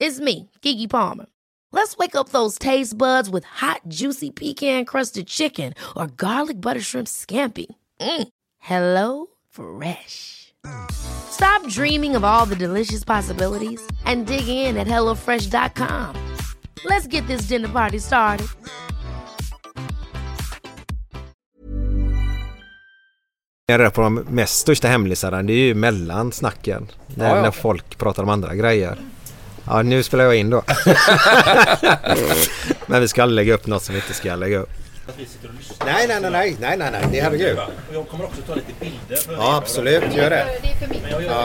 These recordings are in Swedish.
It's me, Kiki Palmer. Let's wake up those taste buds with hot, juicy pecan-crusted chicken or garlic butter shrimp scampi. Mm. Hello Fresh. Stop dreaming of all the delicious possibilities and dig in at HelloFresh.com. Let's get this dinner party started. Jag på de mest största hemlisarna det är ju mellan snacken. När, Ja, ja. när folk pratar om andra grejer. Ja, nu spelar jag in då. Men vi ska aldrig lägga upp något som vi inte ska lägga upp. Nej, nej, nej, nej, nej, nej, nej, det är herregud. Jag kommer också ta lite bilder. Ja, absolut, gör det. Det är för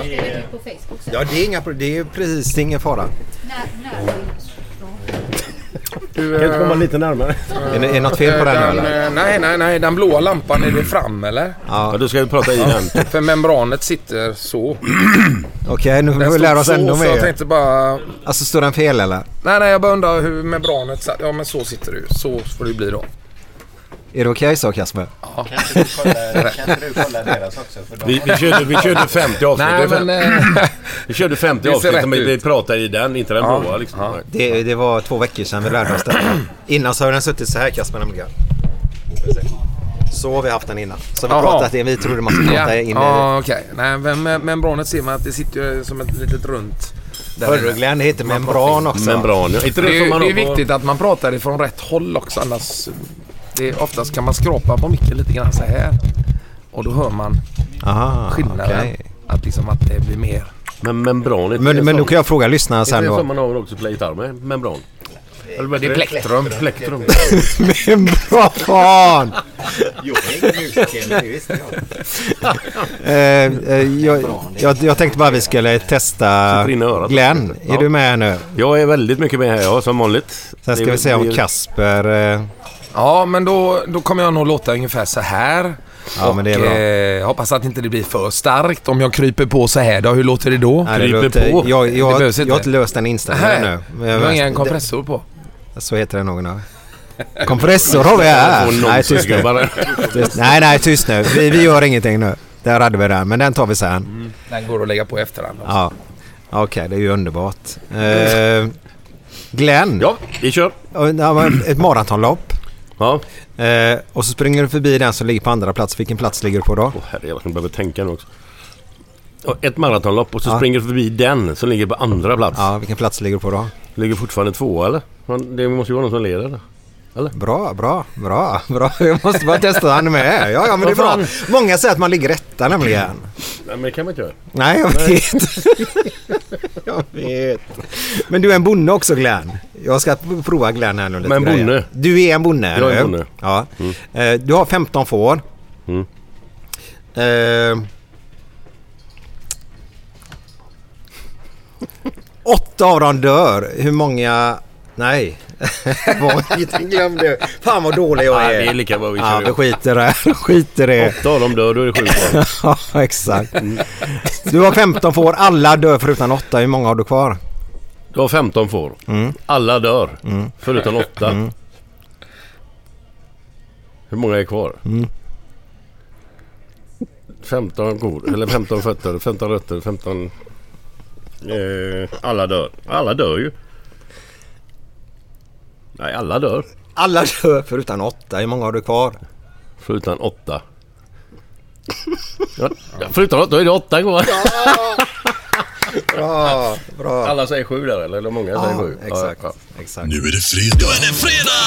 lägga ut på Facebook sen. Ja, det är inga problem. Det är precis, ingen fara. När, när Du, Kan du komma lite närmare? Är det, är det något fel på den nu den, eller? eh, Nej, nej, nej. Den blåa lampan, är det fram eller? Ja, då ska vi prata i den. För membranet sitter så. Okej, nu får vi lära oss så, ännu så jag mer. tänkte bara... Alltså, står den fel eller? Nej, nej, jag bara undrar hur membranet. Ja, men så sitter det ju. Så får det bli då. Är det okej så Kasper? Kan inte du kolla, kan inte du kolla deras också? För de Vi, vi, körde, vi körde 50 avsnitt. Nej, Det men... eh, Vi körde 50 Det ser avsnitt men vi pratade i den, inte den Ja. blåa liksom. Ja. Det, det var två veckor sedan vi lärde oss det. Innan så har den suttit så här Kasper nämligen. Så har vi haft den innan. Så vi Jaha. pratat in, vi trodde man skulle prata Ja, in i... ja okej. Nej, men mem- membranet ser man att det sitter som ett litet runt. där Hörru. Glenn, det heter membran också. Membran, ja. Inte Det det, är, som man det har är på- viktigt att man pratar ifrån rätt håll också annars... Det är, oftast kan man skrapa på micken lite grann så här. Och då hör man Aha, skillnaden. okej. Att liksom att det blir mer... Men membranet. Men, men då kan jag fråga lyssnarna sen det då. som man har också play gitarr med? Membran. Eller vad Det är plektrum. Plektrum. Membran! Jag är ingen musiker, men det visste jag. Eh, eh, jag, jag, jag tänkte bara vi skulle testa. Glenn. Är du med nu? Jag är väldigt mycket med här, ja, som vanligt. Sen ska vi se om Kasper... Ja, men då, då kommer jag nog låta ungefär så här. Ja, och, men det är bra. Eh, jag hoppas att inte det blir för starkt. Om jag kryper på så här då, hur låter det då? nej, det Kryper låter, på. jag, Det jag, behövs jag, inte. har inte löst den inställningen Nej, nu. Men du jag- har ingen det- kompressor på? Så heter det nog nu. Kompressor har vi här. Nej, tyst nu. Tyst. Nej, nej, tyst nu. Vi, vi gör ingenting nu. Där hade vi den, men den tar vi sen. Den går att lägga på efterhand. också. Ja. Okej, det är ju underbart. Eh, Glenn, Ja, vi kör. ett maratonlopp. Ja. Eh, och så springer du förbi den som ligger på andra plats. Vilken plats ligger du på då? Åh herrejävlar, jag behöver tänka nu också. Ja, Ett maratonlopp och så Ja. springer du förbi den som ligger på andra plats. Ja, vilken plats ligger du på då? Ligger fortfarande två eller? Det måste ju vara någon som leder. eller? Bra, bra, bra, bra. Jag måste bara testa han med. Ja, ja, men det är bra. Många säger att man ligger rätta nämligen. Nej men det kan man inte göra. Nej, jag vet. jag vet. Men du är en bonde också Glenn. Jag ska prova Glenn här nu lite Men grejer. bonde? Du är en bonde. Jag är en bonde. Ja. Eh, Du har 15 får. Mm. Eh, Åtta av dem dör. Hur många... Nej. Glöm det. Fan vad dålig jag Nej, är. det är lika bra vi Ja, kör vi igång. skiter det. Vi skiter det. Åtta av dem dör, då är det sju kvar. Ja, exakt. Du har 15 får. Alla dör förutom åtta. Hur många har du kvar? Du har 15 får. Mm. Alla dör. Förutom åtta. Hur många är kvar? Mm. 15 kor, eller 15 fötter, 15 rötter, 15... Eh, alla dör. Alla dör ju. Nej, alla dör. Alla kör förutom åtta. Hur många har du kvar? Förutom åtta. Ja, förutom åtta, då är det åtta kvar. Bra, bra. Alla säger sju där eller? Eller många säger Ja, sju? exakt. Ja, exakt. Nu är det fredag. Nu är det fredag!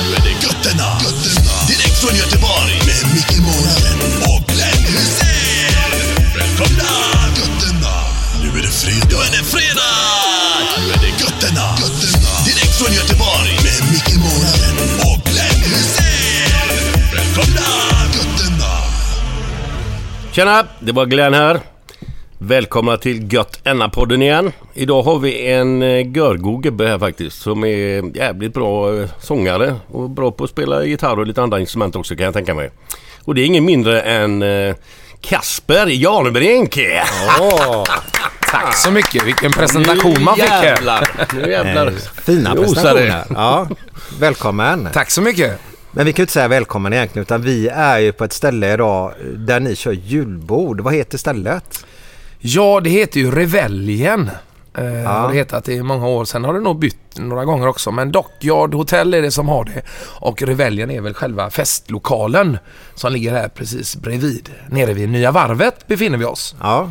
Nu är det götterna. götterna. Direkt från Göteborg med Micke Månaden och Glenn Hysén. Välkomna! Götterna. Nu är det fredag. Nu är det fredag! Nu är det götterna. götterna. Direkt från Göteborg med Micke Månaden och Glenn Hysén. Välkomna! Götterna. Tjena, det var Glenn här. Välkomna till Gött Enna-podden igen. Idag har vi en eh, görgod gubbe här faktiskt som är jävligt bra eh, sångare och bra på att spela gitarr och lite andra instrument också kan jag tänka mig. Och det är ingen mindre än eh, Kasper Janebrink. Tack så mycket. Vilken presentation man fick Nu här. Nu jävlar. Fina det. Ja, välkommen. Tack så mycket. Men vi kan ju inte säga välkommen egentligen utan vi är ju på ett ställe idag där ni kör julbord. Vad heter stället? Ja, det heter ju Reveljen. Eh, Ja. har Det hetat i många år. Sen har det nog bytt några gånger också. Men Dockyard Hotel är det som har det. Och Reveljen är väl själva festlokalen som ligger här precis bredvid. Nere vid Nya Varvet befinner vi oss. Ja,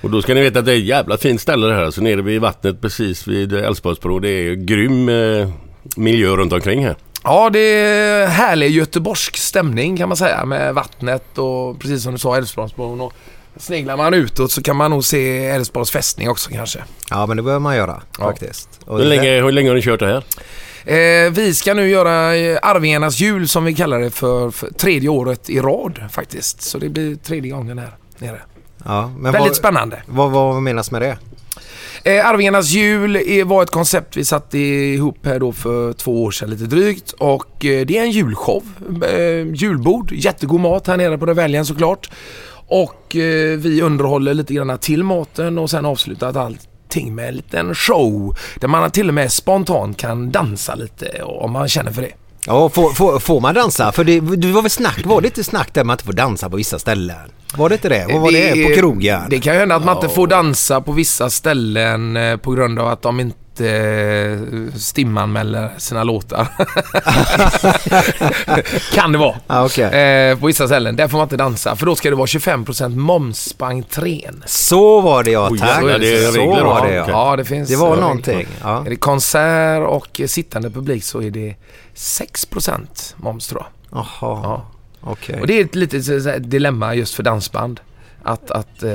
Och då ska ni veta att det är ett jävla fint ställe det här. Så nere vid vattnet precis vid Älvsborgsbro. Det är grym eh, miljö runt omkring här. Ja, det är härlig göteborgsk stämning kan man säga med vattnet och precis som du sa Älvsborgsbron. Och sneglar man utåt så kan man nog se Älvsborgs fästning också kanske. ja men det behöver man göra Ja. faktiskt. Och Hur länge, hur länge har ni kört det här? Eh, vi ska nu göra eh, Arvingarnas jul som vi kallar det för, för tredje året i rad faktiskt. Så det blir tredje gången här nere. Ja, men Väldigt vad, spännande. vad, vad menas med det? Eh, Arvingarnas jul är, var ett koncept vi satte ihop här då för två år sedan lite drygt. Och eh, det är en julshow. Eh, julbord, jättegod mat här nere på Reveljen såklart. Och eh, vi underhåller lite grann till maten och sen avslutat allting med en liten show. Där man till och med spontant kan dansa lite om man känner för det. Ja, får, får, får man dansa? För det, det var väl snack, var det inte snack där man inte får dansa på vissa ställen? Var det inte det? Vad var det, på krogen? Det kan ju hända att man inte får dansa på vissa ställen eh, på grund av att de inte eh, stimanmäler sina låtar. kan det vara. Ja, okej. Eh, på vissa ställen. Där får man inte dansa för då ska det vara 25% moms på entrén. Så var det ja, Oj, tack. jävlar, det är så regler var det ja. Okej. Ja, det finns... Det var eh, någonting. Ja. Är det konsert och sittande publik så är det 6% moms tror jag. Jaha, Ja. okej. Och det är ett litet dilemma just för dansband. Att, att eh,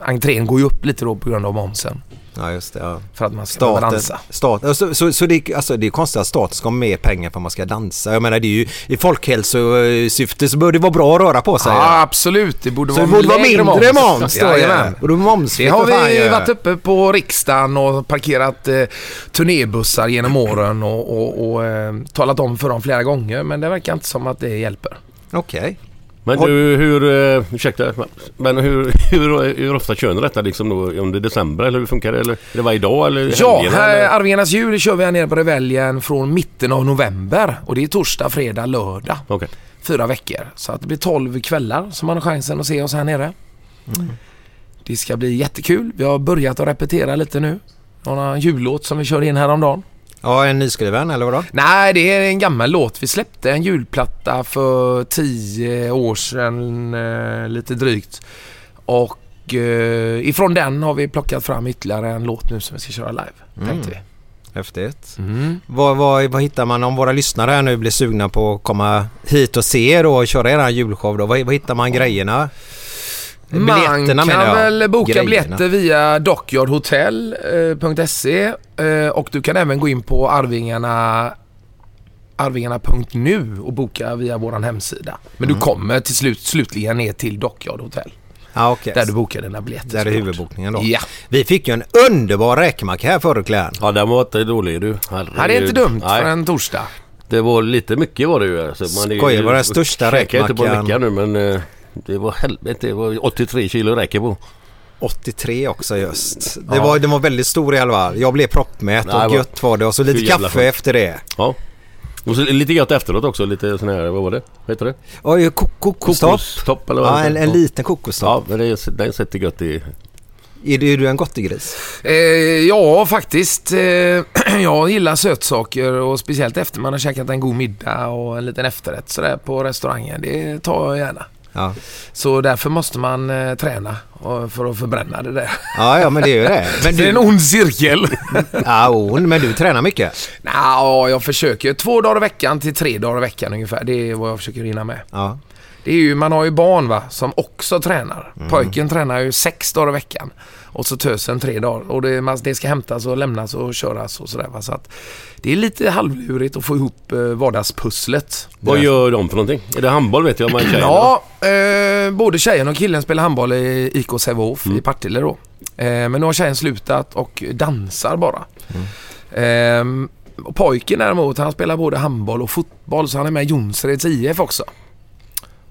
entrén går ju upp lite då på grund av momsen. Ja, just det. Ja. För att man ska Staten, dansa. staten, så, så, så det, alltså, det är konstigt att staten ska ha mer pengar för att man ska dansa. Jag menar det är ju i folkhälsosyfte så bör det vara bra att röra på sig. Ja, absolut. Det borde så vara det borde vara mindre moms då Jajamän. ja. Och då moms Det har vi varit uppe på riksdagen och parkerat eh, turnébussar genom åren och, och, och eh, talat om för dem flera gånger. Men det verkar inte som att det hjälper. Okej. Men Har- du, hur... Uh, ursäkta. Men hur, hur, hur ofta kör ni detta liksom då under december eller hur funkar det? Eller är det varje dag eller Ja, helgerna, här, eller? Arvingarnas jul kör vi här nere på Reveljen från mitten av november. Och det är torsdag, fredag, lördag. Okej. Fyra veckor. Så att det blir 12 kvällar som man har chansen att se oss här nere. Det ska bli jättekul. Vi har börjat att repetera lite nu. Några jullåt som vi körde in häromdagen. Ja, en nyskriven eller vadå? Nej, det är en gammal låt. Vi släppte en julplatta för tio år sedan, eh, lite drygt. Och eh, ifrån den har vi plockat fram ytterligare en låt nu som vi ska köra live, tänkte vi. Häftigt. Mm. Vad, vad, vad hittar man om våra lyssnare här nu blir sugna på att komma hit och se er och köra er julshow då? Vad, vad hittar man grejerna? Man Biljetterna kan menar jag. väl boka Grejerna. biljetter via dockyardhotel.se eh, och du kan även gå in på Arvingarna arvingarna.nu och boka via våran hemsida. Men Mm. du kommer till slut slutligen ner till Dockyard Hotel. Ja, okej. Där du bokar dina biljetter. Där är huvudbokningen då. Ja. Vi fick ju en underbar räkmacka här förut Glenn. Ja, den var inte dålig du. Ja, det är inte dumt Nej, för en torsdag. Det var lite mycket var det ju. Alltså, man Skojar, var den största räkmackan. nu men eh, det var helvete. Det var 83 kilo räcker på. 83 också just. Det, var, den var väldigt stor i alla fall. Jag blev proppmätt Nej, och vad- gött var det och så lite kaffe skönt. efter det. Ja. Och så lite gött efteråt också. Lite sån här, vad var det? Vad heter det? Ko- kokostopp. Kokostopp eller vad Ja, en, en liten Ja, kokostopp. men det, den sätter gött i... Är du, är du en gottegris? Eh, ja, faktiskt. Eh, jag gillar sötsaker och speciellt efter man har käkat en god middag och en liten efterrätt sådär på restaurangen. Det tar jag gärna. Ja. Så därför måste man eh, träna och- för att förbränna det där. Ja, ja men det är ju det. Men Det är en du, ond cirkel. ja, on, men du tränar mycket? Nå, jag försöker två dagar i veckan till tre dagar i veckan ungefär. Det är vad jag försöker hinna med. Ja. Det är ju, man har ju barn va, som också tränar. Pojken tränar ju sex dagar i veckan. Och så tösen tre dagar. Och det, man- det ska hämtas och lämnas och köras och sådär va. Så att det är lite halvlurigt att få ihop eh, vardagspusslet. Vad gör de för någonting? Är det handboll vet jag man? Ja, eh, både tjejen och killen spelar handboll i IK Sävehof i Partille då. Eh, men nu har tjejen slutat och dansar bara. Eh, och pojken däremot, han spelar både handboll och fotboll så han är med i Jonsereds IF också.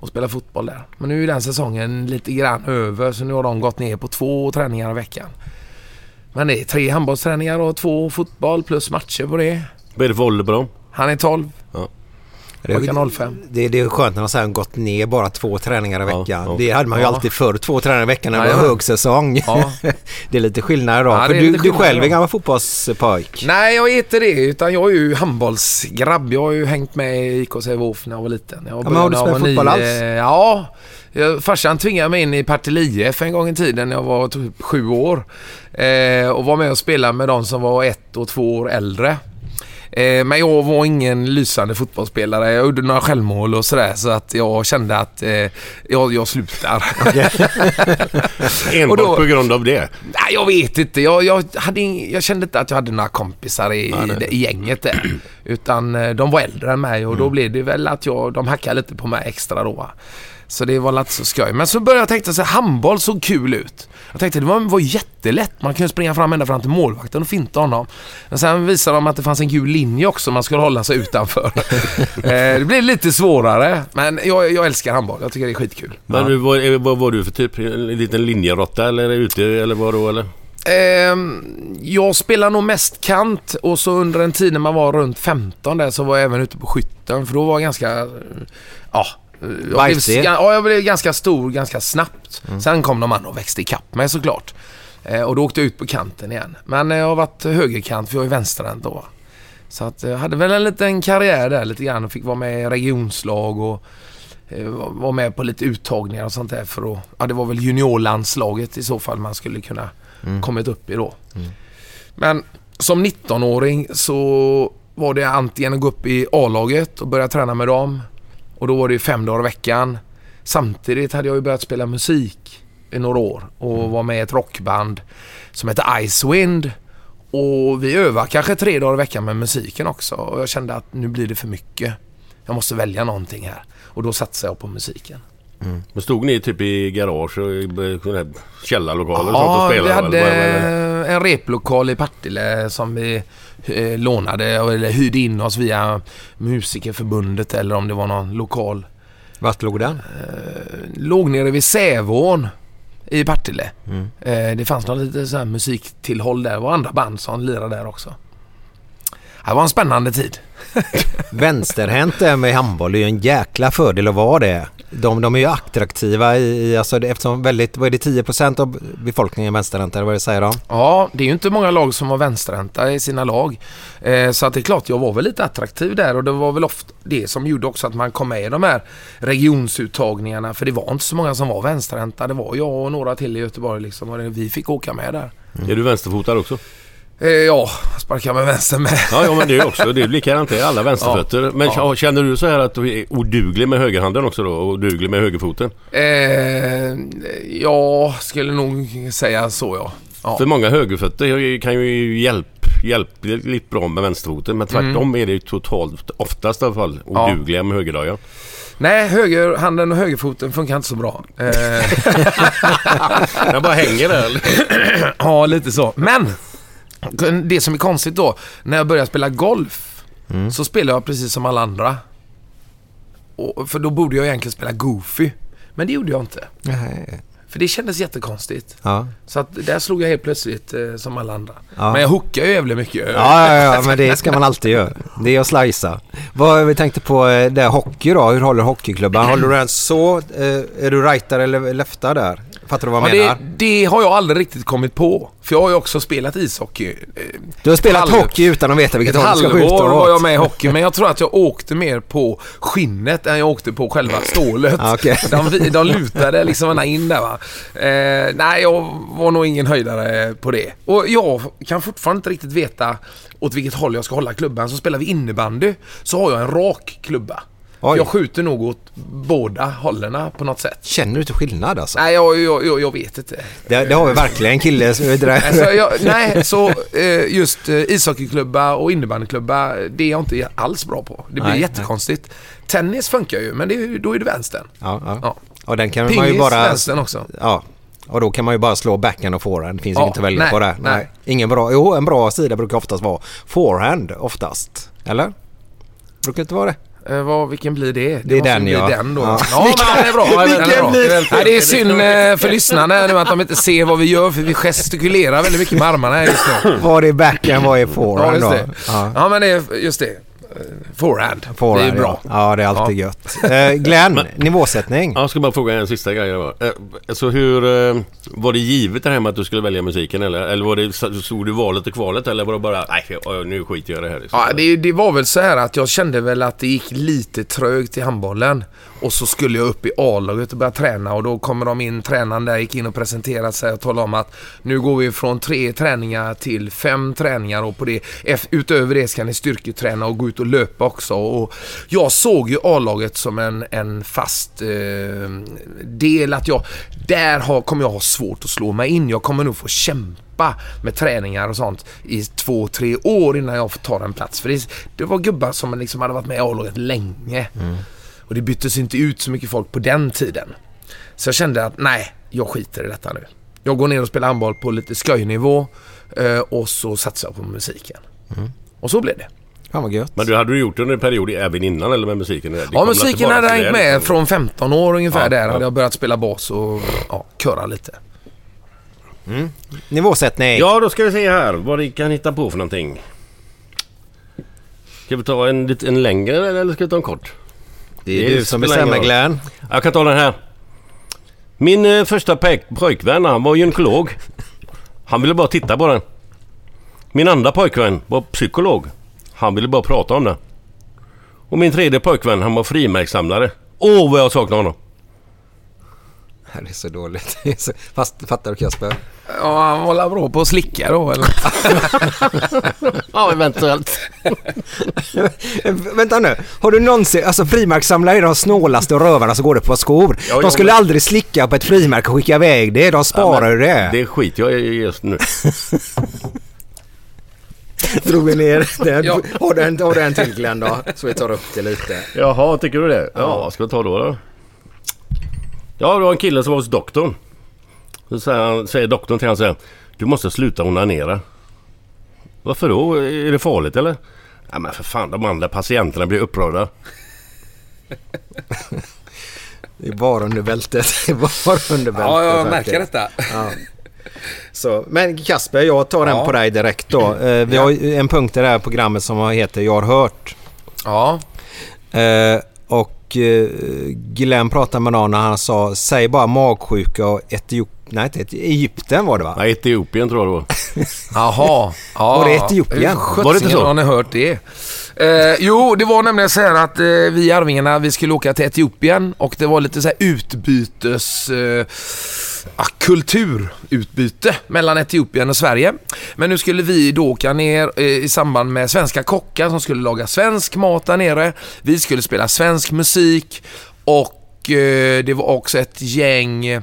Och spelar fotboll där. Men nu är den säsongen lite grann över så nu har de gått ner på två träningar i veckan. Men det är tre handbollsträningar och två fotboll plus matcher på det. Vad är det för ålder på dem? Han är 12, pojken 05. Det, det är skönt när de säger gått ner bara två träningar i Ja, veckan. ja. Det hade man ju Ja. alltid förr, två träningar i veckan när det var högsäsong. Ja. det är lite skillnad idag. Ja, För du, du själv är gammal fotbollspojk. Nej, jag är inte det. Utan jag är ju handbollsgrabb. Jag har ju hängt med i IK Sävehof när jag var liten. Jag men har du spelat fotboll nio. Ja. Jag, farsan tvingade mig in i Partille IF en gång i tiden när jag var typ sju år. Eh, och var med och spelade med de som var ett och två år äldre. Eh, men jag var ingen lysande fotbollsspelare. Jag gjorde några självmål och sådär så att jag kände att eh, jag, jag slutar. Enbart då- på grund av det? Nej, jag vet inte. Jag, jag, hade jag kände inte att jag hade några kompisar i, det- i gänget där. Utan eh, de var äldre än mig och då blev det väl att jag, de hackade lite på mig extra då. Så det var inte så skoj. Men så började jag tänka så här, handboll såg kul ut. Jag tänkte det var, var jättelätt. Man kunde springa fram ända fram till målvakten och finta honom. Men sen visade de att det fanns en gul linje också man skulle hålla sig utanför. eh, det blev lite svårare. Men jag, jag älskar handboll. Jag tycker det är skitkul. Men du, vad, är- vad var du för typ? En liten linjerotta eller ute eller vad då eller? Ehm, jag spelar nog mest kant och så under en tid när man var runt 15 där så var jag även ute på skytten för då var jag ganska... eh, Ja. Eh, Jag blev, ja, jag blev ganska stor ganska snabbt. Sen kom de andra och växte ikapp mig såklart. Eh, och då åkte jag ut på kanten igen. Men eh, jag har varit högerkant för jag är vänsterhänt då. Så att jag hade väl en liten karriär där lite grann och fick vara med i regionslag och eh, var med på lite uttagningar och sånt där för att... Ja, det var väl juniorlandslaget i så fall man skulle kunna kommit upp i då. Men som 19-åring så var det antingen att gå upp i A-laget och börja träna med dem. Och då var det ju fem dagar i veckan. Samtidigt hade jag ju börjat spela musik i några år och var med i ett rockband som heter Icewind. Och vi övar kanske tre dagar i veckan med musiken också. Och jag kände att nu blir det för mycket. Jag måste välja någonting här. Och då satsade jag på musiken. Men stod ni typ i garage och här källarlokaler och Ja, och vi spelade? hade eller vad- vad- vad- en replokal i Partille som vi eh, lånade eller hyrde in oss via Musikerförbundet eller om det var någon lokal. Vart låg den? Låg nere vid Sävån i Partille. Eh, det fanns något lite så här musiktillhåll där. Det var andra band som lirade där också. Det var en spännande tid. Vänsterhänt där med handboll är ju en jäkla fördel att vara det. De, de är ju attraktiva i, alltså det- eftersom väldigt, vad är det 10% av befolkningen är vänsterhänta eller vad det säger de? Ja, det är ju inte många lag som var vänsterhänta i sina lag. Eh, så att det är klart, jag var väl lite attraktiv där och det var väl ofta det som gjorde också att man kom med i de här regionsuttagningarna. För det var inte så många som var vänsterhänta. Det var jag och några till i Göteborg liksom och det- vi fick åka med där. Är du vänsterfotad också? Eh, ja, sparkar med vänster med. Ja, ja men det är också. Det är likadant det. Alla vänsterfötter. Men Ja. känner du så här att du är oduglig med högerhanden också då? Oduglig med högerfoten? Eh, jag skulle nog säga så ja. ja. För många högerfötter kan ju hjälp, hjälpligt bra med vänsterfoten. Men tvärtom är det ju totalt, oftast i alla fall, Ja. odugliga med högerdojan. Nej, högerhanden och högerfoten funkar inte så bra. Eh, Den bara hänger där. Ja, lite så. Men det som är konstigt då, när jag började spela golf så spelar jag precis som alla andra. Och, för då borde jag egentligen spela goofy. Men det gjorde jag inte. Nej. För det kändes jättekonstigt. Ja. Så att där slog jag helt plötsligt eh, som alla andra. Ja. Men jag hookar ju jävligt mycket. Ja, ja, ja, men det ska man alltid göra. Det är att slicea. Vad vi tänkte på eh, där hockey då. Hur håller hockeyklubban? Håller du den så? Eh, Är du rightare eller leftare där? Fattar du vad jag Ja, menar? det, det har jag aldrig riktigt kommit på. För jag har ju också spelat ishockey. eh, Du har spelat halv- hockey utan att veta vilket håll du ska skjuta halvår åt. var jag med i hockey, men jag tror att jag åkte mer på skinnet än jag åkte på själva stålet. Okej. de, de lutade liksom ena in där va. Eh, nej, jag var nog ingen höjdare på det. Och jag kan fortfarande inte riktigt veta åt vilket håll jag ska hålla klubban. Så spelar vi innebandy så har jag en rak klubba. Oj. Jag skjuter nog åt båda hållen på något sätt. Känner du inte skillnad alltså? Nej, jag, jag, jag, jag vet inte. Det, det har vi verkligen en kille som är där. Alltså, jag, nej, så eh, just eh, ishockeyklubba och innebandyklubba, det är jag inte alls bra på. Det blir Nej, jättekonstigt. Tennis funkar ju, men det, då är det vänstern. Ja, ja. Ja. Och den kan man Pingis, ju bara... vänstern också. Ja. Och då kan man ju bara slå backhand och forehand. Det finns Ja, inget att välja nej, på där. nej. Ingen bra... Jo, en bra sida brukar oftast vara forehand oftast. Eller? Brukar inte vara det? Eh, vad, vilken blir det? Det är måste den, ja. den då. Ja. Ja, men den är bra. Den är bra. blir- Nej, det är synd eh, för lyssnarna nu att de inte ser vad vi gör för vi gestikulerar väldigt mycket med armarna här just nu. Vad är backhand, vad är Ja, forehand just då? det. Ja. Ja, men det är just det. Eh, Forehand. Forehand, det är bra. Ja. ja, det är alltid gött. Eh, Glenn, nivåsättning. Ja, Jag ska bara fråga en sista grej. då. Eh, Alltså hur... eh, Var det givet det här med att du skulle välja musiken eller? Eller var det, stod du valet och kvalet eller var det bara nej nu skiter jag i det här liksom? Ja, det, det var väl så här att jag kände väl att det gick lite trögt i handbollen. Och så skulle jag upp i A-laget och börja träna och då kommer de in, tränaren där gick in och presenterade sig och talade om att nu går vi från tre träningar till fem träningar och på det, utöver det ska ni styrketräna och gå ut och löpa också. Och jag såg ju A-laget som en, en fast eh, del att jag, där har, kommer jag ha svårt att slå mig in. Jag kommer nog få kämpa med träningar och sånt i två, tre år innan jag får ta en plats. För det, det var gubbar som liksom hade varit med i A-laget länge. Och det byttes inte ut så mycket folk på den tiden. Så jag kände att nej, jag skiter i detta nu. Jag går ner och spelar handboll på lite skojnivå eh, och så satsar jag på musiken. Och så blev det. Fan vad gött. Men du hade du gjort det under en period även innan eller med musiken? Det Ja, musiken hade hängt med liksom? från 15 år ungefär. Ja, där ja. hade jag börjat spela bas och ja, köra lite. Nivåsättning. Ja, då ska vi se här vad vi kan hitta på för någonting. Ska vi ta en, lite- en längre eller ska vi ta en kort? det är det du som bestämmer. Glenn. Jag kan ta den här. Min eh, första pojk- pojkvän, han var gynekolog. Han ville bara titta på den. Min andra pojkvän var psykolog. Han ville bara prata om det. Och min tredje pojkvän, han var frimärkssamlare. Åh, vad jag saknar honom! Det är så dåligt. Fast, fattar du Kasper? Ja, han var bra på att slicka då eller? Ja, eventuellt. Vänta nu. Har du någonsin... Alltså frimärkssamlare är de snålaste rövarna som går det på skor. Ja, de ja, skulle men- aldrig slicka på ett frimärke och skicka iväg det. De sparar ju det. Det skiter jag i just nu. Drog vi ner den. Ja. Har, du en, har du en till Glenn då? Så vi tar upp det lite. Jaha, tycker du det? Ja, vad ska vi ta då? då? Ja, det var en kille som var hos doktorn. Så säger, han, säger doktorn till honom så här, Du måste sluta onanera. Varför då? Är det farligt eller? Ja men för fan, de andra patienterna blir upprörda. Det är bara under bältet. Det är bara under bältet. Ja, jag faktiskt. märker detta. Ja. Så, men Kasper, jag tar den Ja. på dig direkt då. Eh, vi har en punkt i det här programmet som heter Jag har hört. Ja, Eh, och eh, Glenn pratade med någon och han sa Säg bara magsjuka och Etiop... Nej, inte Egypten var det va? Nej, Etiopien tror jag det var. Jaha. Ja. Var det Etiopien? Var det inte så? har ni hört det? Eh, jo, det var nämligen så här att eh, vi Arvingarna, vi skulle åka till Etiopien och det var lite så här utbytes... Eh, ah, kulturutbyte mellan Etiopien och Sverige. Men nu skulle vi då åka ner eh, i samband med svenska kockar som skulle laga svensk mat där nere. Vi skulle spela svensk musik och eh, det var också ett gäng eh,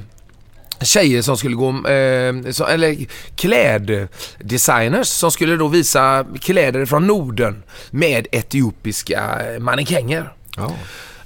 tjejer som skulle gå, eh, så, eller kläddesigners som skulle då visa kläder från Norden med etiopiska eh, mannekänger. Ja.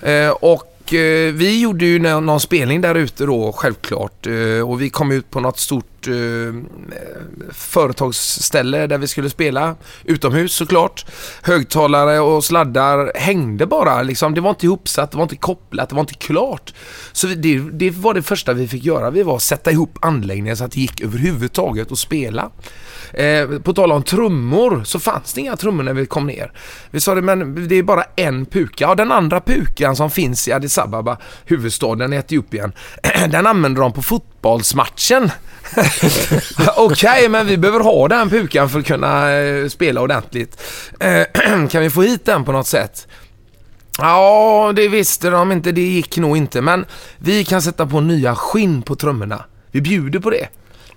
Eh, och eh, vi gjorde ju nå- någon spelning där ute då självklart eh, och vi kom ut på något stort stort eh, företagsställe där vi skulle spela. Utomhus såklart. Högtalare och sladdar hängde bara liksom. Det var inte ihopsatt, det var inte kopplat, det var inte klart. Så det, det var det första vi fick göra. Vi var att sätta ihop anläggningen så att det gick överhuvudtaget att spela. Eh, på tal om trummor så fanns det inga trummor när vi kom ner. Vi sa det, men det är bara en puka. Ja, den andra pukan som finns i Addis Ababa, huvudstaden i Etiopien, den använder de på fotbollsmatchen. Okej, men vi behöver ha den pukan för att kunna eh, spela ordentligt. Eh, kan vi få hit den på något sätt? Ja, det visste de inte. Det gick nog inte. Men vi kan sätta på nya skinn på trummorna. Vi bjuder på det.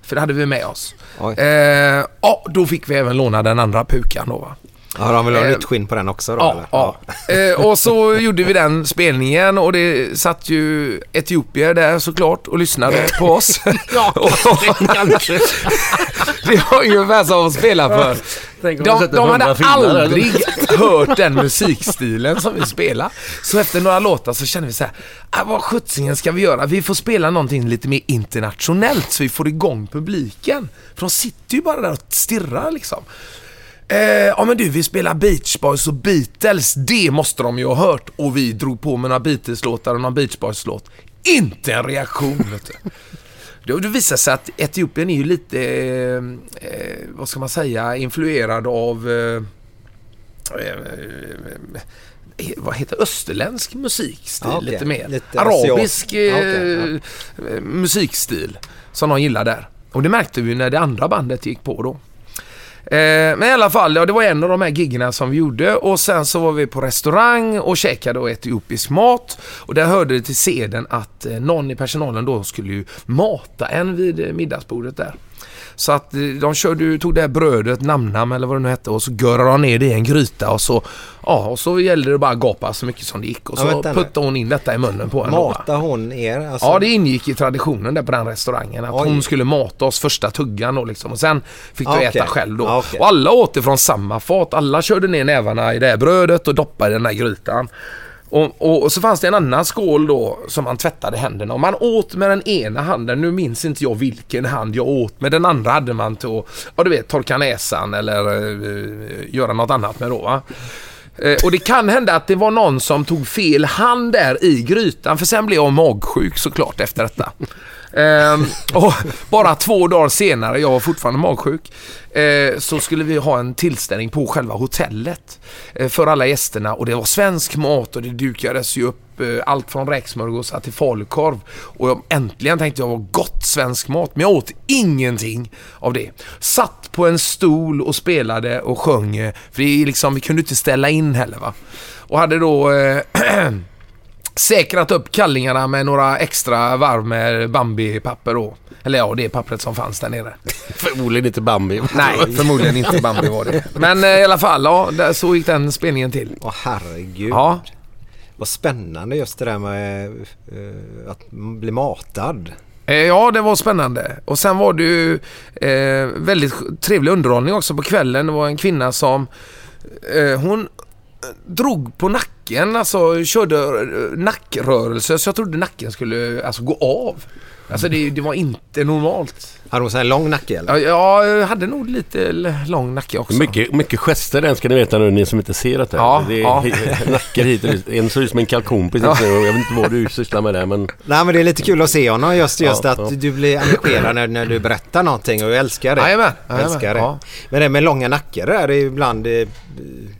För det hade vi med oss. Oj. Eh, ja, då fick vi även låna den andra pukan då va. Ja, de vill ha Eh, nytt skinn på den också då Ja, eller? ja. Eh, och så gjorde vi den spelningen och det satt ju etiopier där såklart och lyssnade på oss. Ja, det var ungefär som att spela för. Tänk De, de hade aldrig hört den musikstilen som vi spelar. Så efter några låtar så kände vi så här, ah, vad sjuttsingen ska vi göra? Vi får spela någonting lite mer internationellt så vi får igång publiken. För de sitter ju bara där och stirrar liksom. Eh, ja men du, vi spelar Beach Boys och Beatles. Det måste de ju ha hört. Och vi drog på med några Beatles-låtar och någon Beach Boys-låt. Inte en reaktion vet du. Det visar sig att Etiopien är ju lite, eh, eh, vad ska man säga, influerad av eh, eh, vad heter österländsk musikstil okej. lite mer. Lite Arabisk eh, eh, musikstil som de gillar där. Och det märkte vi när det andra bandet gick på då. Eh, men i alla fall, ja, det var en av de här giggarna som vi gjorde och sen så var vi på restaurang och käkade då etiopisk mat. Och där hörde det till seden att eh, någon i personalen då skulle ju mata en vid eh, middagsbordet där. Så att eh, de körde, tog det här brödet, namnam eller vad det nu hette och så görade de ner det i en gryta och så, ja, och så gällde det bara att gapa så mycket som det gick och Ja, så nu. puttade hon in detta i munnen på va? Matar hon er? Alltså, Ja, det ingick i traditionen där på den restaurangen. Att Oj. hon skulle mata oss första tuggan då liksom. Och sen fick du Ah, äta själv då. Ah, okej. Och alla åt det från samma fat. Alla körde ner nävarna i det här brödet och doppade i den här grytan. Och, och, och så fanns det en annan skål då som man tvättade händerna och man åt med den ena handen, nu minns inte jag vilken hand jag åt, med den andra hade man till att, ja du vet, torka näsan eller uh, göra något annat med då va. Eh, och det kan hända att det var någon som tog fel hand där i grytan för sen blev jag magsjuk såklart efter detta. Ehm, och bara två dagar senare, jag var fortfarande magsjuk, eh, så skulle vi ha en tillställning på själva hotellet eh, för alla gästerna och det var svensk mat och det dukades ju upp eh, allt från räksmörgåsar till falukorv. Och jag, äntligen tänkte jag var gott svensk mat, men jag åt ingenting av det. Satt på en stol och spelade och sjöng, eh, för det är liksom, vi kunde inte ställa in heller va. Och hade då eh, säkrat upp kallingarna med några extra varv med Bambi-papper då. Eller ja, det pappret som fanns där nere. Förmodligen inte Bambi. Nej, förmodligen inte Bambi var det. Men eh, i alla fall, ja, där, så gick den spelningen till. Åh herregud. Ja, Vad spännande just det där med eh, att bli matad. Eh, Ja, det var spännande. Och sen var det ju eh, väldigt trevlig underhållning också på kvällen. Det var en kvinna som eh, hon drog på nacken, alltså körde eh, nackrörelser så jag trodde nacken skulle alltså, gå av. Alltså det, det var inte normalt. Hade hon så här lång nacke eller? Ja, jag hade nog lite lång nacke också. Mycket, mycket gester den ska ni veta nu ni som inte ser detta. Ja, det är ja. nackar hit och dit. En ser ut som en kalkon precis nu. Jag vet inte vad du sysslar med där men... Nej men det är lite kul att se honom just, just Ja, att ja. du blir engagerad när, när du berättar någonting och jag älskar det. Jajamän, älskar det. ja. Men det med långa nackar där, det är ibland, eh,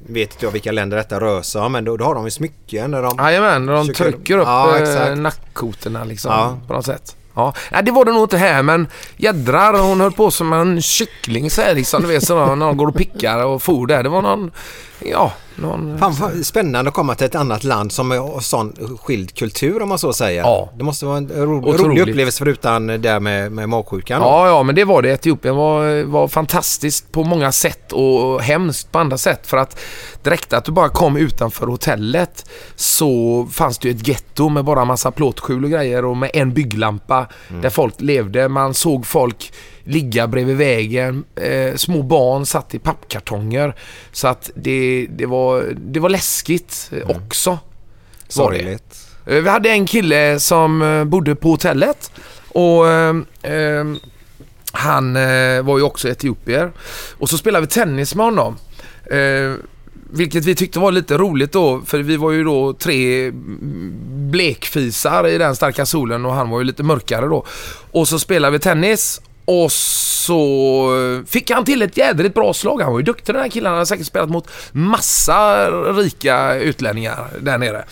vet inte jag vilka länder detta rör sig om, men då, då har de ju smycken när de... Jajamän, när de Försöker- trycker upp Ja, eh, nackkotorna liksom Ja. på något sätt. Ja. Nej, det var det nog inte här men jädrar hon höll på som en kyckling så här liksom. Du vet sådär när hon går och pickar och for där. Det var någon, ja, någon... Fan vad spännande att komma till ett annat land som har sån skild kultur om man så säger. Ja. Det måste vara en ro, Otroligt. rolig upplevelse förutom det där med, med magsjukan. Ja, ja, men det var det. Etiopien var, var fantastiskt på många sätt och hemskt på andra sätt. För att direkt att du bara kom utanför hotellet så fanns det ju ett getto med bara massa plåtskjul och grejer och med en bygglampa där folk levde. Man såg folk ligga bredvid vägen. Eh, små barn satt i pappkartonger. Så att det, det, var, det var läskigt eh, också. var det. Sorgligt. Eh, Vi hade en kille som eh, bodde på hotellet och eh, han var ju också etiopier. Och så spelade vi tennis med honom. Eh, vilket vi tyckte var lite roligt då, för vi var ju då tre blekfisar i den starka solen och han var ju lite mörkare då. Och så spelade vi tennis och så fick han till ett jädrigt bra slag. Han var ju duktig den här killen. Han hade säkert spelat mot massa rika utlänningar där nere.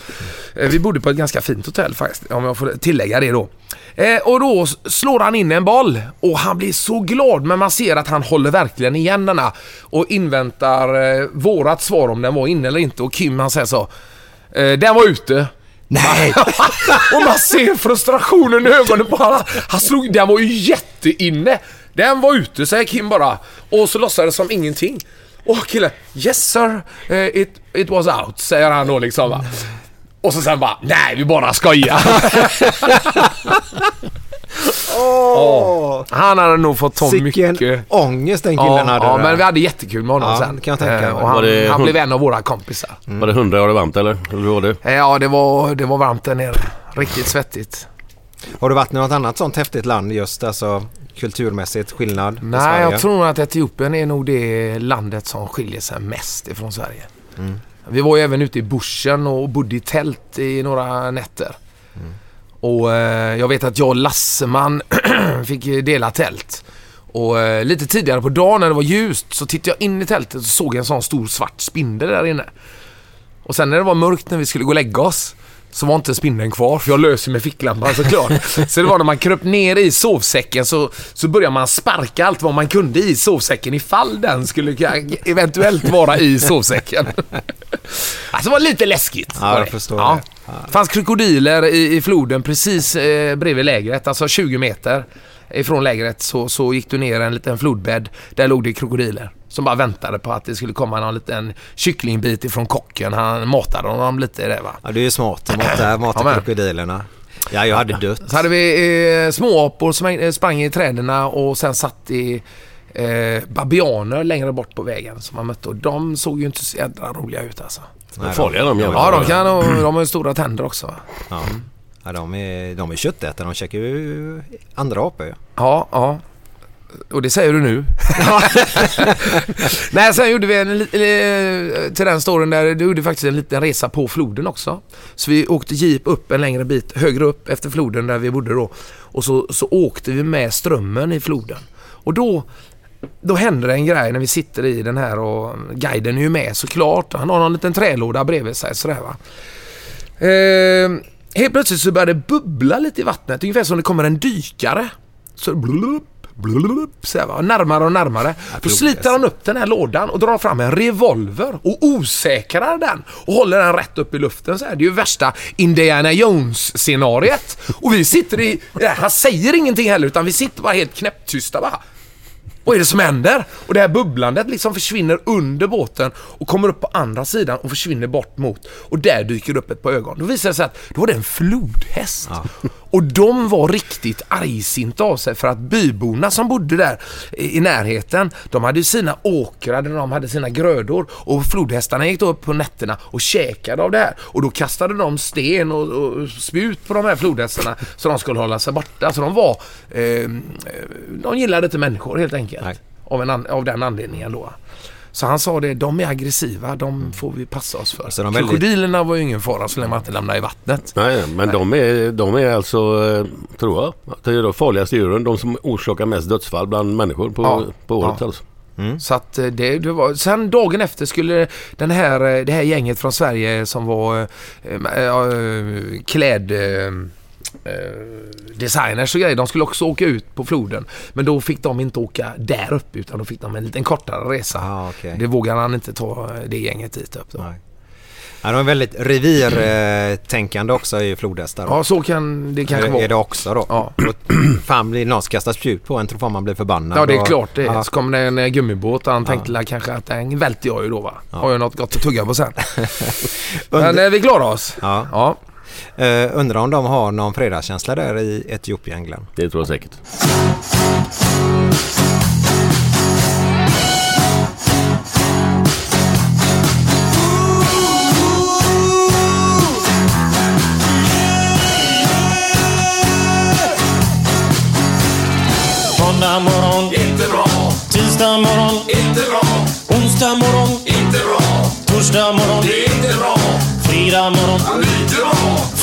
Eh, vi bodde på ett ganska fint hotell faktiskt, om jag får tillägga det då. Eh, och då slår han in en boll och han blir så glad men man ser att han håller verkligen igen denna och inväntar eh, vårat svar om den var inne eller inte och Kim han säger så Den var ute. Nej! och man ser frustrationen i ögonen på honom. Han slog, den var ju jätteinne. Den var ute säger Kim bara. Och så låtsades som ingenting. Och killen, yes sir, eh, it, it was out, säger han då liksom va. Och så sen bara, nej vi bara skojar. Åh! Han hade nog fått ta Sicken mycket. ångest den killen Ja, hade. ja men vi hade jättekul med honom Ja, sen. kan jag tänka mig. Eh, Och Var han, det han blev en av våra kompisar. Var det 100 grader varmt eller? Hur var det? Eh, Ja, det var, det var varmt där nere. Riktigt svettigt. Har du varit i något annat sånt häftigt land just alltså kulturmässigt skillnad? Nej, jag tror att Etiopien är nog det landet som skiljer sig mest ifrån Sverige. Mm. Vi var ju även ute i bushen och bodde i tält i några nätter. Mm. Och eh, jag vet att jag och Lasseman fick dela tält. Och eh, lite tidigare på dagen när det var ljust så tittade jag in i tältet och såg en sån stor svart spindel där inne. Och sen när det var mörkt när vi skulle gå och lägga oss så var inte spindeln kvar för jag löser med ficklampan såklart. så det var när man kröp ner i sovsäcken så, så började man sparka allt vad man kunde i sovsäcken ifall den skulle eventuellt vara i sovsäcken. alltså det var lite läskigt. Ja, jag förstår ja. det. Det fanns krokodiler i, i floden precis eh, bredvid lägret, alltså 20 meter ifrån lägret så, så gick du ner en liten flodbädd. Där låg det krokodiler som bara väntade på att det skulle komma någon liten kycklingbit ifrån kocken. Han matade dem lite i det va. Ja, det är ju smart. Mata, mata Ja, krokodilerna. Ja, jag hade dött. Så hade vi eh, småapor som eh, sprang i träden och sen satt i eh, babianer längre bort på vägen som man mötte och de såg ju inte så jädra roliga ut alltså. Nej, Farliga de. Ja, de kan och de har ju stora tänder också. va. Ja. Ja, de är, de är köttätare. De käkar ju andra apor. Ja, ja. Och det säger du nu. Nej, sen gjorde vi en, till den storyn där, du gjorde faktiskt en liten resa på floden också. Så vi åkte jeep upp en längre bit högre upp efter floden där vi bodde då. Och så, så åkte vi med strömmen i floden. Och då, då händer det en grej när vi sitter i den här och guiden är ju med såklart. Han har någon liten trälåda bredvid sig sådär va. Eh, helt plötsligt så börjar det bubbla lite i vattnet, ungefär som det kommer en dykare. Så så här, närmare och närmare. Då sliter han upp den här lådan och drar fram en revolver och osäkrar den och håller den rätt upp i luften så här. Det är ju värsta Indiana Jones-scenariet. Och vi sitter i... Han säger ingenting heller utan vi sitter bara helt knäpptysta bara. Vad är det som händer? Och det här bubblandet liksom försvinner under båten och kommer upp på andra sidan och försvinner bort mot. Och där dyker det upp ett par ögon. Då visar det sig att då var det en flodhäst. Och de var riktigt argsinta av sig för att byborna som bodde där i närheten, de hade sina åkrar där de hade sina grödor och flodhästarna gick då upp på nätterna och käkade av det här. Och då kastade de sten och, och spjut på de här flodhästarna så de skulle hålla sig borta. Så de var, eh, de gillade inte människor helt enkelt. Av, en av den anledningen då. Så han sa det, de är aggressiva, de får vi passa oss för. Så de väldigt- Krokodilerna var ju ingen fara så länge man inte lämnade i vattnet. Nej, men de är, de är alltså, eh, tror jag, det är de farligaste djuren. De som orsakar mest dödsfall bland människor på, Ja. på året Ja. alltså. Så att eh, det, det var, sen dagen efter skulle den här, eh, det här gänget från Sverige som var eh, eh, kläd... Eh, designers och grejer, de skulle också åka ut på floden. Men då fick de inte åka där uppe utan då fick de en liten kortare resa. Ah, okej. Det vågade han inte ta eh, det gänget dit upp då. Nej. Ja, de är väldigt revirtänkande också i flodhästar. Ja, så kan det kanske vara. är det också då. Ja. Fan, blir någon kastar spjut på en tror fan man blir förbannad. Ja, det är klart det. Ja. Så kommer det en eh, gummibåt och han tänkte väl kanske att den välter jag ju då va. Har jag något gott att tugga på sen. Men eh, vi klarar oss. Ja. Ja. Uh, undrar om de har någon fredagskänsla där i Etiopien, Glenn? Det tror jag säkert. Måndag morgon, inte bra. Tisdag morgon, inte bra. Onsdag morgon, inte bra. Torsdag morgon, det är inte bra. Fredag morgon, lite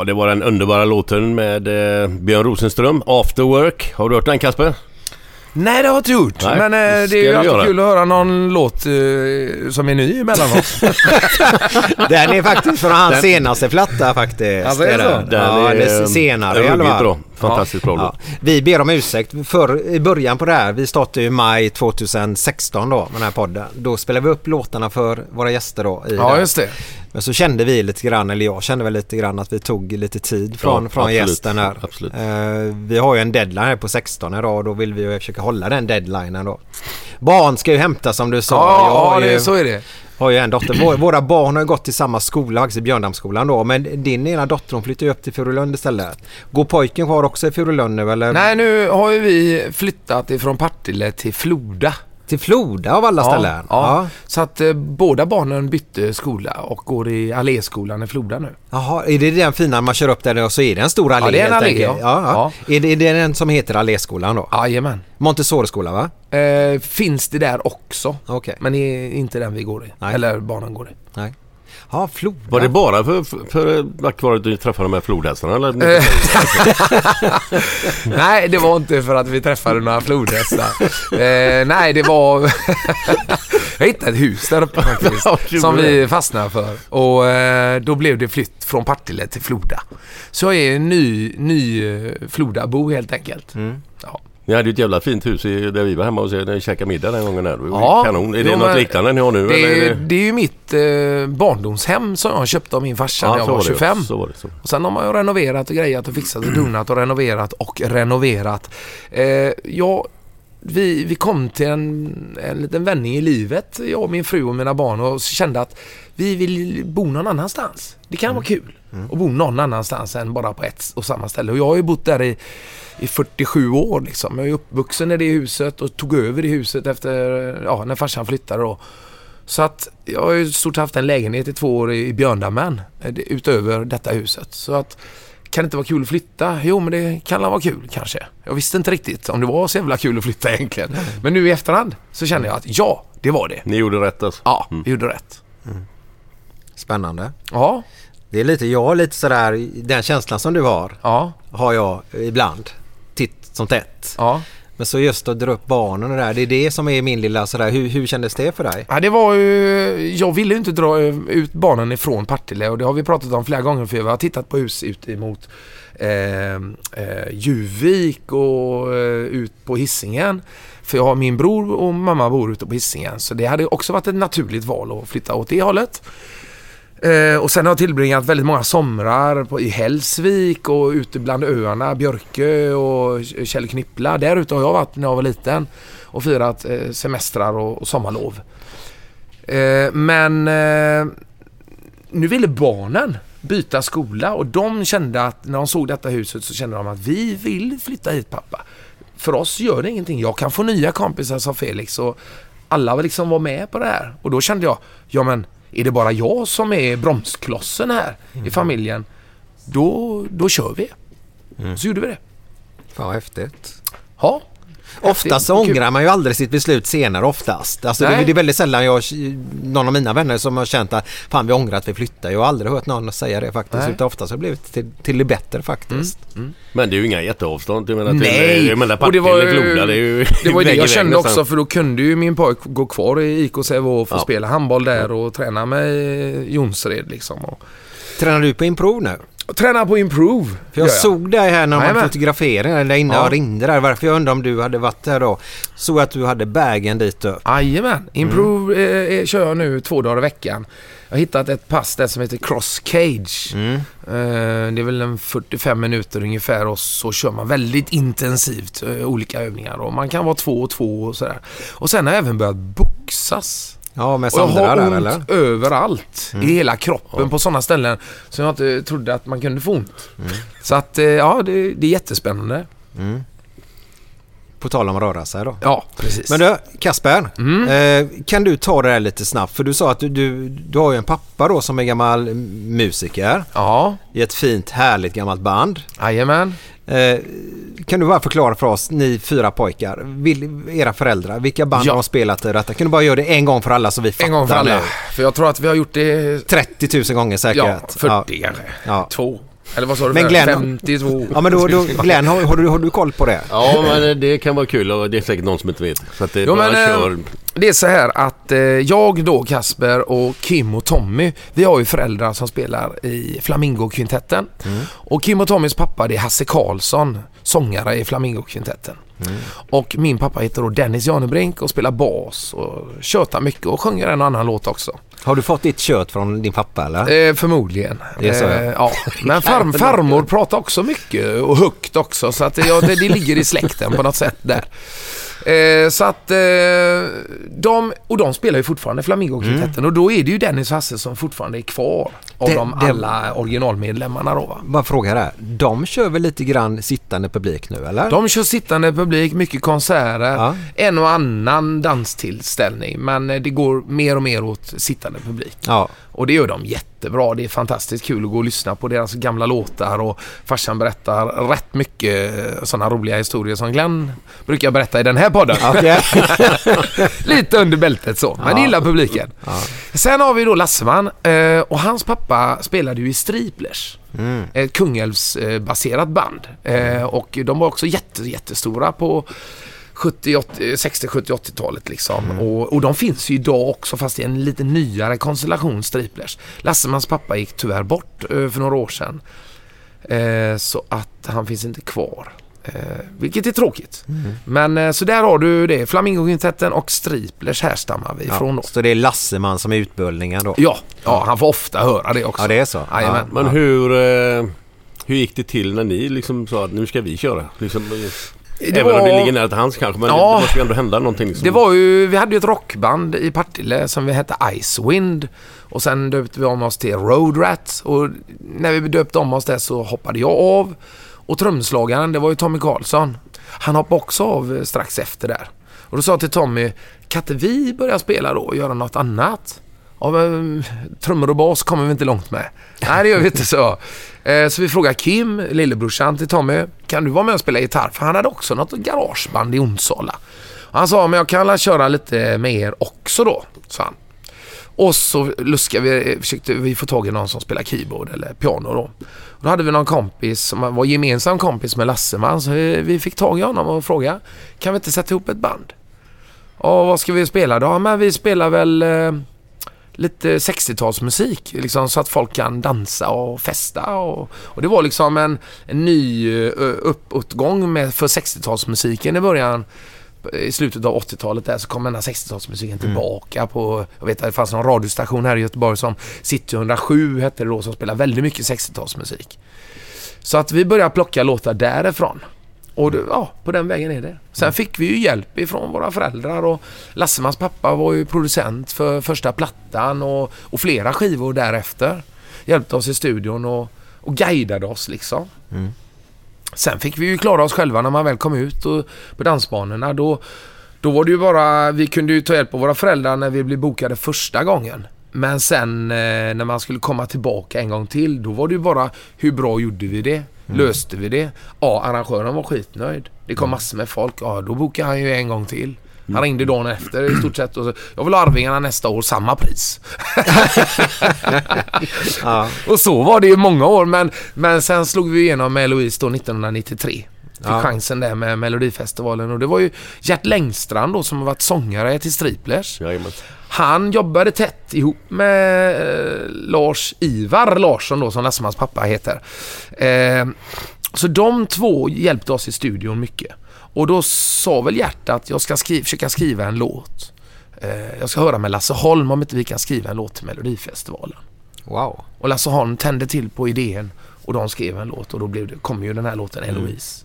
Ja, det var den underbara låten med eh, Björn Rosenström, After Work. Har du hört den Kasper? Nej det har jag inte gjort. Nej, men eh, det är ju alltid göra. kul att höra någon låt eh, som är ny emellanåt. Den är faktiskt från hans Den- senaste platta faktiskt. Alltså, är det så? den. Den ja, är, det är eh, senare i alla ruggigt fall. bra. Fantastiskt bra Ja. låt. Vi ber om ursäkt. För, I början på det här, vi startade ju i maj 2016 då med den här podden. Då spelade vi upp låtarna för våra gäster då. I ja det. just det. Men så kände vi lite grann, eller jag kände väl lite grann att vi tog lite tid från, Ja, från absolut. gästen här. Absolut. Eh, vi har ju en deadline här på 16 idag och då vill vi ju försöka hålla den deadlinen då. Barn ska ju hämtas som du sa. Jag Ja, har ja ju- det, så är det har ju en dotter. Våra barn har ju gått i samma skola, faktiskt i Björndammsskolan då. Men din ena dotter hon flyttar ju upp till Furulund istället. Går pojken kvar också i Furulund nu eller? Nej, nu har ju vi flyttat ifrån Partille till Floda. Till Floda av alla ställen? Ja, så att eh, båda barnen bytte skola och går i Alléskolan i Floda nu. Jaha, är det den fina man kör upp där och så är det en stor allé Ja, det är en allé, ja. Ja, ja. Är, det, är det den som heter Alléskolan då? Jajamän. Montessori-skola va? Eh, finns det där också. Okej. Men det är inte den vi går i. Nej. Eller barnen går i. Nej. Ja, Floda. Var det bara för, för, för tack vare att du träffade de här flodhästarna eller? Nej, det var inte för att vi träffade några flodhästar. eh, nej, det var... jag hittade ett hus där uppe faktiskt. Ja, som vi fastnade för. Och eh, då blev det flytt från Partille till Floda. Så jag är en ny, ny eh, Flodabo helt enkelt. Mm. Ja. Ni hade ju ett jävla fint hus i, där vi var hemma och så- käkade middag den gången där. Det var Ja. Kanon. Är det Jo, något liknande ni har nu? Det eller är är, det är ju mitt eh, barndomshem som jag köpte av min farsa när jag var det, 25. Så var det. Så. Och sen har man ju renoverat och grejat och fixat och donat och renoverat och renoverat. Eh, ja, vi, vi kom till en, en liten vändning i livet, jag och min fru och mina barn och kände att vi vill bo någon annanstans. Det kan vara kul att bo någon annanstans än bara på ett och samma ställe. Och jag har ju bott där i, i 47 år liksom. Jag är uppvuxen i det huset och tog över det huset efter, ja, när farsan flyttade då. Så att jag har ju stort haft en lägenhet i två år i Björndammen eh, utöver detta huset. Så att kan det inte vara kul att flytta? Jo, men det kan vara kul kanske. Jag visste inte riktigt om det var så jävla kul att flytta egentligen. Men nu i efterhand så känner jag att ja, det var det. Ni gjorde rätt alltså? Ja, vi gjorde rätt. Spännande. Ja, Det är lite, jag har lite sådär, den känslan som du har, ja, har jag ibland. Titt som tätt. ja. Men så just att dra upp barnen och det där, det är det som är min lilla sådär, hur, hur kändes det för dig? Ja, det var ju... Jag ville ju inte dra eh, ut barnen ifrån Partille och det har vi pratat om flera gånger för vi har tittat på hus ut emot eh, eh, Juvik och eh, ut på Hisingen. För jag har min bror och mamma bor ute på Hisingen så det hade också varit ett naturligt val att flytta åt det hållet. Eh, och sen har jag tillbringat väldigt många somrar på, i Hälsvik och ute bland öarna, Björkö och Källknippla. Där ute har jag varit när jag var liten och firat eh, semestrar och, och sommarlov. Eh, men eh, nu ville barnen byta skola och de kände att när de såg detta huset så kände de att vi vill flytta hit pappa. För oss gör det ingenting. Jag kan få nya kompisar sa Felix och alla liksom var med på det här. Och då kände jag, ja men är det bara jag som är bromsklossen här i familjen? Då, då kör vi. Så gjorde vi det. Fan vad häftigt. Ja. Oftast så ångrar man ju aldrig sitt beslut senare oftast. Alltså det, det är väldigt sällan jag, någon av mina vänner som har känt att fan vi ångrar att vi flyttar. Jag har aldrig hört någon säga det faktiskt. Nej. Utan oftast har det blivit till, till det bättre faktiskt. Men det är ju inga jätteavstånd. Jag menar, till, Nej, jag menar och det var ju Floda, det är ju det, var det jag kände nästan. också för då kunde ju min pojk gå kvar i IK Sävehof och Ja. spela handboll där och träna med Jonsred liksom. Och, Tränar du på improv nu? Och träna på improve. För jag gör såg dig här när man Jajamän. fotograferade där inne Ja. och ringde där. Varför jag undrar om du hade varit där då. Såg att du hade bagen dit upp. Jajamän, improve eh, eh, kör jag nu två dagar i veckan. Jag har hittat ett pass där som heter Cross Cage. Mm. Eh, det är väl en 45 minuter ungefär och så kör man väldigt intensivt eh, olika övningar. Och man kan vara två och två och sådär. Och sen har jag även börjat boxas. Ja, med Och jag Sandra har där ont eller? Mm. överallt i hela kroppen på sådana ställen som jag inte trodde att man kunde få ont. Mm. Så att eh, ja, det, det är jättespännande. På tal om att röra sig då. Ja, precis. Men du, Kasper. Mm. Eh, kan du ta det här lite snabbt? För du sa att du, du, du har ju en pappa då som är gammal musiker. Ja, I ett fint härligt gammalt band. jajamän. Eh, kan du bara förklara för oss, ni fyra pojkar, vil, era föräldrar, vilka band Ja. har spelat i detta? Kan du bara göra det en gång för alla så vi fattar En gång för alla. nu? För jag tror att vi har gjort det 30 000 gånger säkert. Ja, 40 kanske. Ja. Två. Eller vad sa du? Men? Glenn- 52. Ja men då, då Glenn, har, har, du, har du koll på det? Ja, men det kan vara kul och det är säkert någon som inte vet. Så att det Jo, bara men, eh, kör. Det är så här att eh, jag då, Kasper och Kim och Tommy, vi har ju föräldrar som spelar i Flamingo-kvintetten. Och Kim och Tommys pappa det är Hasse Karlsson, sångare i Flamingo-kvintetten. Och min pappa heter då Dennis Janebrink och spelar bas och tjötar mycket och sjunger en och annan låt också. Har du fått ditt kött från din pappa eller? Eh, förmodligen. Det är så, ja. Eh, ja. Men farm, farmor pratar också mycket och högt också så att ja, det, det ligger i släkten på något sätt där. Eh, så att eh, de, och de spelar ju fortfarande Flamingo-kvintetten och då är det ju Dennis Hasse som fortfarande är kvar av de det- alla originalmedlemmarna då va. Bara fråga där. De kör väl lite grann sittande publik nu eller? De kör sittande publik, mycket konserter, Ja. en och annan danstillställning men eh, det går mer och mer åt sittande publik. Ja. Och det gör de jättebra. Det är fantastiskt kul att gå och lyssna på deras gamla låtar och farsan berättar rätt mycket sådana roliga historier som Glenn brukar berätta i den här podden. Okej. Lite under bältet så, men det gillar publiken. Sen har vi då Lasseman eh, och hans pappa spelade ju i Striplers. Ett Kungälvsbaserat band. Eh, och de var också jätte, jättestora på 70, 80, 60, 70, 80-talet liksom. Och, och de finns ju idag också fast i en lite nyare konstellation Striplers. Lassemans pappa gick tyvärr bort eh, för några år sedan. Eh, så att han finns inte kvar. Eh, vilket är tråkigt. Men eh, så där har du det. Flamingo-kvintetten och Striplers härstammar vi ifrån då. Så det är Lasseman som är utbildningen då? Ja, ja, han får ofta höra det också. Ja, det är så. Jajamän. Men hur, eh, hur gick det till när ni liksom sa att nu ska vi köra? Liksom, även om det var- ligger nära till hands kanske, men Ja. det måste ju ändå hända någonting. Liksom. Det var ju, vi hade ju ett rockband i Partille som vi hette Icewind. Och sen döpte vi om oss till Road Rat. Och när vi döpte om oss där så hoppade jag av. Och trumslagaren, det var ju Tommy Karlsson. Han hoppade också av eh, strax efter där. Och då sa jag till Tommy, kan inte vi börja spela då och göra något annat? Ja, men, trummor och bas kommer vi inte långt med. Nej, det gör vi inte så. Eh, så vi frågade Kim, lillebrorsan till Tommy, kan du vara med och spela gitarr? För han hade också något garageband i Onsala. Han sa, men jag kan väl köra lite med er också då, sa han. Och så luskade vi, eh, försökte vi få tag i någon som spelar keyboard eller piano då. Och då hade vi någon kompis som var gemensam kompis med Lasseman så vi, vi fick tag i honom och frågade, kan vi inte sätta ihop ett band? Och vad ska vi spela då? Ja, men vi spelar väl eh, lite 60-talsmusik liksom, så att folk kan dansa och festa. Och, och det var liksom en, en ny eh, uppåtgång med, för 60-talsmusiken i början. I slutet av 80-talet där så kom den här 60-talsmusiken tillbaka på, jag vet att det fanns någon radiostation här i Göteborg som City 107 hette det då som spelade väldigt mycket 60-talsmusik. Så att vi började plocka låtar därifrån. Och det, ja, på den vägen är det. Sen fick vi ju hjälp ifrån våra föräldrar och Lassemans pappa var ju producent för första plattan och, och flera skivor därefter. Hjälpte oss i studion och, och guidade oss liksom. Sen fick vi ju klara oss själva när man väl kom ut och, på dansbanorna. Då, då var det ju bara, vi kunde ju ta hjälp av våra föräldrar när vi blev bokade första gången. Men sen eh, när man skulle komma tillbaka en gång till, då var det ju bara hur bra gjorde vi det? Löste vi det? Ja, arrangören var skitnöjd. Det kom massor med folk. Ja, då bokade han ju en gång till. Han ringde dagen efter i stort sett och så, jag vill ha Arvingarna nästa år, samma pris. Ja. Och så var det ju många år men, men sen slog vi igenom med Louise då 1993. Fick Ja. chansen där med Melodifestivalen och det var ju Gert Längstrand då som har varit sångare till Striplers. Jajamän. Han jobbade tätt ihop med eh, Lars Ivar Larsson då som Lassemans pappa heter. Eh, så de två hjälpte oss i studion mycket. Och då sa väl Gert att jag ska skri- försöka skriva en låt. Eh, jag ska höra med Lasse Holm om inte vi kan skriva en låt till Melodifestivalen. Wow. Och Lasse Holm tände till på idén och de skrev en låt och då blev det, kom ju den här låten Eloise.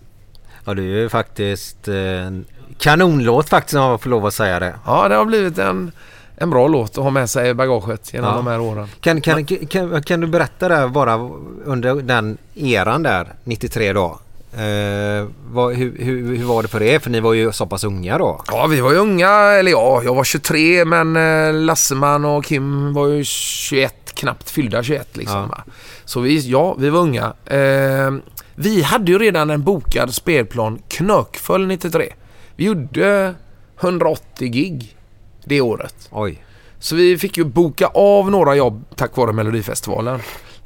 Ja det är ju faktiskt eh, en kanonlåt faktiskt om jag får lov att säga det. Ja, det har blivit en, en bra låt att ha med sig i bagaget genom Ja. de här åren. Kan, kan, kan, kan du berätta där bara under den eran där 93 då? Eh, vad, hur, hur, hur var det för er? För ni var ju så pass unga då. Ja, vi var ju unga, eller ja, jag var 23 men eh, Lasseman och Kim var ju 21, knappt fyllda 21 liksom. Ja. Så vi, ja, vi var unga. Eh, vi hade ju redan en bokad spelplan knökfull 93. Vi gjorde 180 gig det året. Oj. Så vi fick ju boka av några jobb tack vare Melodifestivalen.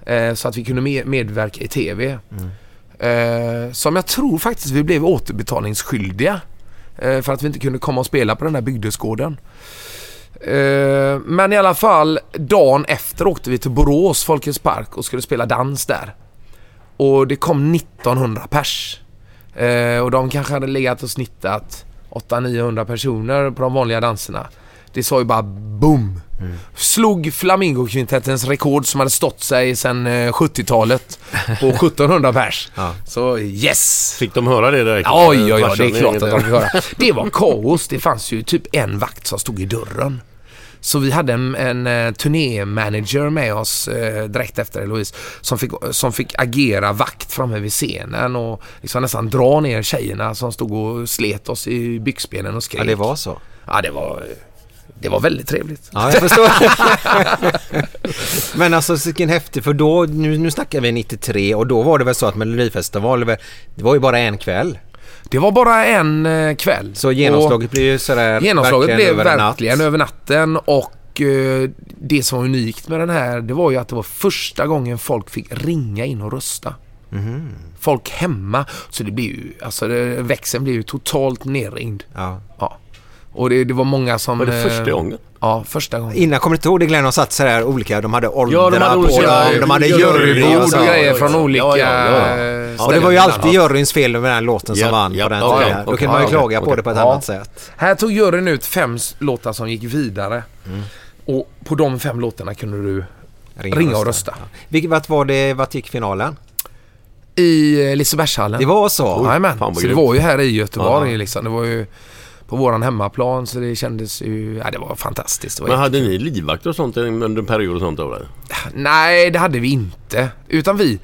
Eh, så att vi kunde med- medverka i TV. Eh, som jag tror faktiskt vi blev återbetalningsskyldiga. Eh, för att vi inte kunde komma och spela på den där bygdegården. Eh, men i alla fall, dagen efter åkte vi till Borås Folkets Park och skulle spela dans där. Och det kom 1900 pers. Eh, och de kanske hade legat och snittat 800-900 personer på de vanliga danserna. Det sa ju bara boom. Slog Flamingokvintettens rekord som hade stått sig sedan eh, 70-talet på 1700 pers. Ja. Så yes! Fick de höra det direkt? Oj, oj, Farsan det är klart att de fick höra. Det var kaos. Det fanns ju typ en vakt som stod i dörren. Så vi hade en, en eh, turnémanager med oss eh, direkt efter Eloise som fick, som fick agera vakt framme vid scenen och liksom nästan dra ner tjejerna som stod och slet oss i byxbenen och skrek. Ja det var så. Ja, det var, det var väldigt trevligt. Ja, jag förstår. Men alltså vilken häftig, för då, nu, nu snackar vi 93 och då var det väl så att Melodifestivalen, det var ju bara en kväll. Det var bara en eh, kväll. Så genomslaget blev ju sådär Och Genomslaget verkligen blev över en natt. verkligen över natten och eh, det som var unikt med den här det var ju att det var första gången folk fick ringa in och rösta. Mhm. Folk hemma. Så det blev ju, alltså det, växeln blev ju totalt nerringd. Ja. Ja. Och det, det var många som... Var det första eh, gången? Ja, första gången. Innan kommer du inte ihåg det Glenn, de satt sådär olika, de hade åldrar Ja, de hade på olika- dem, de hade jurybord jury Ord och grejer från ja, olika ja, ja. eh, Och det var ju alltid juryns fel med den här låten som Ja, vann ja, på den tiden. Då kan man ju klaga på det på ett Ja. annat sätt. Här tog juryn ut fem låtar som gick vidare. Mm. Och på de fem låtarna kunde du ringa och rösta. Ja. Vilket, vart var det, vart gick finalen? I eh, Lisebergshallen. Det var så? Jajamän. Så det var ju här i Göteborg Ja. liksom. Det var ju på våran hemmaplan så det kändes ju... Ja, det var fantastiskt. Det var Men hade ni livvakt och sånt under en period och sånt? Eller? Nej, det hade vi inte. Utan vi...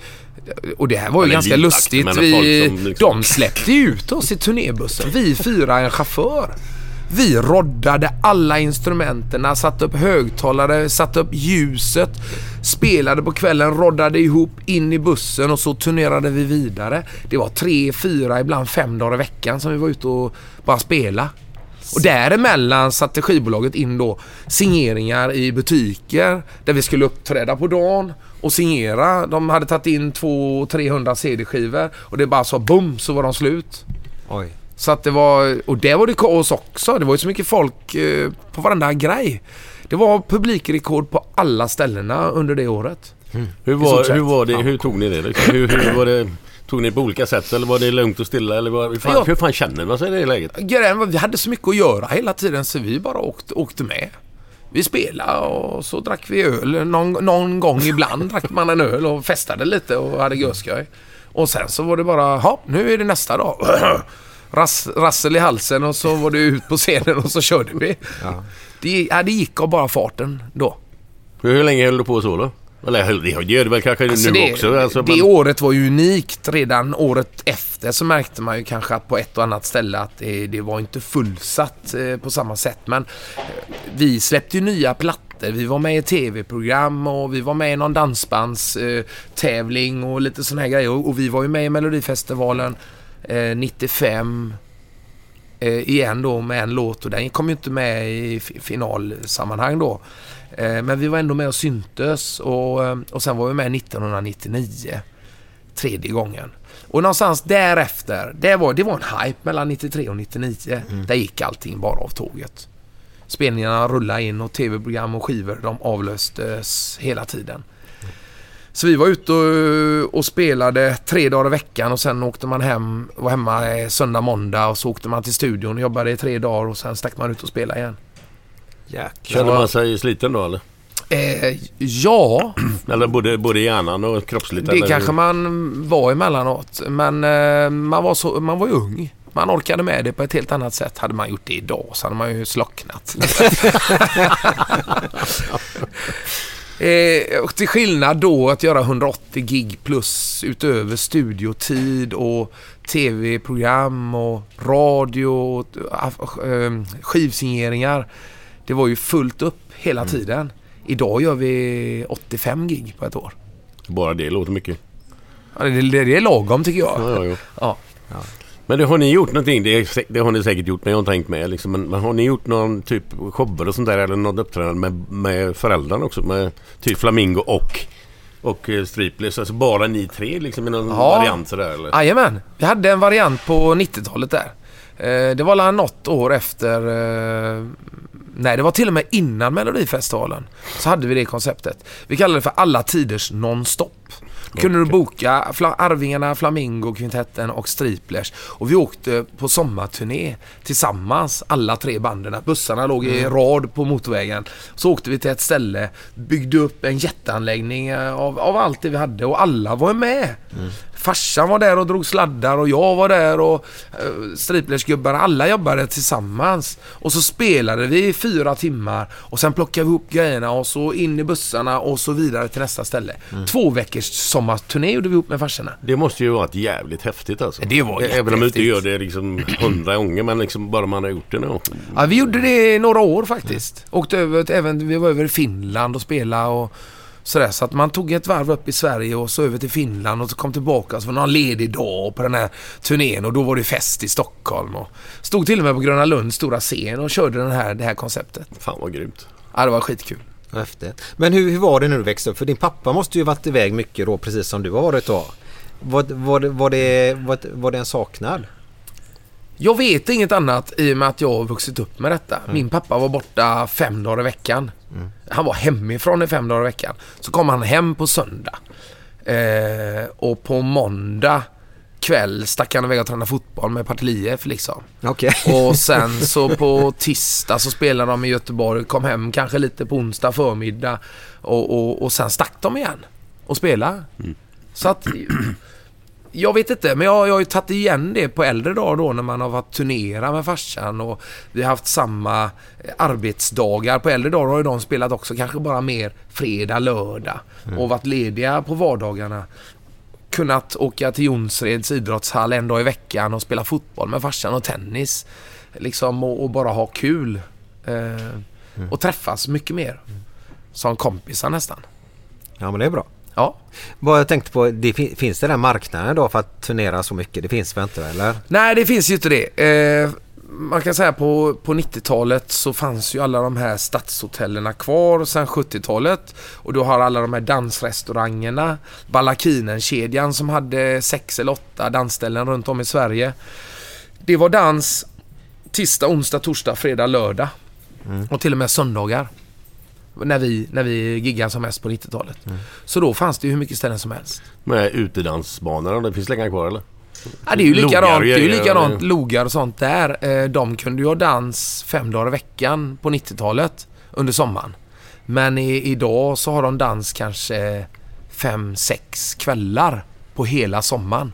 Och det här var ju Eller ganska lustigt. Vi, liksom- De släppte ut oss i turnébussen. Vi fyra en chaufför. Vi roddade alla instrumenten, satte upp högtalare, satte upp ljuset, spelade på kvällen, roddade ihop in i bussen och så turnerade vi vidare. Det var tre, fyra, ibland fem dagar i veckan som vi var ute och bara spela. Och däremellan satte skivbolaget in då signeringar i butiker där vi skulle uppträda på dagen och signera. De hade tagit in 200-300 CD-skivor och det bara sa bum så var de slut. Oj. Så att det var, och det var det kaos också. Det var ju så mycket folk eh, på varenda grej. Det var publikrekord på alla ställena under det året. Hur I stort var, hur var det? Hur tog ni det? Liksom? Hur, hur var det? Tog ni på olika sätt eller var det lugnt och stilla? Eller var, hur, fan, Ja. hur fan känner man sig i det läget? Grejen var, vi hade så mycket att göra hela tiden så vi bara åkte, åkte med. Vi spelade och så drack vi öl. Någon, någon gång ibland drack man en öl och festade lite och hade görskoj. Och sen så var det bara, ja nu är det nästa dag. Rass, rassel i halsen och så var det ut på scenen och så körde vi. Ja. Det, ja, det gick av bara farten då. Hur, länge höll du på så då? Eller det gör det väl kanske Alltså nu det, också. Alltså, det men- året var ju unikt. Redan året efter så märkte man ju kanske att på ett och annat ställe att det, det var inte fullsatt eh, på samma sätt. Men eh, vi släppte ju nya plattor. Vi var med i tv-program och vi var med i någon dansbandstävling eh, tävling och lite sådana här grejer. Och vi var ju med i Melodifestivalen eh, 95 eh, igen då med en låt och den kom ju inte med i fi- finalsammanhang då. Eh, men vi var ändå med och syntes och, eh, och sen var vi med 1999. Tredje gången. Och någonstans därefter, det var, det var en hype mellan 93 och 99. Där gick allting bara av tåget. Spelningarna rullade in och tv-program och skivor de avlöstes hela tiden. Så vi var ute och, och spelade tre dagar i veckan och sen åkte man hem, var hemma söndag, måndag och så åkte man till studion och jobbade i tre dagar och sen stack man ut och spelade igen. Känner man sig sliten då eller? Eh, ja, Eller både, både hjärnan och kroppsligt? det eller? kanske man var emellanåt. Men eh, man, var så, man var ju ung. Man orkade med det på ett helt annat sätt. Hade man gjort det idag så hade man ju slocknat. Eh, och till skillnad då att göra 180 gig plus utöver studiotid och tv-program och radio och eh, skivsigneringar. Det var ju fullt upp hela tiden. Idag gör vi 85 gig på ett år. Bara det låter mycket. Ja, det, det, det är lagom tycker jag. Ja, ja, ja. Men det, har ni gjort någonting? Det, det har ni säkert gjort, men jag har inte tänkt med. Liksom. Men, men har ni gjort någon typ shower och sånt där eller något uppträdande med, med föräldrarna också? Med typ Flamingo och, och eh, Striplers? Alltså bara ni tre liksom i någon Ja. variant sådär eller? Jajamän, vi hade en variant på 90-talet där. Eh, det var la något år efter... Eh, nej, det var till och med innan Melodifestivalen. Så hade vi det konceptet. Vi kallade det för Alla Tiders Nonstop. Kunde du boka Fla- Arvingarna, Flamingo, Kvintetten och Striplers. Och vi åkte på sommarturné tillsammans, alla tre banden. Bussarna låg i rad på motorvägen. Så åkte vi till ett ställe, byggde upp en jätteanläggning eh, av, av allt det vi hade och alla var med. Farsan var där och drog sladdar och jag var där och uh, Striplersgubbarna, alla jobbade tillsammans. Och så spelade vi i fyra timmar och sen plockade vi ihop grejerna och så in i bussarna och så vidare till nästa ställe. Två veckors sommarturné gjorde vi ihop med farsorna. Det måste ju varit jävligt häftigt alltså. Det var Även om man inte jättehäftigt. gör det liksom hundra gånger men liksom bara man har gjort det någon Ja, vi gjorde det i några år faktiskt. Åkte över, även, vi var över i Finland och spelade och sådär. Så att man tog ett varv upp i Sverige och så över till Finland och så kom tillbaka. Så var det någon ledig dag på den här turnén och då var det fest i Stockholm. Och stod till och med på Gröna Lunds stora scen och körde den här, det här konceptet. Fan vad grymt. Ja, det var skitkul. Häftigt. Men hur, hur var det när du växte upp? För din pappa måste ju varit iväg mycket då precis som du har varit då. Var, var, var, det, var, det- var det en saknad? Jag vet inget annat i och med att jag har vuxit upp med detta. Min pappa var borta fem dagar i veckan. Han var hemifrån i fem dagar i veckan. Så kom han hem på söndag. Eh, och på måndag kväll stack han iväg och tränade fotboll med Partille IF liksom. Okej. Och sen så på tisdag så spelade de i Göteborg, kom hem kanske lite på onsdag förmiddag och, och, och sen stack de igen och spelade. Så att jag vet inte, men jag, jag har ju tagit igen det på äldre dagar då när man har varit turnera med farsan och vi har haft samma eh, arbetsdagar. På äldre dagar har ju de spelat också kanske bara mer fredag, lördag och varit lediga på vardagarna. Kunnat åka till Jonsereds idrottshall en dag i veckan och spela fotboll med farsan och tennis. Liksom och, och bara ha kul. Eh, Och träffas mycket mer. Som kompisar nästan. Ja men det är bra. Ja. Vad jag tänkte på, det fin- finns det den marknaden då för att turnera så mycket? Det finns väl inte eller? Nej, det finns ju inte det. Eh, man kan säga på, på 90-talet så fanns ju alla de här stadshotellerna kvar sen 70-talet. Och då har alla de här dansrestaurangerna, Ballakinen-kedjan som hade sex eller åtta dansställen runt om i Sverige. Det var dans tisdag, onsdag, torsdag, fredag, lördag. Och till och med söndagar. När vi, när vi giggade som mest på 90-talet. Så då fanns det ju hur mycket ställen som helst. Med utedansbanorna, det finns länge kvar eller? Ja, det är ju likadant. Det är ju likadant. Logar och sånt där. Eh, De kunde ju ha dans fem dagar i veckan på 90-talet under sommaren. Men i, idag så har de dans kanske fem, sex kvällar på hela sommaren.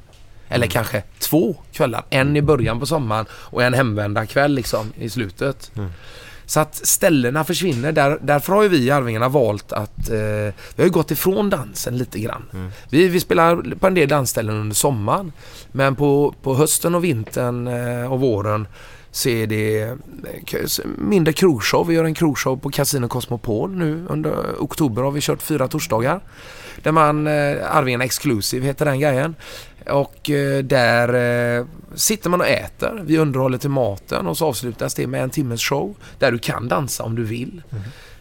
Eller kanske två kvällar. En i början på sommaren och en hemvändarkväll liksom i slutet. Så att ställena försvinner. Där, därför har ju vi i Arvingarna valt att eh, vi har ju gått ifrån dansen lite grann. Vi, vi spelar på en del dansställen under sommaren. Men på, på hösten och vintern eh, och våren så är det eh, mindre krogshow. Vi gör en krogshow på Casino Cosmopol nu under oktober har vi kört fyra torsdagar. Där man, eh, Arvingarna Exclusive heter den grejen. Och eh, där eh, sitter man och äter. Vi underhåller till maten och så avslutas det med en timmes show där du kan dansa om du vill.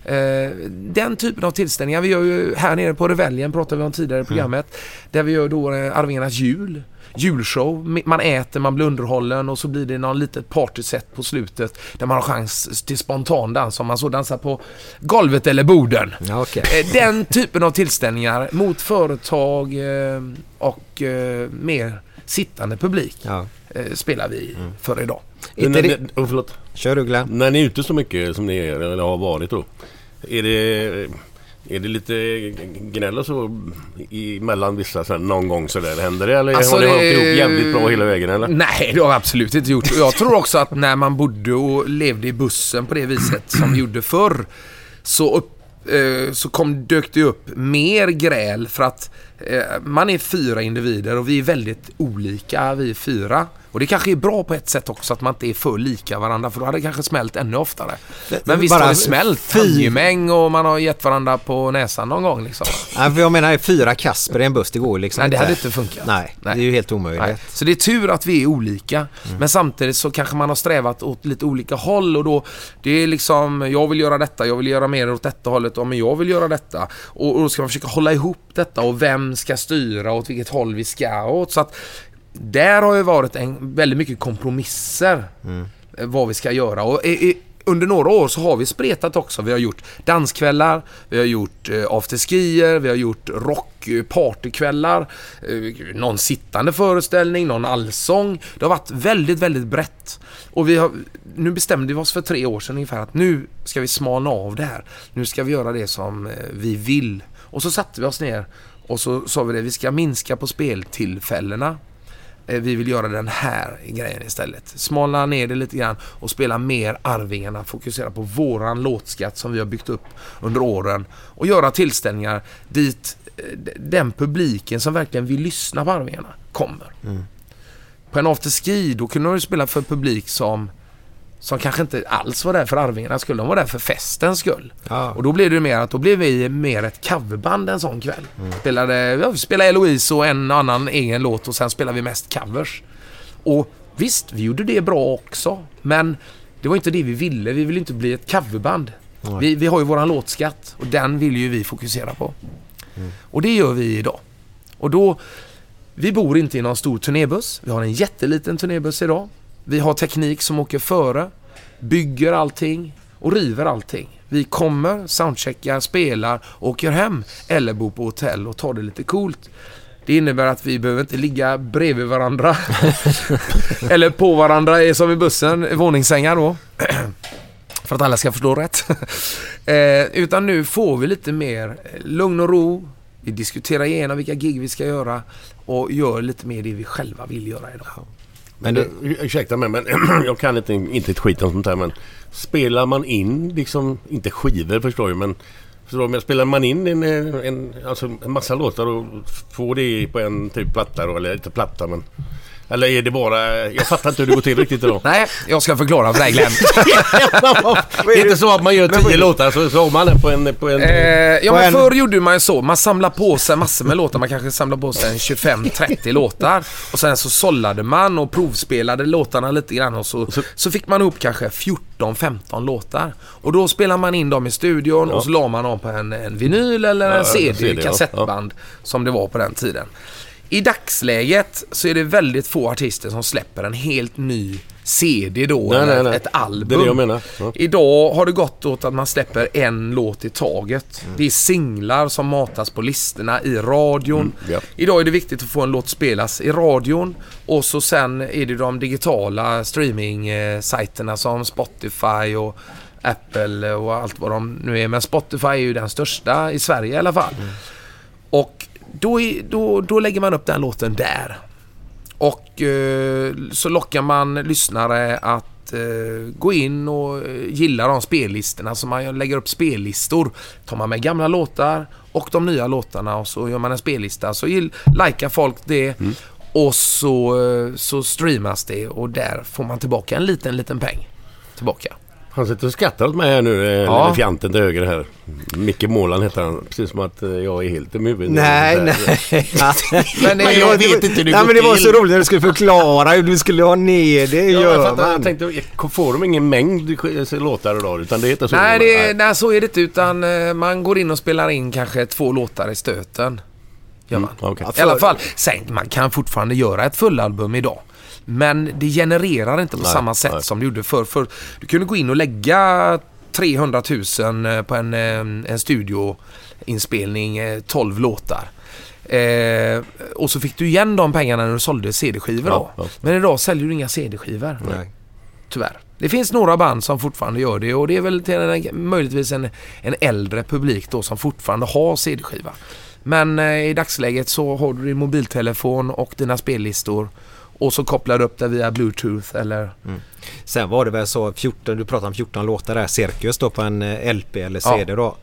Eh, den typen av tillställningar. Vi gör ju här nere på Reveljen, pratade vi om tidigare i programmet. Där vi gör då Arvingarnas jul. Julshow. Man äter, man blir underhållen och så blir det någon litet partyset på slutet där man har chans till spontan dans om man så dansar på golvet eller borden. Ja, okej. Eh, Den typen av tillställningar mot företag eh, och eh, mer sittande publik Ja. spelar vi för idag. Inte när, det- oh, förlåt. Kör du Glenn. När ni är ute så mycket som ni är, eller har varit då. Är det, är det lite gnäll och så mellan vissa så här, någon gång sådär? Händer det? Eller Alltså, har ni hållit det- ihop jävligt bra hela vägen eller? Nej, det har vi absolut inte gjort. Jag tror också att när man bodde och levde i bussen på det viset som vi gjorde förr så, upp, eh, så kom, dök det upp mer gräl för att man är fyra individer och vi är väldigt olika vi fyra. Och det kanske är bra på ett sätt också att man inte är för lika varandra för då hade det kanske smält ännu oftare. Men visst Bara har det smält. Handgemäng och man har gett varandra på näsan någon gång liksom. Nej, för jag menar fyra Kasper i en buss, det går liksom Nej, det hade inte funkat. Nej, Nej. det är ju helt omöjligt. Nej. Så det är tur att vi är olika. Men samtidigt så kanske man har strävat åt lite olika håll och då det är liksom jag vill göra detta, jag vill göra mer åt detta hållet, ja men jag vill göra detta. Och, och då ska man försöka hålla ihop detta och vem ska styra åt vilket håll vi ska åt. Så att där har ju varit en, väldigt mycket kompromisser eh, vad vi ska göra. Och i, i, under några år så har vi spretat också. Vi har gjort danskvällar, vi har gjort eh, afterskier, vi har gjort rock eh, partykvällar, eh, någon sittande föreställning, någon allsång. Det har varit väldigt, väldigt brett. Och vi har, nu bestämde vi oss för tre år sedan ungefär att nu ska vi smalna av det här. Nu ska vi göra det som eh, vi vill. Och så satte vi oss ner och så sa vi det, vi ska minska på speltillfällena. Eh, Vi vill göra den här grejen istället. Smalna ner det lite grann och spela mer Arvingarna. Fokusera på våran låtskatt som vi har byggt upp under åren. Och göra tillställningar dit eh, den publiken som verkligen vill lyssna på Arvingarna kommer. På en afterski då kunde de spela för publik som som kanske inte alls var där för Arvingarnas skull. De var där för festens skull. Ja. Och då blev det mer att då blev vi mer ett coverband en sån kväll. Spelade, ja, vi spelade Eloise och en annan egen låt och sen spelade vi mest covers. Och visst, vi gjorde det bra också. Men det var inte det vi ville. Vi ville inte bli ett coverband. Vi, vi har ju våran låtskatt och den vill ju vi fokusera på. Och det gör vi idag. Och då, vi bor inte i någon stor turnébuss. Vi har en jätteliten turnébuss idag. Vi har teknik som åker före, bygger allting och river allting. Vi kommer, soundcheckar, spelar, åker hem eller bor på hotell och tar det lite coolt. Det innebär att vi behöver inte ligga bredvid varandra. eller på varandra som i bussen, våningssängar då. För att alla ska förstå rätt. eh, utan nu får vi lite mer eh, lugn och ro. Vi diskuterar igenom vilka gig vi ska göra och gör lite mer det vi själva vill göra idag. Men det, ursäkta mig men jag kan inte, inte ett skit om sånt här men Spelar man in liksom, inte skivor förstår jag men du, men spelar man in en, en, alltså en massa låtar och får det på en typ platta då, eller inte platta men Eller är det bara, jag fattar inte hur det går till riktigt idag. Nej, jag ska förklara för dig Glenn. det är inte så att man gör tio låtar så, så har man det på en... På en Eh, ja På men en- förr gjorde man ju så. Man samlade på sig massor med låtar. Man kanske samlade på sig en 25-30 låtar. Och sen så sållade man och provspelade låtarna lite grann och så, så fick man ihop kanske 14-15 låtar. Och då spelade man in dem i studion och så la man dem på en, en vinyl eller en Ja, CD, CD, ja. kassettband som det var på den tiden. I dagsläget så är det väldigt få artister som släpper en helt ny CD då, Nej, eller nej, nej. ett album. Det är det jag menar. Ja. Idag har det gått åt att man släpper en låt i taget. Mm. Det är singlar som matas på listorna i radion. ja. Idag är det viktigt att få en låt spelas i radion och så sen är det de digitala streaming-sajterna som Spotify och Apple och allt vad de nu är. Men Spotify är ju den största i Sverige i alla fall. Och då, är, då, då lägger man upp den låten där. Och eh, så lockar man lyssnare att eh, gå in och eh, gilla de spellistorna. Så man lägger upp spellistor. Tar man med gamla låtar och de nya låtarna och så gör man en spellista. Så likar folk det. Och så, eh, så streamas det och där får man tillbaka en liten, liten peng. Tillbaka. Han sitter och skrattar åt mig här nu, ja. Ja. elefanten till höger här. Micke Målan heter han. Precis som att eh, jag är helt dum i huvudet. Nej, nej. Men Men jag vet inte hur det Nej går men det var till. så roligt när du skulle förklara hur du skulle ha ner det. Ja, jag, gör fattar, jag tänkte, får de ingen mängd låtar idag? Utan det heter så? Nej, det, nej, så är det inte. Utan eh, man går in och spelar in kanske två låtar i stöten. Gör man. Mm, okej. I alla fall. Sen, man kan fortfarande göra ett fullalbum idag. Men det genererar inte på Nej, samma sätt nej. som det gjorde förr. För du kunde gå in och lägga 300 000 på en, eh, en studioinspelning, eh, 12 låtar. Eh, och så fick du igen de pengarna när du sålde CD-skivor Ja, då. ja. Men idag säljer du inga CD-skivor. Nej. Tyvärr. Det finns några band som fortfarande gör det och det är väl till en, möjligtvis en, en äldre publik då som fortfarande har CD-skiva. Men eh, i dagsläget så har du din mobiltelefon och dina spellistor och så kopplar du upp det via bluetooth eller... Sen var det väl så 14, du pratade om 14 låtar där, Cirkus då på en eh, LP eller Ja. CD då.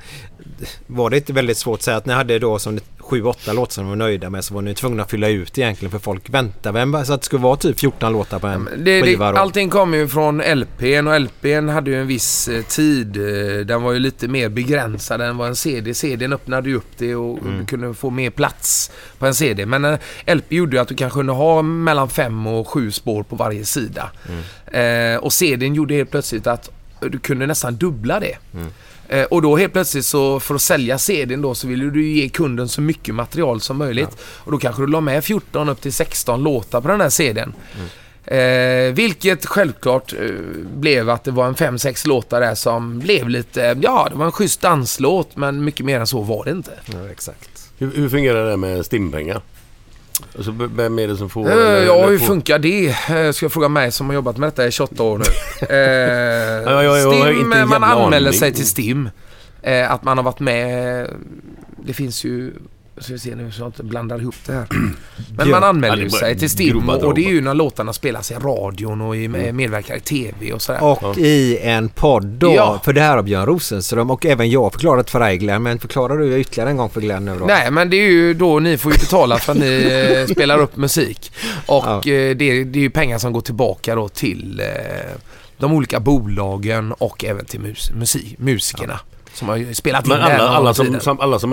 Var det inte väldigt svårt att säga att ni hade då som 7-8 låtar som ni var nöjda med så var ni tvungna att fylla ut egentligen för folk väntar vem så att det skulle vara typ 14 låtar på en Det, det, skiva då? allting kom ju från LPn och LPn hade ju en viss eh, tid. eh, Den var ju lite mer begränsad än vad en CD. CDn öppnade ju upp det och Mm. du kunde få mer plats på en CD. Men en LP gjorde ju att du kanske kunde ha mellan fem och sju spår på varje sida. Mm. Eh, och CDn gjorde helt plötsligt att du kunde nästan dubbla det. Mm. Eh, och då helt plötsligt så för att sälja CDn då så ville du ge kunden så mycket material som möjligt. Och då kanske du la med 14 upp till 16 låtar på den här CDn. Eh, vilket självklart eh, blev att det var en 5-6 låtar där som blev lite, ja det var en schysst danslåt men mycket mer än så var det inte. Ja, exakt. Hur, hur fungerar det med stimpengar? Alltså, vem är det som får... Eh, eller- ja, eller hur får- funkar det? Eh, ska jag fråga mig som har jobbat med detta i 28 år nu. Eh, Ja, ja, Stim, man anmäler sig till STIM. Eh, att man har varit med. Det finns ju, ska vi se nu så jag inte blandar ihop det här. Men man Ja, anmäler ju sig till STIM och, det är ju när låtarna spelas i radion och i, Mm. medverkar i TV och sådär. Och i en podd då, Ja. för det här har Björn Rosenström och även jag förklarat för dig Glenn, men förklarar du ytterligare en gång för Glenn nu då? Nej, men det är ju då ni får ju betala för att ni eh, spelar upp musik. Och Ja. eh, det, det är ju pengar som går tillbaka då till eh, de olika bolagen och även till mus, musik, musikerna. Som har spelat in Men alla, alla, som, alla som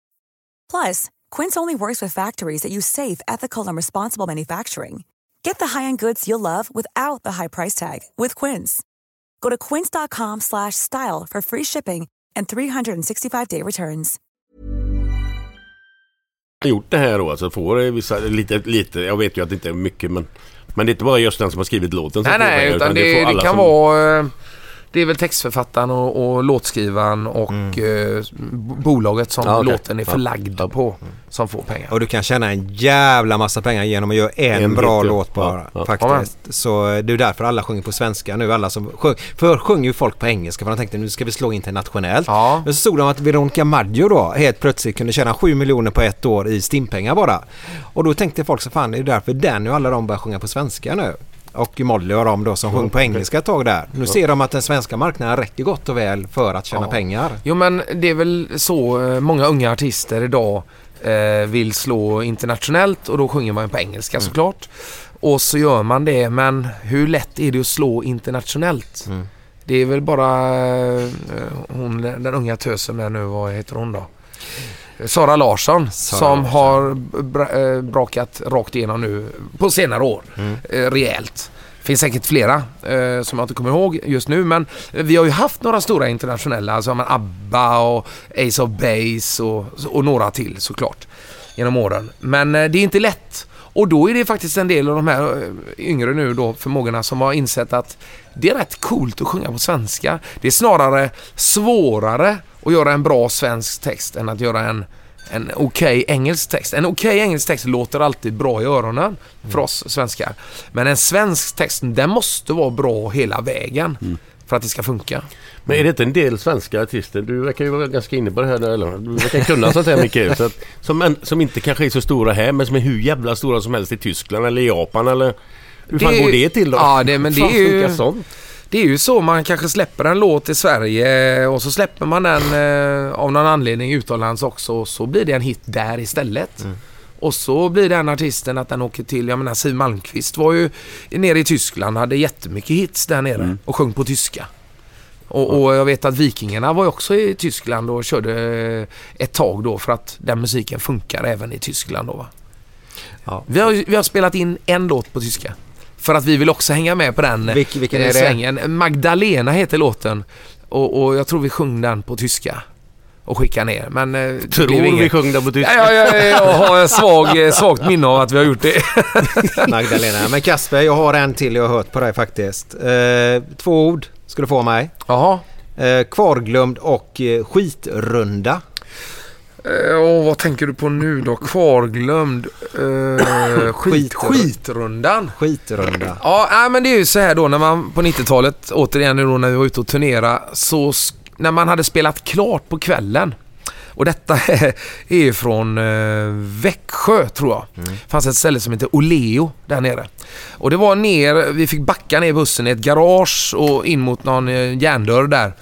Plus, Quince only works with factories that use safe, ethical, and responsible manufacturing. Get the high-end goods you'll love without the high price tag with Quince. Go to quince.com slash style for free shipping and 365-day returns. gjort det här då, alltså får eh, vissa, lite, lite, jag vet ju att det inte är mycket men Men det är inte bara just den som har skrivit låten som Nej, får nej, pengar, utan det, får det alla kan som- vara... eh, Det är väl textförfattaren och, och låtskrivaren och eh, b- bolaget som Mm. Ja, okej. låten är Ja. förlagd på som får pengar. Och du kan tjäna en jävla massa pengar genom att göra en, En bra hit, ja. låt bara. Ja, ja. Faktiskt. Så eh, det är därför alla sjunger på svenska nu. Alla som sjung, förr sjöng ju folk på engelska för de tänkte nu ska vi slå internationellt. Ja. Men så stod de att Veronica Maggio då helt plötsligt kunde tjäna 7 miljoner på ett år i stimpengar bara. Och då tänkte folk så fan det är därför den och alla de börjar sjunga på svenska nu. Och Molly och de då som sjöng på engelska ett tag där. Nu ser de att den svenska marknaden räcker gott och väl för att tjäna Ja. pengar. Jo men det är väl så eh, många unga artister idag eh, vill slå internationellt och då sjunger man på engelska Mm. såklart. Och så gör man det men hur lätt är det att slå internationellt? Mm. Det är väl bara eh, hon, den unga tösen där nu, vad heter hon då? Sara Larsson Sara som Larsson. har bra, eh, brakat rakt igenom nu på senare år. Mm. Eh, rejält. finns säkert flera eh, som jag inte kommer ihåg just nu men vi har ju haft några stora internationella, alltså men ABBA och Ace of Base och, och några till såklart genom åren. Men eh, det är inte lätt. Och då är det faktiskt en del av de här eh, yngre nu då förmågorna som har insett att det är rätt coolt att sjunga på svenska. Det är snarare svårare att göra en bra svensk text än att göra en en okej engelsk text. En okej engelsk text låter alltid bra i öronen för oss svenskar. Men en svensk text, den måste vara bra hela vägen för att det ska funka. Men är det inte en del svenska artister, du verkar ju vara ganska inne på det här, eller du verkar kunna sånt här mycket. Så att, som, en, som inte kanske är så stora här men som är hur jävla stora som helst i Tyskland eller Japan eller... Hur fan Det- går det till då? Ja, det, men det är ju... sånt? Det är ju så, man kanske släpper en låt i Sverige och så släpper man den eh, av någon anledning utomlands också och så blir det en hit där istället. Och så blir den artisten att den åker till, jag menar Siw Malmkvist var ju nere i Tyskland, hade jättemycket hits där nere och sjöng på tyska. Och, och jag vet att Vikingarna var ju också i Tyskland och körde eh, ett tag då för att den musiken funkar även i Tyskland då va. Ja. Vi, har, vi har spelat in en låt på tyska. För att vi vill också hänga med på den Vilk- vilken eh, är det? svängen. Magdalena heter låten. Och, och jag tror vi sjöng den på tyska. Och skickade ner. Men eh, det Tror blev vi sjöng den på tyska? Ja, ja, ja, jag har ett svag, eh, svagt minne av att vi har gjort det. Magdalena. Men Kasper, jag har en till jag har hört på dig faktiskt. Eh, två ord ska du få mig. Jaha. Eh, kvarglömd och skitrunda. Och vad tänker du på nu då? Kvarglömd? Eh, skit, Skit- skitrundan? Skitrunda. Ja, men det är ju så här då när man på 90-talet, återigen nu då när vi var ute och turnera, så när man hade spelat klart på kvällen. Och detta är ju från eh, Växjö tror jag. Det fanns ett ställe som heter Oleo där nere. Och det var ner, vi fick backa ner bussen i ett garage och in mot någon eh, järndörr där.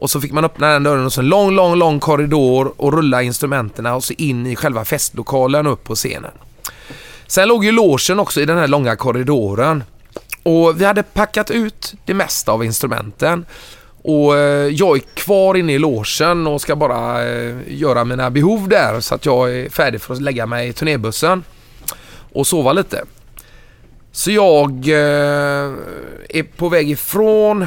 Och så fick man öppna den dörren och så en lång, lång, lång korridor och rulla instrumenten och så in i själva festlokalen upp på scenen. Sen låg ju logen också i den här långa korridoren. Och vi hade packat ut det mesta av instrumenten. Och eh, jag är kvar inne i logen och ska bara eh, göra mina behov där så att jag är färdig för att lägga mig i turnébussen och sova lite. Så jag eh, är på väg ifrån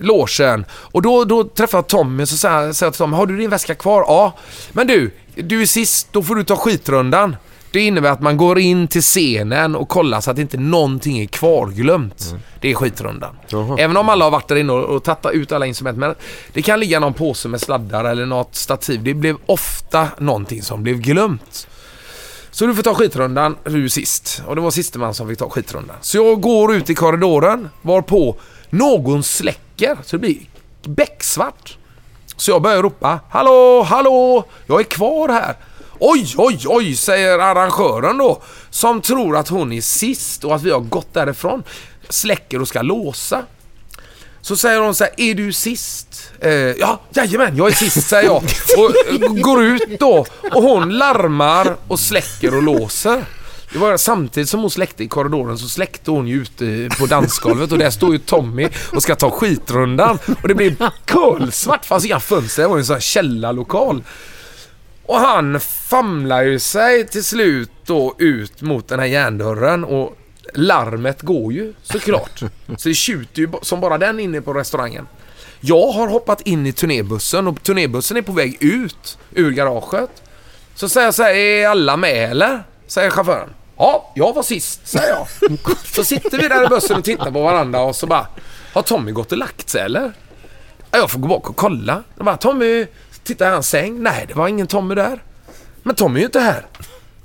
logen och då, då träffar jag Tommy så säger säger jag till Tommy, har du din väska kvar? Ja. Men du, du är sist, då får du ta skitrundan. Det innebär att man går in till scenen och kollar så att inte någonting är kvarglömt. Det är skitrundan. Jaha. Även om alla har varit där inne och, och tagit ut alla instrument. Men det kan ligga någon påse med sladdar eller något stativ. Det blev ofta någonting som blev glömt. Så du får ta skitrundan, du sist. Och det var siste man som fick ta skitrundan. Så jag går ut i korridoren, varpå någon släcker. Så det blir becksvart. Så jag börjar ropa Hallå, hallå, jag är kvar här. Oj, oj, oj, säger arrangören då. Som tror att hon är sist och att vi har gått därifrån. Släcker och ska låsa. Så säger hon så här, är du sist? Eh, ja, jajamän, jag är sist säger jag. Och eh, går ut då och hon larmar och släcker och låser. Det var samtidigt som hon släckte i korridoren så släckte hon ju ute på dansgolvet och där står ju Tommy och ska ta skitrundan. Och det blir kolsvart, fanns inga fönster, det var ju en sån här källarlokal. Och han famlar ju sig till slut då ut mot den här järndörren och larmet går ju såklart. Så det tjuter ju som bara den inne på restaurangen. Jag har hoppat in i turnébussen och turnébussen är på väg ut ur garaget. Så säger jag så här, är alla med eller? Säger chauffören. Ja, jag var sist, säger jag. Så sitter vi där i bussen och tittar på varandra och så bara, har Tommy gått och lagt sig eller? Ja, jag får gå bak och kolla. Jag bara, Tommy, titta i hans säng. Nej, det var ingen Tommy där. Men Tommy är ju inte här.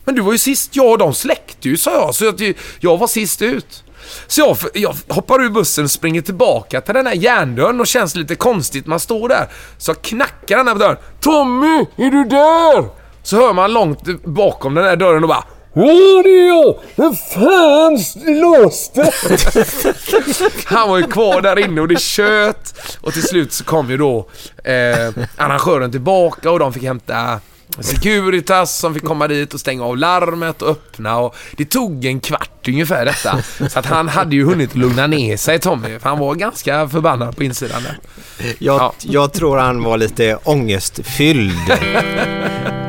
Men du var ju sist. Ja, de släckte ju, sa jag. Så jag, jag var sist ut. Så jag, jag hoppar ur bussen och springer tillbaka till den här järndörren och känns lite konstigt. Man står där. Så jag knackar den här på dörren. Tommy, är du där? Så hör man långt bakom den här dörren och bara Ja, det är jag! Vem fan låste? Han var ju kvar där inne och det tjöt. Och till slut så kom ju då eh, arrangören tillbaka och de fick hämta Securitas som fick komma dit och stänga av larmet och öppna och det tog en kvart ungefär detta. Så att han hade ju hunnit lugna ner sig Tommy, för han var ganska förbannad på insidan där. Jag, jag tror han var lite ångestfylld.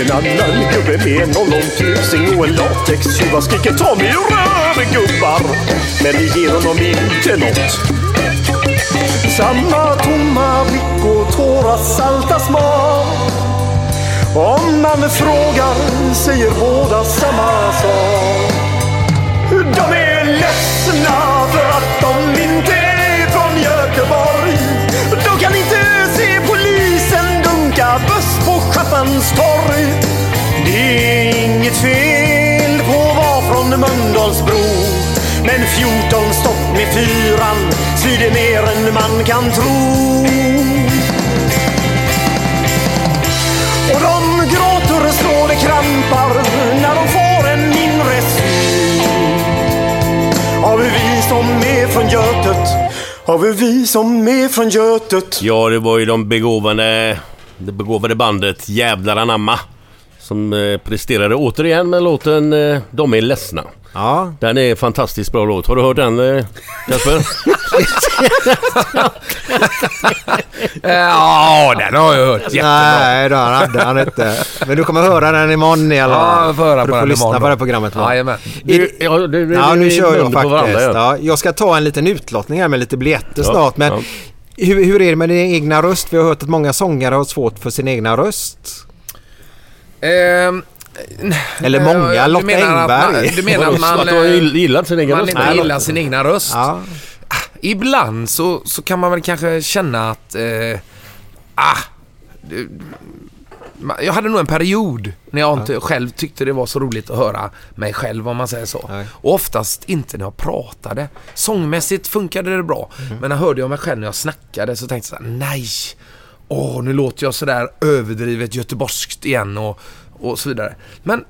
En annan gubbe med en ollontusing och en latextjuva skriker ta mig rör gubbar. Men det ger honom inte nåt. Samma tomma blick och tårar salta smak. Om man frågar säger båda samma sak. De är ledsna buss torg. Det är inget fel på att vara från Mölndalsbro. Men 14 stopp med fyran svider mer än man kan tro. Och de gråter och slår det krampar när de får en inre syn Har vi vi som är från Götet Har vi vi som är från Götet Ja, det var ju de begåvade, det begåvade bandet Jävlar anamma. Som eh, presterade återigen med låten eh, De är ledsna. Ja. Den är en fantastiskt bra låt. Har du hört den eh, Kasper? Ja, den har jag hört. Jättebra. Nej, då hade han inte. Men du kommer höra den imorgon i alla Ja, fall. jag får höra Du på får den lyssna imorgon på då. det programmet imorgon. Jajamän. Du, ja, det, det, Ja, nu det- kör jag på varandra, faktiskt. ja. Ja, jag ska ta en liten utlottning här med lite biljetter Ja, snart. Men ja. Hur, hur är det med din egna röst? Vi har hört att många sångare har svårt för sin egna röst. Ehm, Eller eh, många. du Lotta att man- Engberg. Du menar att man... Att har eh, gillat sin egen man röst? inte Nej, gillar sin egna röst. Ja. Ibland så, så kan man väl kanske känna att... Eh, ah, jag hade nog en period när jag inte själv tyckte det var så roligt att höra mig själv om man säger så. Nej. Och oftast inte när jag pratade. Sångmässigt funkade det bra. Mm. Men när hörde jag mig själv när jag snackade så tänkte jag så här, nej. Åh, nu låter jag sådär överdrivet göteborgskt igen och, och så vidare. Men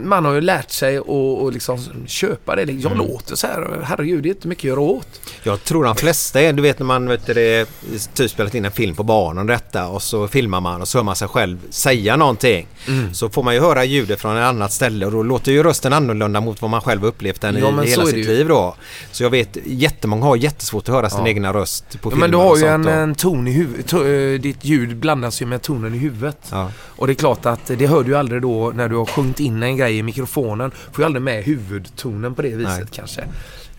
man har ju lärt sig att och liksom köpa det. Jag Mm. låter så här, herregud det är inte mycket att göra åt. Jag tror de flesta är, du vet när man vet det, typ spelat in en film på barn om detta och så filmar man och så hör man sig själv säga någonting. Mm. Så får man ju höra ljudet från ett annat ställe och då låter ju rösten annorlunda mot vad man själv upplevt den Ja, i hela sitt liv då. Så jag vet jättemånga har jättesvårt att höra sin Ja. egna röst på Ja, filmer men du har ju en, en ton i huvudet. To- eh, Ditt ljud blandas ju med tonen i huvudet. Ja. Och det är klart att det hör du aldrig då när du har sjungit in en grej i mikrofonen. Får ju aldrig med huvudtonen på det viset Nej. kanske.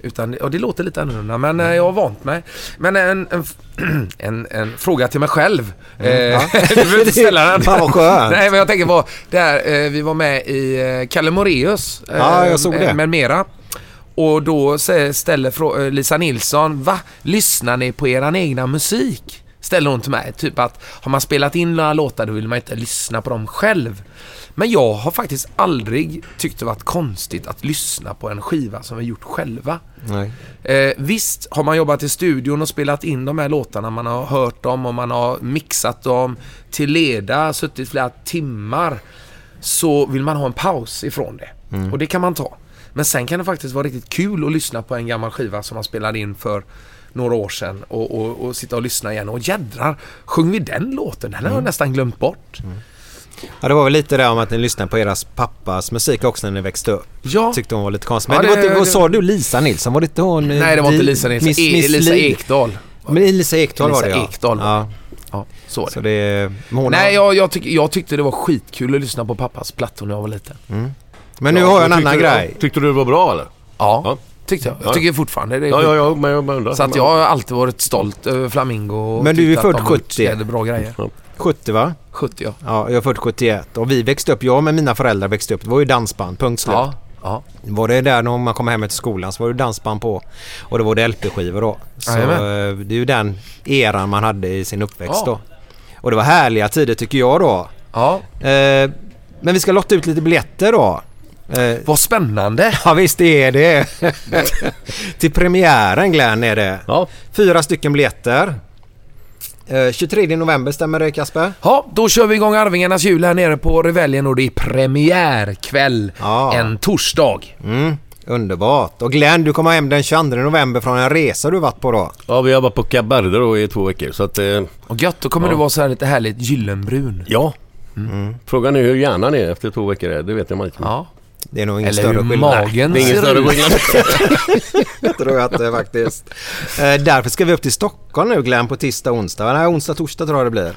Utan, ja, det låter lite annorlunda men eh, jag har vant mig. Men en, en, en, en fråga till mig själv. Mm, Eh, ja. du behöver inte ställa den. Fan, vad skönt. Nej men jag tänker på, där eh, vi var med i eh, Kalle Moreus. eh, Ja, jag såg det. Med mera. Och då ställer eh, Lisa Nilsson, va? Lyssnar ni på eran egna musik? Ställer hon till mig. Typ att har man spelat in några låtar då vill man inte lyssna på dem själv. Men jag har faktiskt aldrig tyckt det varit konstigt att lyssna på en skiva som vi gjort själva. Eh, visst har man jobbat i studion och spelat in de här låtarna, man har hört dem och man har mixat dem till leda, suttit flera timmar. Så vill man ha en paus ifrån det. Mm. Och det kan man ta. Men sen kan det faktiskt vara riktigt kul att lyssna på en gammal skiva som man spelade in för några år sedan och, och, och sitta och lyssna igen. Och jädrar, sjöng vi den låten? Den har jag Mm. nästan glömt bort. Ja det var väl lite det om att ni lyssnade på eras pappas musik också när ni växte upp. Ja. Tyckte hon var lite konstig. Men Ja, det, var det- inte, vad det- sa du Lisa Nilsson? Var det inte hon? Nej, det var inte Lisa Nilsson. Miss, E- Miss Lisa Li- Ekdahl. Men Elisa Ekdahl var det ja. Ekdahl. Ja. Ja, så var det. Så det hon Nej, jag, jag, tyck, jag tyckte det var skitkul att lyssna på pappas plattor när jag var liten. Mm. Men nu har jag en annan tyckte, grej. Tyckte du det var bra eller? Ja, Ja. Tyckte jag. Jag Ja. tycker fortfarande det är Ja, ja, ja, men jag bara undrar. Så att jag har alltid varit stolt över Flamingo och Men du är född de 70. hade bra grejer. 70 va? 70 ja. Ja, jag är född 71 och vi växte upp, jag med mina föräldrar växte upp, det var ju dansband, punkt slut. Ja, ja. Var det där när man kom hem till skolan så var det dansband på och då var det LP-skivor då. Så Jajamän. eh, det är ju den eran man hade i sin uppväxt Ja. då. Och det var härliga tider tycker jag då. Ja. Eh, men vi ska lotta ut lite biljetter då. Eh, Vad spännande! Ja visst det är det. Till premiären Glenn är det. Ja. Fyra stycken biljetter. Eh, 23 november, stämmer det Kasper? Ja, då kör vi igång Arvingarnas jul här nere på Reveljen och det är premiärkväll Ja. en torsdag. Mm, underbart. Och Glenn, du kommer hem den 22 november från en resa du varit på då. Ja, vi har varit på Kap Verde då i två veckor så att... Eh, Och gött, då kommer Ja. du vara så här lite härligt gyllenbrun. ja. Frågan är hur hjärnan är efter två veckor. Det vet jag man inte. Ja. Det är nog ingen Eller större skillnad. magen Det är ingen större skillnad. tror jag att det faktiskt. Eh, därför ska vi upp till Stockholm nu Glenn på tisdag och onsdag. Nej, onsdag, torsdag tror jag det blir.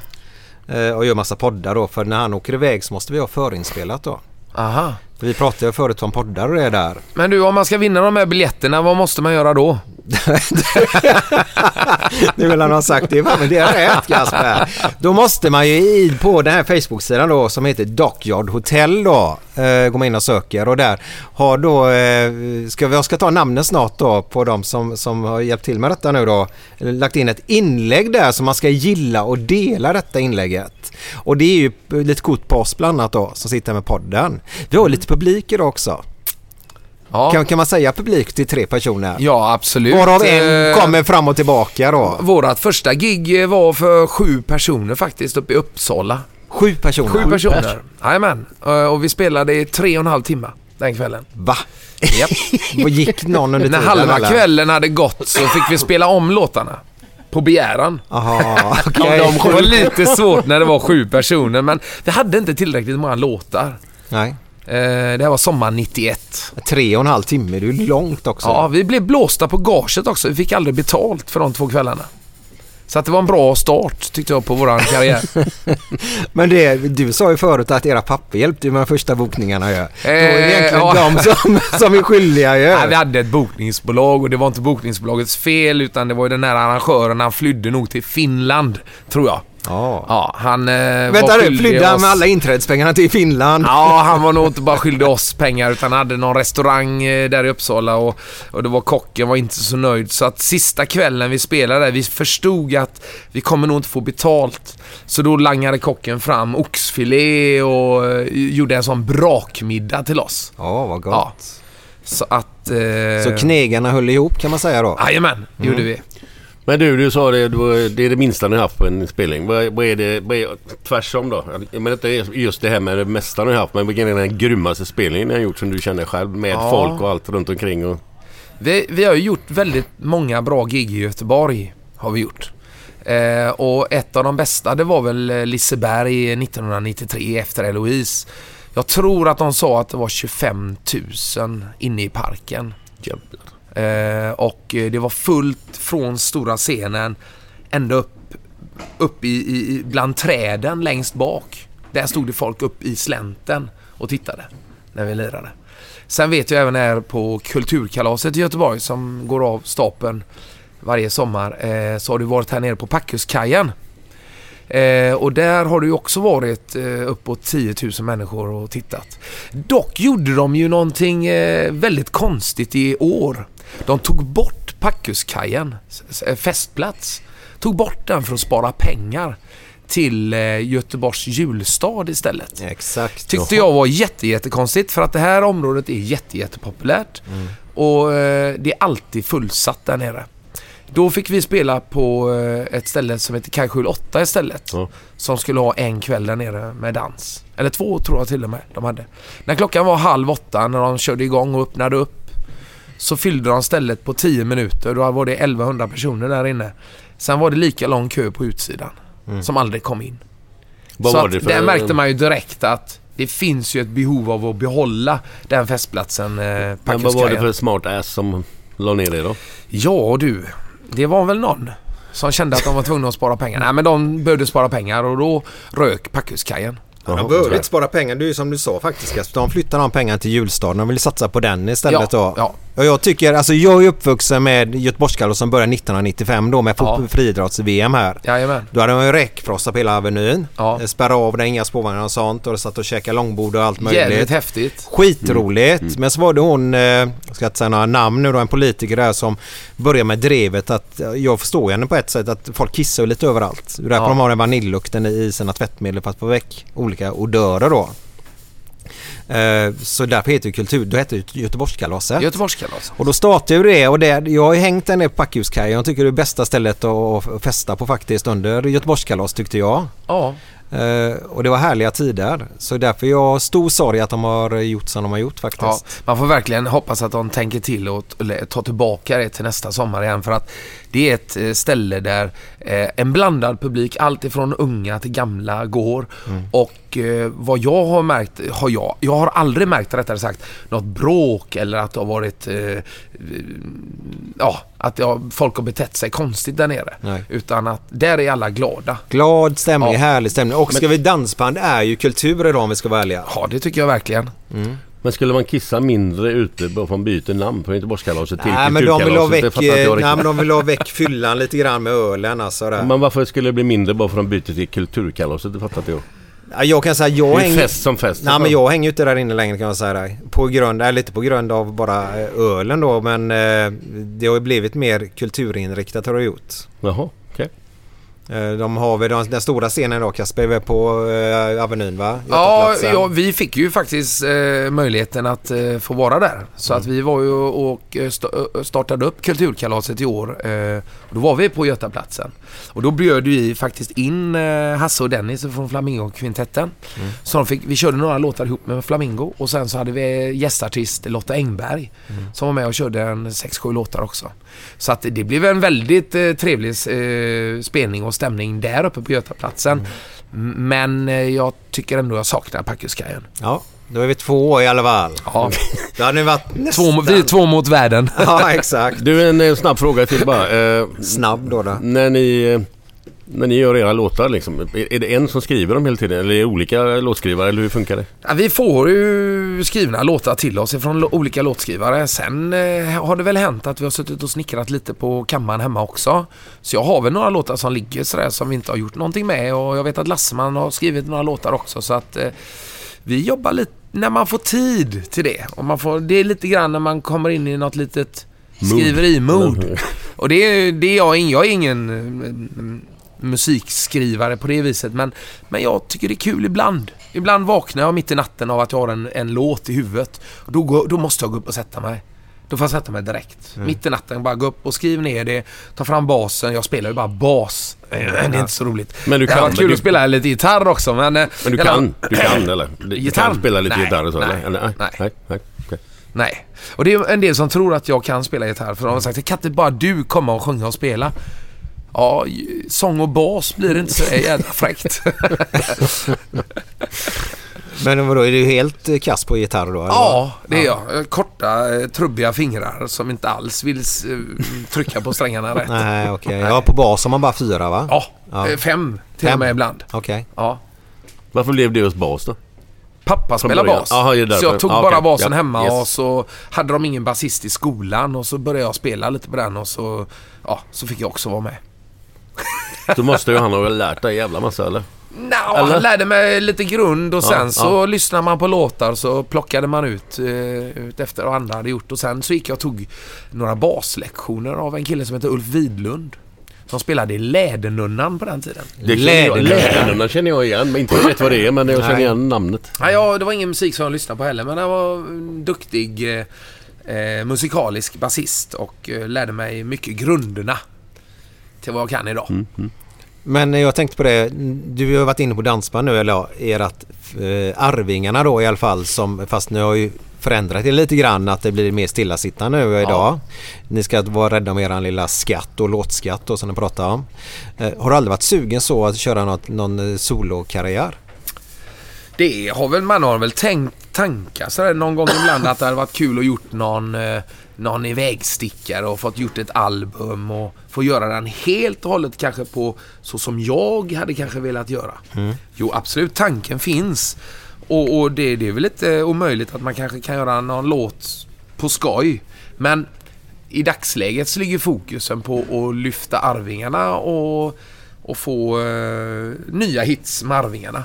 Eh, och gör massa poddar då. För när han åker iväg så måste vi ha förinspelat då. Aha. Vi pratade ju förut om poddar och det där. Men du, om man ska vinna de här biljetterna, vad måste man göra då? Nu vill han ha sagt det. Men det är rätt Kasper. Då måste man ju på den här Facebook-sidan då som heter Dockyard Hotel då. Eh, gå in och söker och där har då, eh, ska vi, jag ska ta namnen snart då på de som, som har hjälpt till med detta nu då. Lagt in ett inlägg där som man ska gilla och dela detta inlägget. Och det är ju lite kort på oss bland annat då som sitter med podden. Vi har lite publik idag också. Ja, Kan, kan man säga publik till tre personer? ja absolut. Varav en Eh, kommer fram och tillbaka då. Vårat första gig eh, var för sju personer faktiskt uppe i Uppsala. Sju personer. Sju personer. Jajamän. Eh, Och vi spelade i tre och en halv timme den kvällen. Va? Japp. Vad gick någon under När tiden halva eller? kvällen hade gått så fick vi spela om låtarna. På begäran. Aha, Ja, okej. Det var lite svårt när det var sju personer men vi hade inte tillräckligt många låtar. Nej. Eh, Det här var sommaren 91. Tre och en halv timme, det är ju långt också. Ja, vi blev blåsta på gaget också. Vi fick aldrig betalt för de två kvällarna. Så att det var en bra start tyckte jag på våran karriär. Men det, du sa ju förut att era papper hjälpte med de första bokningarna ju. Är det Eh, egentligen ja. de som, som är skyldiga ju. Nej, vi hade ett bokningsbolag och det var inte bokningsbolagets fel utan det var ju den här arrangören, han flydde nog till Finland, tror jag. Ja. Ja, han eh, Vänta nu, flydde han med alla inträdespengarna till Finland? Ja, han var nog inte bara skyldig oss pengar utan hade någon restaurang eh, där i Uppsala och, och det var kocken var inte så nöjd. Så att sista kvällen vi spelade vi förstod att vi kommer nog inte få betalt. Så då langade kocken fram oxfilé och eh, gjorde en sån brakmiddag till oss. Ja, vad gott. Ja. Så att... Eh, Så knegarna höll ihop kan man säga då? Jajamän, det gjorde Mm. vi. Men du, du sa det, det är det minsta ni har haft på en spelning. Vad, vad är det, vad är, tvärsom då? Jag menar inte just det här med det mesta ni har haft, men vilken är den grymmaste spelningen ni har gjort som du känner själv? Med Ja. folk och allt runt omkring och... Vi, vi har ju gjort väldigt många bra gig i Göteborg. Har vi gjort. Eh, och ett av de bästa det var väl eh, Liseberg 1993 efter Eloise. Jag tror att de sa att det var 25 000 inne i parken. Eh, Eh, och eh, det var fullt från stora scenen ända upp, upp i, i, bland träden längst bak. Där stod det folk upp i slänten och tittade när vi lirade. Sen vet jag även här på Kulturkalaset i Göteborg som går av stapeln varje sommar eh, så har du varit här nere på Packhuskajen. Eh, och där har det ju också varit eh, uppåt 10 000 människor och tittat. Dock gjorde de ju någonting eh, väldigt konstigt i år. De tog bort Packhuskajen, s- s- festplats. Tog bort den för att spara pengar till eh, Göteborgs julstad istället. Exakt. Tyckte jag var jätte, jättekonstigt för att det här området är jätte, jättepopulärt. Och eh, det är alltid fullsatt där nere. Då fick vi spela på eh, ett ställe som heter Kajskjul 8 istället. Som skulle ha en kväll där nere med dans. Eller två tror jag till och med de hade. När klockan var halv åtta när de körde igång och öppnade upp så fyllde de stället på 10 minuter. Då var det 1100 personer där inne. Sen var det lika lång kö på utsidan Mm. som aldrig kom in. Vad så var att det för- där märkte man ju direkt att det finns ju ett behov av att behålla den festplatsen. Eh, Men vad var det för smart ass som la ner det då? Ja du, det var väl någon som kände att de var tvungna att spara pengar. Nej men de behövde spara pengar och då rök Packhuskajen. Ja, de behöver inte spara pengar. Det är ju som du sa faktiskt. De flyttar de pengarna till julstaden. De vill satsa på den istället Ja, då. ja. Och jag tycker, alltså jag är uppvuxen med Göteborgsgalan som började 1995 då med Ja. ja. friidrotts-VM här. Jajamän. Då hade man ju räckfrossa på hela Avenyn. Ja. Spärra av där, inga spårvagnar och sånt. Och satt och käkade långbord och allt möjligt. Jävligt häftigt. Skitroligt. Men så var det hon, eh, jag ska inte säga några namn nu då, en politiker där som började med drevet att, eh, jag förstår henne på ett sätt, att folk kissar lite överallt. Det är därför Ja. de har den vaniljlukten i sina tvättmedel för att få väck olika odörer då. Eh, Så därför heter det kultur, då heter det Göteborgskalaset. Göteborgskalaset. Och då startade ju det och det, jag har ju hängt där nere på Packhuskajen och tycker det är bästa stället att festa på faktiskt under Göteborgskalas tyckte jag. Ja. Eh, och det var härliga tider. Så därför är jag stor sorg att de har gjort som de har gjort faktiskt. Ja, man får verkligen hoppas att de tänker till och t- eller ta tillbaka det till nästa sommar igen för att det är ett eh, ställe där eh, en blandad publik, allt ifrån unga till gamla går Mm. och eh, vad jag har märkt, har jag, jag har aldrig märkt rättare sagt något bråk eller att det har varit ja, att har, folk har betett sig konstigt där nere. Nej. Utan att där är alla glada. Glad stämning, Ja. härlig stämning. Och ska Men- vi dansband är ju kultur idag om vi ska vara ärliga. Ja, det tycker jag verkligen. Men skulle man kissa mindre ute bara för att byta namn från Göteborgskalaset till Nej men de vill ha Kulturkalaset? Väck, nej, men de vill ha väck fyllan lite grann med ölen alltså. Där. Men varför skulle det bli mindre bara för att de byter till Kulturkalaset? Det fattar inte jag. Ja, Jag kan säga jag hänger... fest som fest. Nej men jag hänger ju inte där inne längre kan jag säga dig. På grund, eller lite på grund av bara eh, ölen då men eh, det har ju blivit mer kulturinriktat har det gjort. Jaha, okej. Eh, De har väl den, stora scenen då Kasper, är väl på eh, Avenyn va? Ja, ja, vi fick ju faktiskt eh, möjligheten att eh, få vara där. Så att vi var ju och eh, eh, startade upp Kulturkalaset i år. Eh, och då var vi på Götaplatsen. Och då bjöd vi faktiskt in eh, Hasse och Dennis från Flamingo-kvintetten. Så de fick, vi körde några låtar ihop med Flamingo och sen så hade vi gästartist Lotta Engberg som var med och körde en 6-7 låtar också. Så att det blev en väldigt eh, trevlig eh, spelning och stämning där uppe på Götaplatsen. M- Men eh, jag tycker ändå jag saknar Packhuskajen. Ja, då är vi två i alla fall. Ja. Då hade ni varit Två, mot- vi är två mot världen. Ja, exakt. Du, en eh, snabb fråga till bara. Eh, Snabb då då. När ni... eh, när ni gör era låtar liksom, är det en som skriver dem hela tiden? Eller är det olika låtskrivare? Eller hur funkar det? Ja, vi får ju skrivna låtar till oss från lo- olika låtskrivare. Sen eh, har det väl hänt att vi har suttit och snickrat lite på kammaren hemma också. Så jag har väl några låtar som ligger sådär som vi inte har gjort någonting med och jag vet att Lasseman har skrivit några låtar också så att eh, vi jobbar lite när man får tid till det. Och man får, det är lite grann när man kommer in i något litet Mood. skriveri-mood. Och det är, det är jag, jag är ingen mm, musikskrivare på det viset men, men jag tycker det är kul ibland. Ibland vaknar jag mitt i natten av att jag har en, en låt i huvudet. Då, går, då måste jag gå upp och sätta mig. Då får jag sätta mig direkt. Mm. Mitt i natten, bara gå upp och skriv ner det. Ta fram basen. Jag spelar ju bara bas. Det är inte så roligt. Men du det kan- varit kul du- att spela lite gitarr också men... eh, Men du eller- kan, du kan eller? Du Gitarr? kan spela lite Nej, gitarr och så nej, eller? Nej, nej, nej. okej. Nej. Och det är en del som tror att jag kan spela gitarr för de har sagt kan inte bara du komma och sjunga och spela? Ja, sång och bas blir inte så jävla fräckt. Men vadå, är du helt kass på gitarr då? eller ja, det är jag. Korta, eh, trubbiga fingrar som inte alls vill eh, trycka på strängarna rätt. Nej, okej. Ja, på bas har man bara fyra va? Ja, eh, fem till Fem. och med ibland. Okej. Ja. Varför blev det just bas då? Pappa början. bas. Därför. så jag tog Ja, bara okej. basen Ja, hemma yes. och så hade de ingen basist i skolan och så började jag spela lite på den och så, ja, så fick jag också vara med. Då måste ju han ha lärt dig jävla massa eller? Nå, Eller? han lärde mig lite grund och Ja, sen så ja. lyssnade man på låtar så plockade man ut, eh, ut efter vad andra hade gjort och sen så gick jag och tog några baslektioner av en kille som heter Ulf Widlund. Som spelade i Lädernunnan på den tiden. Det känner jag, Lädernunnan känner jag igen, men inte vet vad det är, men jag känner Nej. igen namnet. Ja, ja, det var ingen musik som jag lyssnade på heller men han var en duktig eh, eh, musikalisk basist och eh, lärde mig mycket grunderna till vad jag kan idag. Mm. Men jag tänkte på det, du har varit inne på dansband nu, eller ja, ert eh, Arvingarna då i alla fall, som, fast ni har ju förändrat det lite grann att det blir mer stillasittande nu idag. Ni ska vara rädda om eran lilla skatt och låtskatt då, som ni pratar om. Eh, har du aldrig varit sugen så att köra något, någon solokarriär? Det har väl man har väl tänkt tankar sådär någon gång ibland att det hade varit kul att gjort någon, eh, någon ivägstickare och fått gjort ett album och få göra den helt och hållet kanske på så som jag hade kanske velat göra. Jo, absolut. Tanken finns. Och, och det, det är väl inte omöjligt att man kanske kan göra någon låt på skoj. Men i dagsläget så ligger fokusen på att lyfta Arvingarna och, och få eh, nya hits med Arvingarna.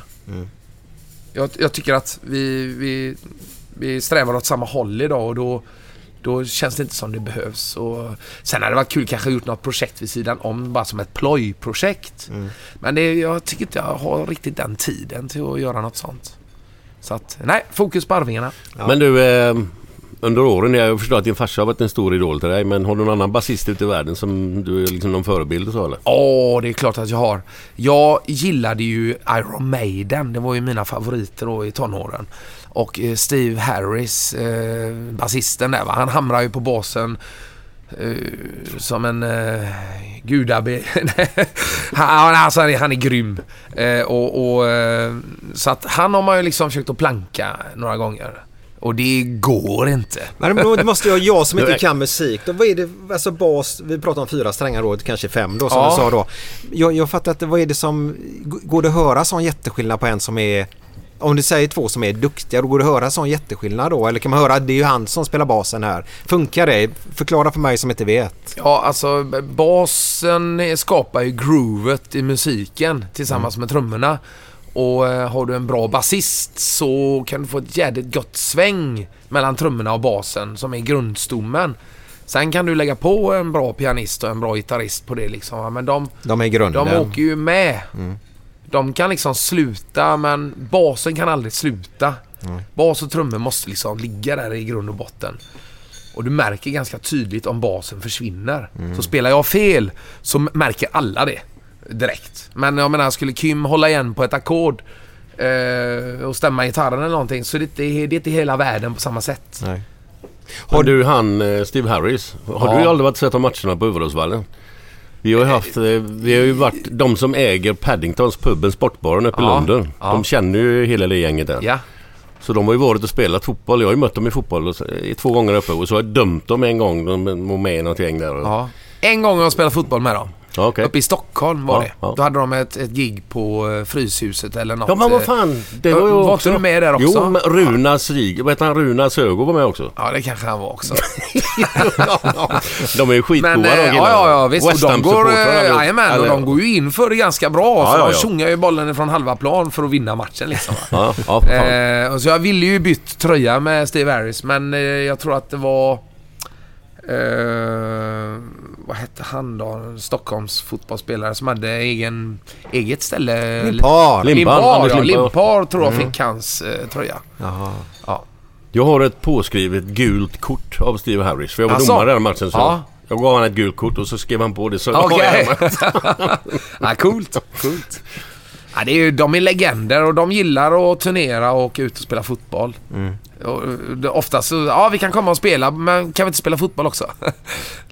Jag, jag tycker att vi, vi, vi strävar åt samma håll idag och då, då känns det inte som det behövs. Och sen hade det varit kul kanske gjort något projekt vid sidan om, bara som ett plojprojekt. Men det, jag tycker inte jag har riktigt den tiden till att göra något sånt. Så att, nej, fokus på Arvingarna. Men du, eh, under åren, jag förstår att din farsa har varit en stor idol till dig, men har du någon annan basist ute i världen som du är liksom någon förebild och så eller? Ja, det är klart att jag har. Jag gillade ju Iron Maiden. Det var ju mina favoriter då i tonåren. Och eh, Steve Harris, eh, basisten där va, han hamrar ju på basen Uh, som en uh, gudabe... han, alltså, han, är, han är grym. Uh, och, och, så att han har man ju liksom försökt att planka några gånger. Och det går inte. Men då måste jag, jag som inte kan musik, då, vad är det, alltså bas, vi pratar om fyra strängar då, kanske fem då som Ja. du sa då. Jag, jag fattar inte, vad är det som, går det att höra sån jätteskillnad på en som är, om du säger två som är duktiga, då går det att höra sån jätteskillnad då? Eller kan man höra att det är ju han som spelar basen här? Funkar det? Förklara för mig som inte vet. Ja, alltså basen skapar ju groovet i musiken tillsammans med trummorna. Och eh, har du en bra basist så kan du få ett jädrigt gott sväng mellan trummorna och basen som är grundstommen. Sen kan du lägga på en bra pianist och en bra gitarrist på det liksom. Men de, De är grunden. de åker ju med. Mm. De kan liksom sluta men basen kan aldrig sluta. Mm. Bas och trummor måste liksom ligga där i grund och botten. Och du märker ganska tydligt om basen försvinner. Mm. Så spelar jag fel så märker alla det direkt. Men jag menar, skulle Kim hålla igen på ett ackord eh, och stämma gitarren eller någonting så är det, inte, det är inte hela världen på samma sätt. Nej. Har du han eh, Steve Harris? Har Ja. du aldrig varit sett de matcherna på Överåsvallen? Vi har ju haft, eh, vi har ju varit de som äger Paddingtons puben Sportbaren uppe i Ja, London. ja. De känner ju hela det gänget där. Ja. Så de har ju varit och spelat fotboll. Jag har ju mött dem i fotboll och, så- i två gånger uppe och så har jag dömt dem en gång. De var med i något gäng där. En gång har jag spelat fotboll med dem. Okej. Uppe i Stockholm var det. ja. Då hade de ett, ett gig på eh, Fryshuset eller något. Ja men vad eh, fan. Det var ju var också... du med där också? Jo, men Runa Srig... Vad heter han? Runa Sögo var med också. Ja, det kanske han var också. De är ju skitgoda Men, de eh, killarna. ja, ja, ja, visst. Och West de går, jajamän, och de går ju in för det ganska bra. Ja, för ja, de tjongar ju bollen från halva plan för att vinna matchen liksom. Ja, ja. Eh, och så jag ville ju bytt tröja med Steve Harris, men eh, jag tror att det var... vad hette han då? En Stockholms fotbollsspelare som hade egen, eget ställe. Limpar. Limpar, ja. Limpar. Tror jag Mm. fick hans eh, tröja. Jaha. Ja. Jag har ett påskrivet gult kort av Steve Harris. För jag var Asså? domare den matchen. Så Ja. Jag gav honom ett gult kort och så skrev han på det. Så Okej. har jag- ja, coolt. coolt. Ja, det är ju, de är legender och de gillar att turnera och åka ut och spela fotboll. Mm. Och, oftast så, ja vi kan komma och spela, men kan vi inte spela fotboll också?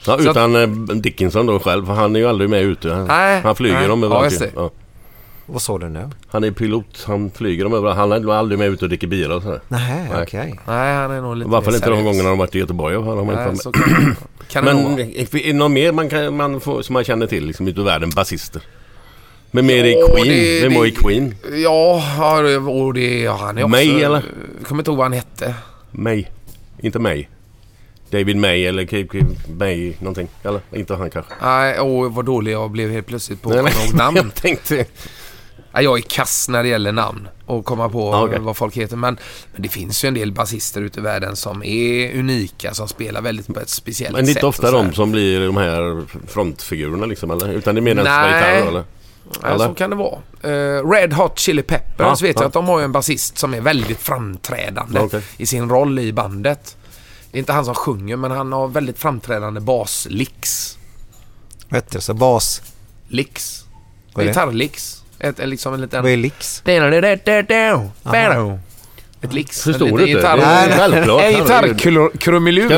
Ja, utan eh, Dickinson då själv. för Han är ju aldrig med ute. Han, Nej, han flyger nej. dem Ja, överallt. det. Ja. Vad sa du nu? Han är pilot. Han flyger dem överallt. Han är aldrig med ute och dricker bira och sådär. Nej, Nej. okej. Nej, han är nog lite Varför inte de gångerna de varit i Göteborg? Har de Nej, inte kan, med. kan Men är det något mer man, kan, man får, som man känner till liksom, ute i världen? Basister? Men mer i Ja, Queen. det- Vem var det- i Queen? Ja, det- och det, ja, han är också... May, eller? Jag kommer inte ihåg vad han hette. May. Inte May. David May eller May någonting. Eller inte han kanske. Nej, åh vad dålig jag blev helt plötsligt på att Nej, nej. namn. Jag tänkte... Ja, jag är kass när det gäller namn och komma på okej. vad folk heter. Men, men det finns ju en del basister ute i världen som är unika, som spelar väldigt på ett speciellt Men det är sätt. inte ofta de som blir de här frontfigurerna liksom eller? Utan det är mer Nej. spelar gitarr eller? Ja, Eller? så kan det vara. Eh, Red Hot Chili Peppers Ja, vet jag ja. att de har ju en basist som är väldigt framträdande okej. i sin roll i bandet. Det är inte han som sjunger, men han har väldigt framträdande baslicks. Vad heter det? Så bas... Licks. Gitarrlicks. Ett, liksom en liten... Vad är licks? Ett licks. Förstår en du inte? gitarr- är självklart. En gitarrkrumelur.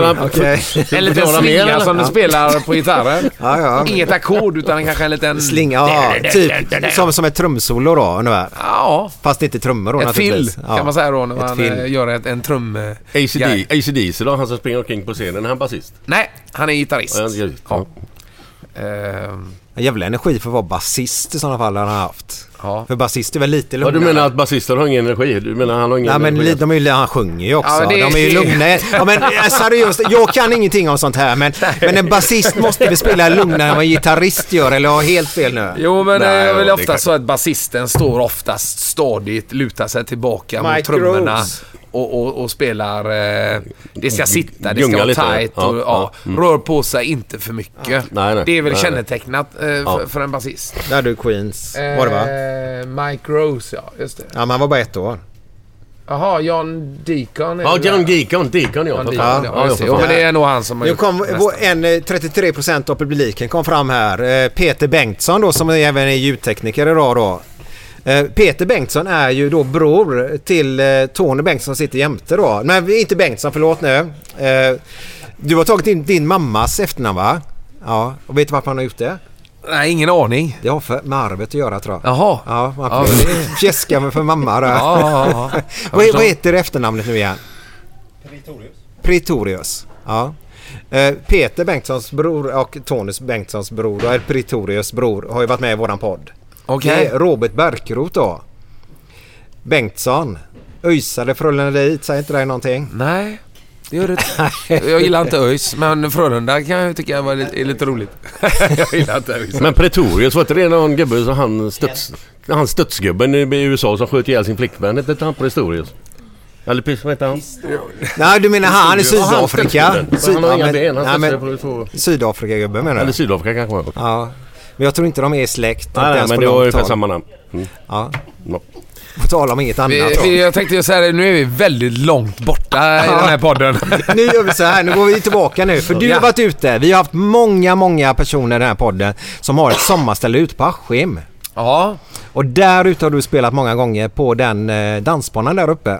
En liten slinga som du spelar på gitarren. Ja, ja. Inget ackord utan kanske en liten... Slinga, ja. Typ som, som ett trumsolo då ungefär. Ja, Fast inte trummor då ett fill naturligtvis. Kan man säga då när man fill. eh, gör ett, en trum... eh, ACD. ACDC då? Han som springer omkring på scenen. Är han basist? Nej, han är gitarrist. Ja. Ehm, En jävla energi för att vara basist i sådana fall har han haft. Ja. För basist är väl lite Ja, lugnare. du menar att basister har ingen energi? Du menar han har ingen Nej men energi? de är ju, han sjunger ju också. Ja, det- De är ju lugna. Ja, men eh, seriöst, jag kan ingenting om sånt här men, men en basist måste väl spela lugnare än vad en gitarrist gör eller har jag helt fel nu? Jo men Nej, det är väl det ofta kan- så att basisten står oftast stadigt, lutar sig tillbaka mot Mike trummorna Rose. och, och, och spelar... Eh, det ska sitta, det ska vara lite. tight Ja, och ja, ja. Mm. rör på sig inte för mycket. Nej, nej. Det är väl Nej, nej. kännetecknat eh, Ja. för, för en basist. Där du Queens. Var det va? Eh, Mike Rose, ja. Just det. Ja men han var bara ett år. Jaha, John Deacon. Ja, John. Deacon. Deacon ja. John Deacon, ja. Ja, Jo, fan. men det är nog han som har Nu kom vår- en eh, 33% av publiken kom fram här. Eh, Peter Bengtsson då som även är ljudtekniker idag då. Eh, Peter Bengtsson är ju då bror till eh, Tony Bengtsson som sitter jämte då. Nej, inte Bengtsson, förlåt nu. Eh, Du har tagit in din mammas efternamn va? Ja, och vet du varför han har gjort det? Nej, ingen aning. Det har för, med arvet att göra tror jag. Jaha. Ja, man Ja, det- fjäska med för mamma där. Ja, ja, ja. Vad, vad heter efternamnet nu igen? Pretorius. Pretorius. Ja. Eh, Peter Bengtssons bror och Tonys Bengtssons bror och Pretorius bror har ju varit med i våran podd. Okej. Är Robert Bärkroth då. Bengtsson. Öjsade Frölunda dit, säger inte dig någonting? Nej, det gör det. Jag gillar inte ÖIS, men Frölunda kan jag tycka var lite, är lite roligt. jag gillar inte ÖIS. Men Pretorius, var inte det någon gubbe som han studs... Han studsgubben i i USA som sköt ihjäl sin flickvän? Hette inte han Pretorius? Eller vad heter han? Nej, du menar han i Sydafrika? Han har inga ben, han nej, men på två... Sydafrika-gubben menar Eller du? Sydafrika kanske. Ja. Men jag tror inte de är släkt. Nej, men det var ungefär samma namn. Mm. Ja. På tal om inget annat Vi, vi, jag tänkte ju säga det, nu är vi väldigt långt borta i den här podden. Nu gör vi så här, nu går vi tillbaka nu. För du har varit ute. Vi har haft många, många personer i den här podden som har ett sommarställe ute på Askim. Ja, Och där ute har du spelat många gånger på den eh, dansbanan där uppe.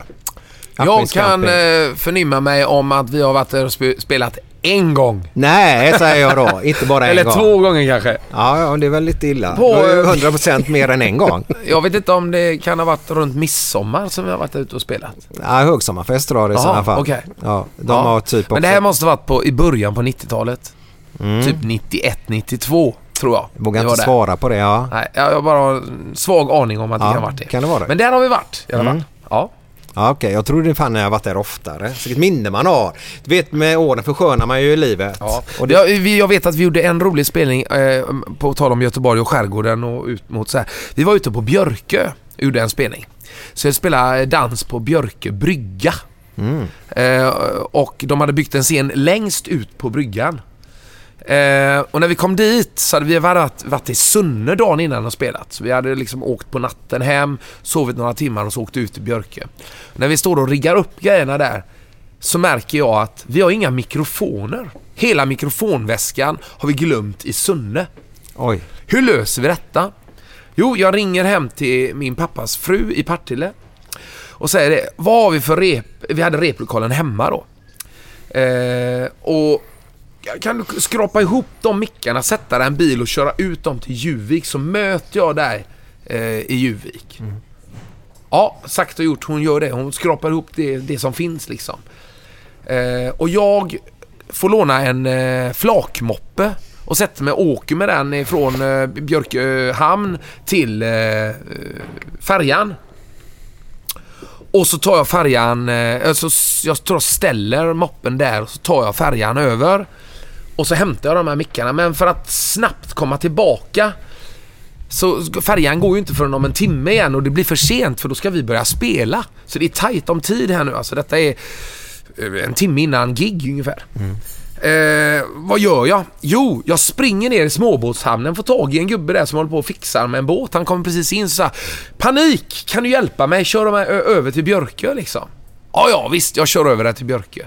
jag kan eh, förnimma mig om att vi har varit där och spe, spelat en gång. Nej, säger jag då. Inte bara en Eller gång. två gånger kanske. Ja, ja, det är väl lite illa. På, På, eh, 100% mer än en gång. Jag vet inte om det kan ha varit runt midsommar som vi har varit ute och spelat. Ja, högsommarfest drar det i sådana fall. okej. Ja, de Ja. har typ också... Men det här måste ha varit på, i början på 90-talet. Mm. Typ 91, 92. tror jag. Vågar Det var inte där. svara på det, ja. Nej, jag har bara en svag aning om att det Ja, kan ha varit det. kan det vara det? Men där har vi varit i alla fall. Mm. Ja. Ja, okej. Jag tror det fan när jag varit där oftare. Vilket minne man har. Du vet, med åren förskönar man ju livet. Ja. Och det, Jag, jag vet att vi gjorde en rolig spelning eh, på tal om Göteborg och skärgården och ut mot så här. Vi var ute på Björkö och gjorde en spelning. Så jag spelade dans på Björkö brygga. Mm. Eh, och de hade byggt en scen längst ut på bryggan. Eh, och när vi kom dit så hade vi varit, varit i Sunne dagen innan och spelat. Så vi hade liksom åkt på natten hem, sovit några timmar och så åkte ut till Björkö. När vi står och riggar upp grejerna där så märker jag att vi har inga mikrofoner. Hela mikrofonväskan har vi glömt i Sunne. Oj. Hur löser vi detta? Jo, jag ringer hem till min pappas fru i Partille och säger det. Vad har vi för rep? Vi hade replokalen hemma då. Eh, och kan du skrapa ihop de mickarna, sätta dig en bil och köra ut dem till Juvik så möter jag dig eh, i Juvik. Ja, sagt och gjort. Hon gör det. Hon skrapar ihop det, det som finns liksom. Eh, och jag får låna en eh, flakmoppe och sätter mig och åker med den från eh, Björkö hamn till eh, färjan. Och så tar jag färjan, eh, alltså, jag tror jag ställer moppen där och så tar jag färjan över. Och så hämtar jag de här mickarna. Men för att snabbt komma tillbaka så färjan går ju inte förrän om en timme igen och det blir för sent för då ska vi börja spela. Så det är tajt om tid här nu. Alltså detta är eh, en timme innan gig ungefär. Eh, vad gör jag? Jo, jag springer ner i småbåtshamnen, får tag i en gubbe där som håller på och fixar med en båt. Han kommer precis in och sa Panik! Kan du hjälpa mig? Kör mig ö- över till Björkö liksom. Ja, ja visst, jag kör över där till Björkö.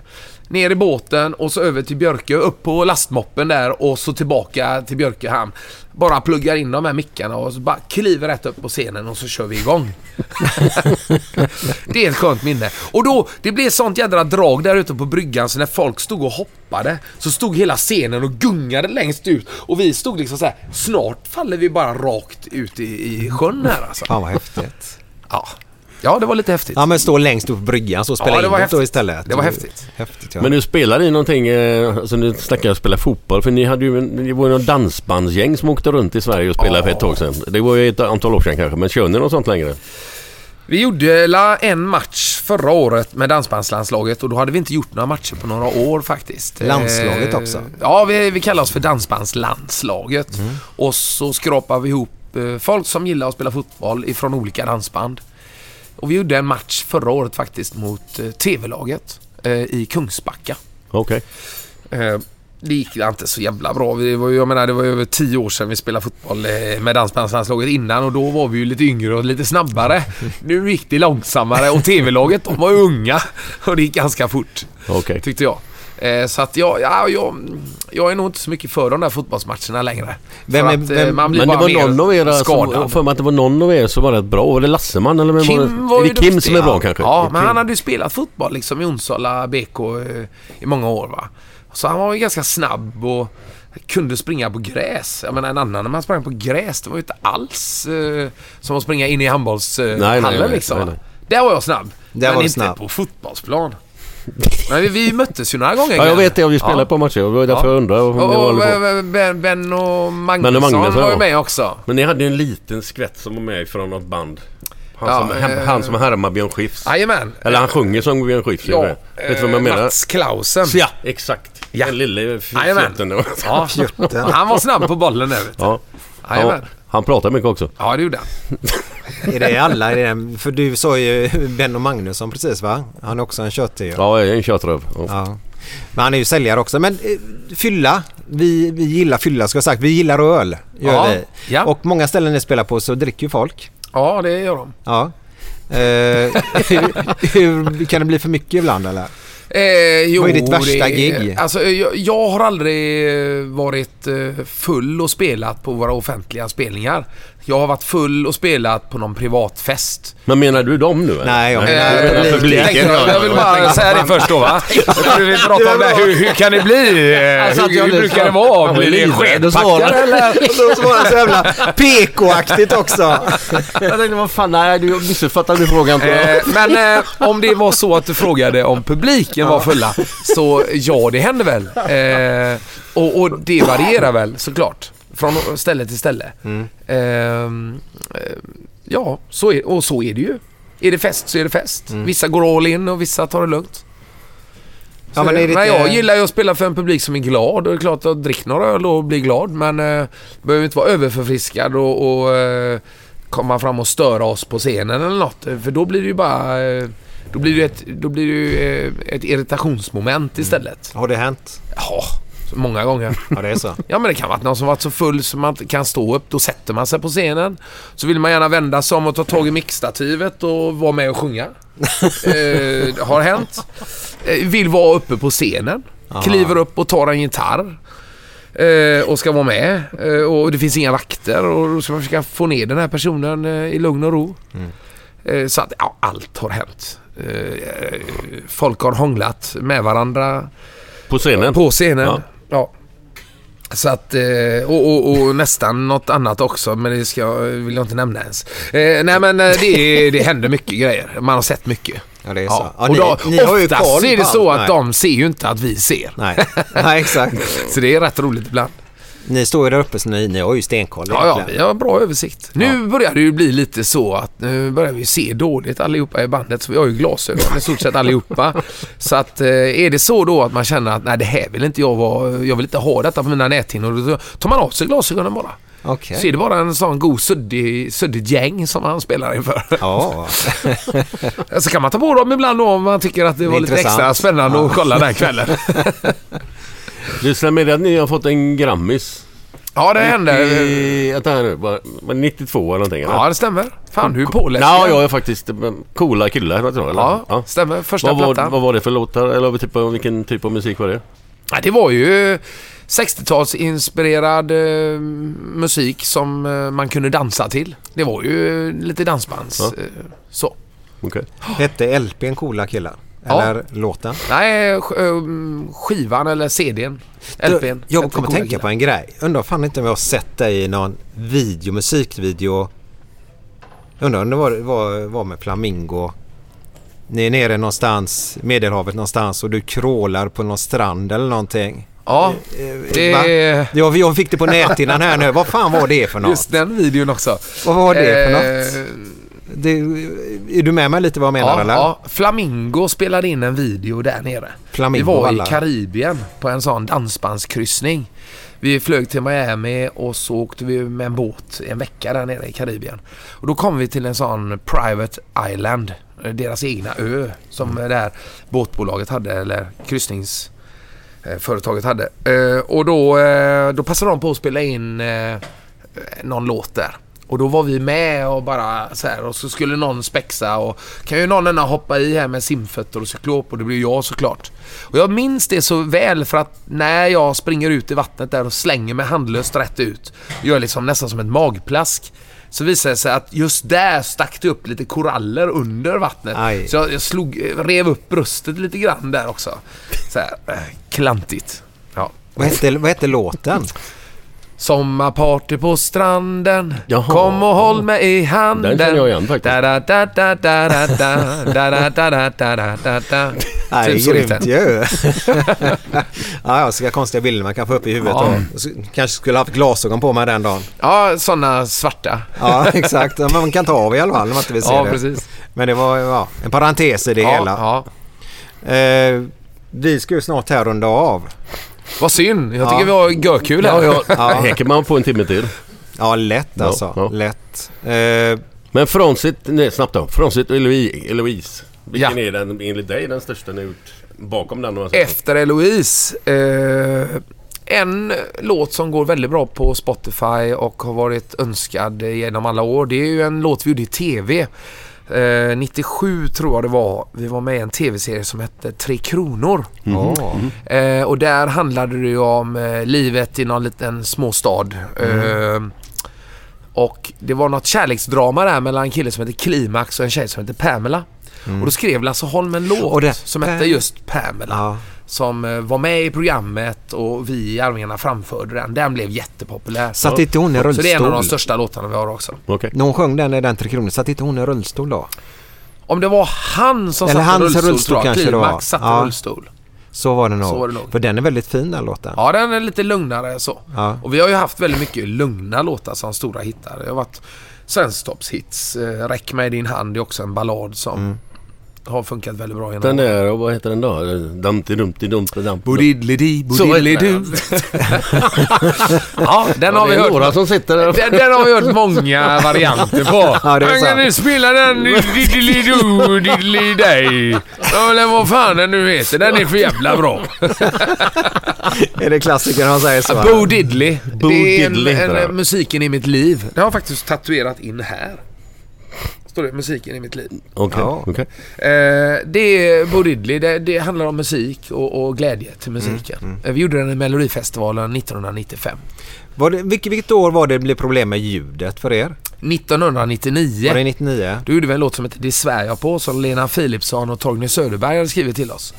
Ner i båten och så över till Björkö, upp på lastmoppen där och så tillbaka till Björkö hamn. Bara pluggar in de här mickarna och så bara kliver rätt upp på scenen och så kör vi igång. det är ett skönt minne. Och då, det blev sånt jädra drag där ute på bryggan så när folk stod och hoppade så stod hela scenen och gungade längst ut och vi stod liksom så här. snart faller vi bara rakt ut i, i sjön här alltså. Fan vad häftigt. Ja. Ja, det var lite häftigt. Ja, men stå längst upp på bryggan så spela Ja, det in var det då häftigt. istället. Det var häftigt. Häftigt, ja. Men du spelar i någonting, eh, alltså nu snackar jag spela fotboll, för ni hade ju, ni var ju någon dansbandsgäng som åkte runt i Sverige och spelade för ett tag sedan. Det var ju ett antal år sedan kanske, men kör ni något sånt längre? Vi gjorde la en match förra året med dansbandslandslaget och då hade vi inte gjort några matcher på några år faktiskt. Landslaget Eh, också? Ja, vi, vi kallar oss för dansbandslandslaget. Mm. Och så skrapar vi ihop eh, folk som gillar att spela fotboll ifrån olika dansband. Och vi gjorde en match förra året faktiskt mot eh, TV-laget eh, i Kungsbacka. Okej. Eh, det gick inte så jävla bra. Vi var, jag menar, det var över tio år sedan vi spelade fotboll med dansbandslandslaget innan och då var vi ju lite yngre och lite snabbare. Nu gick det långsammare och TV-laget de var unga och det gick ganska fort. Okej. Tyckte jag. Eh, så att jag, ja, jag, jag är nog inte så mycket för de där fotbollsmatcherna längre. Vem är- att, eh, vem- man blir Men det bara var mer någon av er som, skadad. för mig att det var någon av er som var rätt bra. Var det Lasseman eller? Kim var var det, ju är det Kim duktig, som är bra ja. kanske? Ja, Det men han hade ju spelat fotboll liksom i Onsala BK eh, i många år va. Så han var ju ganska snabb och kunde springa på gräs. Jag menar en annan när man sprang på gräs, det var ju inte alls eh, som att springa in i handbollshallen Nej, nej, nej, liksom. nej, nej. Där var jag snabb. Där men var inte snabb. på fotbollsplan. Men vi, vi möttes ju några gånger. Ja, jag vet det. Vi spelade Ja. på matcher. Det var därför jag undrar om Och, var och på. Ben, ben och Magnusson, Ben och Magnusson, var ju ja. med också. Men ni hade ju en liten skvätt som var med från något band. Han, Ja, som, eh, han som härmar Björn Skifs. Jajamän. Eller han sjunger som Björn Skifs. Ja, Vet du vad jag menar? Mats Klausen. Ja, exakt. Ja. Den lille fjutten. Ja, han var snabb på bollen där vet du. Ja. Jajamän. ja. Han pratar mycket också. Ja, det gjorde han. Är det alla? Är det, för du sa ju Benno Magnusson precis va? Han är också en köttig. Ja, jag är en tjötröv. Ja. Ja. Men han är ju säljare också. Men eh, fylla. Vi, vi gillar fylla ska jag sagt. Vi gillar öl. Gör Ja, vi. ja. Och många ställen ni spelar på så dricker ju folk. Ja, det gör de. Ja. Eh, hur, hur, kan det bli för mycket ibland eller? Eh, jo, Vad är ditt värsta det, gig? Alltså, jag, jag har aldrig eh, varit eh, full och spelat på våra offentliga spelningar. Jag har varit full och spelat på någon privat fest. Men menar du dem nu eller? Nej, jag menar menar publiken, tänkte jag, ja. jag vill bara säga det först då va. Jag trodde vi pratade om det här. Hur, hur kan det bli? Alltså, hur, hur brukar det vara? Blir det skedpackare svarade. eller? Var det så jävla PK-aktigt också. Jag tänkte, vad fan, nej du missuppfattade frågan. tror jag. Eh, men eh, om det var så att du frågade om publiken var fulla, så ja, det händer väl. Eh, och, och det varierar väl såklart. Från ställe till ställe. Mm. Ehm, eh, ja, så är, och så är det ju. Är det fest så är det fest. Mm. Vissa går all in och vissa tar det lugnt. Ja, men lite- jag gillar ju att spela för en publik som är glad och det är klart att drick några öl och bli glad men eh, behöver inte vara överförfriskad och, och eh, komma fram och störa oss på scenen eller något. Eh, För då blir det ju bara eh, då blir det ju ett, då blir det ett irritationsmoment istället. Har det hänt? Ja, många gånger. Ja, det är så. Ja men det kan vara någon som varit så full som man inte kan stå upp. Då sätter man sig på scenen. Så vill man gärna vända sig om och ta tag i mixstativet och vara med och sjunga. eh, har hänt. Eh, vill vara uppe på scenen. Aha. Kliver upp och tar en gitarr. Eh, och ska vara med. Eh, och det finns inga vakter. Och då ska man försöka få ner den här personen eh, i lugn och ro. Mm. Så att ja, allt har hänt. Folk har hånglat med varandra. På scenen? På scenen, Ja. Ja. Så att, eh, och, och, och nästan något annat också, men det ska, vill jag inte nämna ens. Eh, nej men eh, det, det händer mycket grejer. Man har sett mycket. Ja, det är så. Ja, och ni- då, ni ju oftast är det så att Nej. de ser ju inte att vi ser. Nej, Nej exakt. Så det är rätt roligt ibland. Ni står ju där uppe så ni, ni har ju stenkoll Ja, ja, vi har bra översikt. Nu börjar det ju bli lite så att nu börjar vi se dåligt allihopa i bandet. Så vi har ju glasögon i stort sett allihopa. Så att eh, är det så då att man känner att nej det här vill inte jag vara, jag vill inte ha detta på mina näthinnor. Då tar man av sig glasögonen bara. Okej. Så är det bara en sån god suddig, suddigt gäng som han spelar inför. Ja. Så kan man ta på dem ibland då om man tycker att det, Det var lite extra spännande Ja. att kolla den kvällen. Du ska med att ni har fått en Grammis. Ja, det hände. I, att det här nu, var, var det 92 eller någonting? eller? Ja, det stämmer. Fan, du är påläst. Ja, jag är faktiskt eh, coola killar. Vad tror jag, eller? Ja, stämmer. Första vad var, plattan. vad var det för låtar? Eller typ, av- vilken typ av musik var det? Ja, det var ju 60-talsinspirerad eh, musik som eh, man kunde dansa till. Det var ju eh, lite dansbands... Ja. Eh, så. Okej. Hette LPn Coola killar? Ja. Eller låten? Nej, sk- eh, skivan eller CDn. LPn. Jag kommer tänka på en grej. Undrar fan inte om jag har sett dig i någon video, musikvideo. Undrar om det var, var, var med Flamingo. Ni är nere någonstans, Medelhavet någonstans och du krålar på någon strand eller någonting. Ja, det... Va? Jag, jag fick det på näthinnan här nu. Vad fan var det för något? Just den videon också. Vad var det för Eh, något? Det, är du med mig lite vad jag menar Ja, eller? ja, Flamingo spelade in en video där nere. Flamingo Vi var vallar. i Karibien på en sån dansbandskryssning. Vi flög till Miami och så åkte vi med en båt en vecka där nere i Karibien. Och då kom vi till en sån Private Island, eh, deras egna ö som Mm. det där båtbolaget hade eller kryssningsföretaget hade. Eh, Och då, eh, då passade de på att spela in eh, någon låt där. Och då var vi med och bara så här och så skulle någon spexa och kan ju någon ena hoppa i här med simfötter och cyklop och det blir jag såklart. Och jag minns det så väl för att när jag springer ut i vattnet där och slänger mig handlöst rätt ut, gör liksom nästan som ett magplask. Så visade det sig att just där stack det upp lite koraller under vattnet. Aj. Så jag, jag slog, rev upp bröstet lite grann där också. Så här, eh, klantigt. Ja. Vad, hette, vad hette låten? Sommarparty på stranden, Jaha. kom och håll mig i handen. Den känner jag igen faktiskt. Nej, typ grymt ju. ja, så konstiga bilder man kan få upp i huvudet. Ja. Kanske skulle haft glasögon på mig den dagen. Ja, sådana svarta. ja, exakt. Man kan ta av i alla fall om man inte vill se ja, det. Precis. Men det var ja, en parentes i det ja, hela. Ja. Eh, vi ska ju snart här runda av. Vad synd. Jag tycker Ja. vi har görkul här. Ja, ja. Ja. Kan man få en timme till. Ja, lätt Ja, alltså. ja. Lätt. Eh, Men frånsett, nej snabbt då. Frånsett Eloise. Vilken Ja. är den enligt dig den största ni gjort? Bakom den? Efter Eloise. Eh, en låt som går väldigt bra på Spotify och har varit önskad genom alla år. Det är ju en låt vi gjorde i TV. Eh, 97 tror jag det var. Vi var med i en TV-serie som hette Tre Kronor. åh. Eh, och där handlade det ju om eh, livet i någon liten småstad. Eh, och det var något kärleksdrama där mellan en kille som heter Klimax och en tjej som heter Pamela. Och då skrev Lasse Holm en låt det- som hette just Pamela. Ja. Som eh, var med i programmet och vi i Arvingarna framförde den. Den blev jättepopulär. Satt inte hon i Så det är en av de rullstol? största låtarna vi har också. Okej. När hon sjöng den i den Tre Kronor, satt inte hon i rullstol då? Om det var han som Eller satt i rullstol, rullstol tror jag. kanske. Klimax satt i Ja. rullstol. Så var det nog. Så var det nog. För den är väldigt fin den låten. Ja, den är lite lugnare så. Ja. Och vi har ju haft väldigt mycket lugna låtar som stora hittar. Det har varit Svensktoppshits. Eh, Räck mig din hand är också en ballad som Mm. Har funkat väldigt bra genom Den där, och vad heter den då? Dumpty Dumpty Dumpty Dumpty. Bodidli-di, bodidli-du. ja, den har vi hört. några som sitter där. Den, den har vi hört många varianter på. Ja, det är Men kan sant. du spela den diddly-do, diddly-day? Ja, eller vad fan den nu heter. Den är för jävla bra. Är det klassikern han säger så? Bo Diddley. Bo det är en, Diddley en, den. musiken i mitt liv. Det har jag faktiskt tatuerat in här. Står det musiken i mitt liv. Okej, Ja. okej. Eh, det är Bo Diddley. Det, det handlar om musik och, och glädje till musiken. Eh, Vi gjorde den i Melodifestivalen 1995. Var det, vilket, vilket år var det det blev problem med ljudet för er? 1999. Var det 99? Då gjorde vi en låt som heter Det svär jag på som Lena Philipsson och Torgny Söderberg hade skrivit till oss.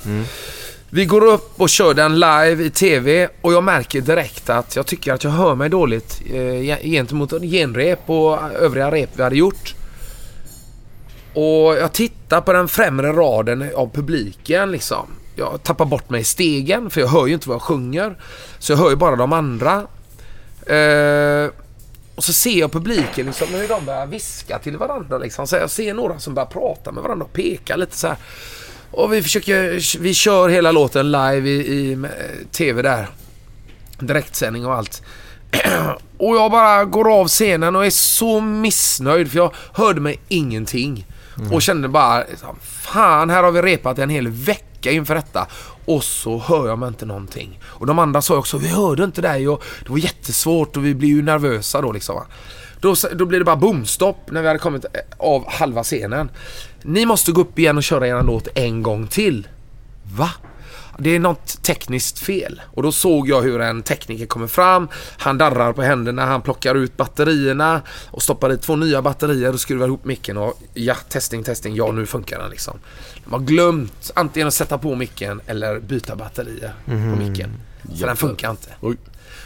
Vi går upp och kör den live i TV och jag märker direkt att jag tycker att jag hör mig dåligt eh, gentemot genrep och övriga rep vi hade gjort. Och jag tittar på den främre raden av publiken liksom. Jag tappar bort mig i stegen för jag hör ju inte vad jag sjunger. Så jag hör ju bara de andra. Eh, och så ser jag publiken liksom hur de börjar viska till varandra liksom. Så jag ser några som börjar prata med varandra och peka lite så här. Och vi försöker, vi kör hela låten live i, i TV där. Direktsändning och allt. och jag bara går av scenen och är så missnöjd för jag hörde mig ingenting. Mm. Och kände bara, liksom, fan här har vi repat en hel vecka inför detta. Och så hör jag mig inte någonting. Och de andra sa också, vi hörde inte dig och det var jättesvårt och vi blev ju nervösa då liksom. Då, då blev det bara boomstopp när vi hade kommit eh, av halva scenen. Ni måste gå upp igen och köra er låt en gång till. Va? Det är något tekniskt fel. Och då såg jag hur en tekniker kommer fram. Han darrar på händerna, han plockar ut batterierna och stoppar i två nya batterier och skruvar ihop micken och ja, testing, testing, ja nu funkar den liksom. De har glömt antingen att sätta på micken eller byta batterier på micken. Så den funkar inte. Oj.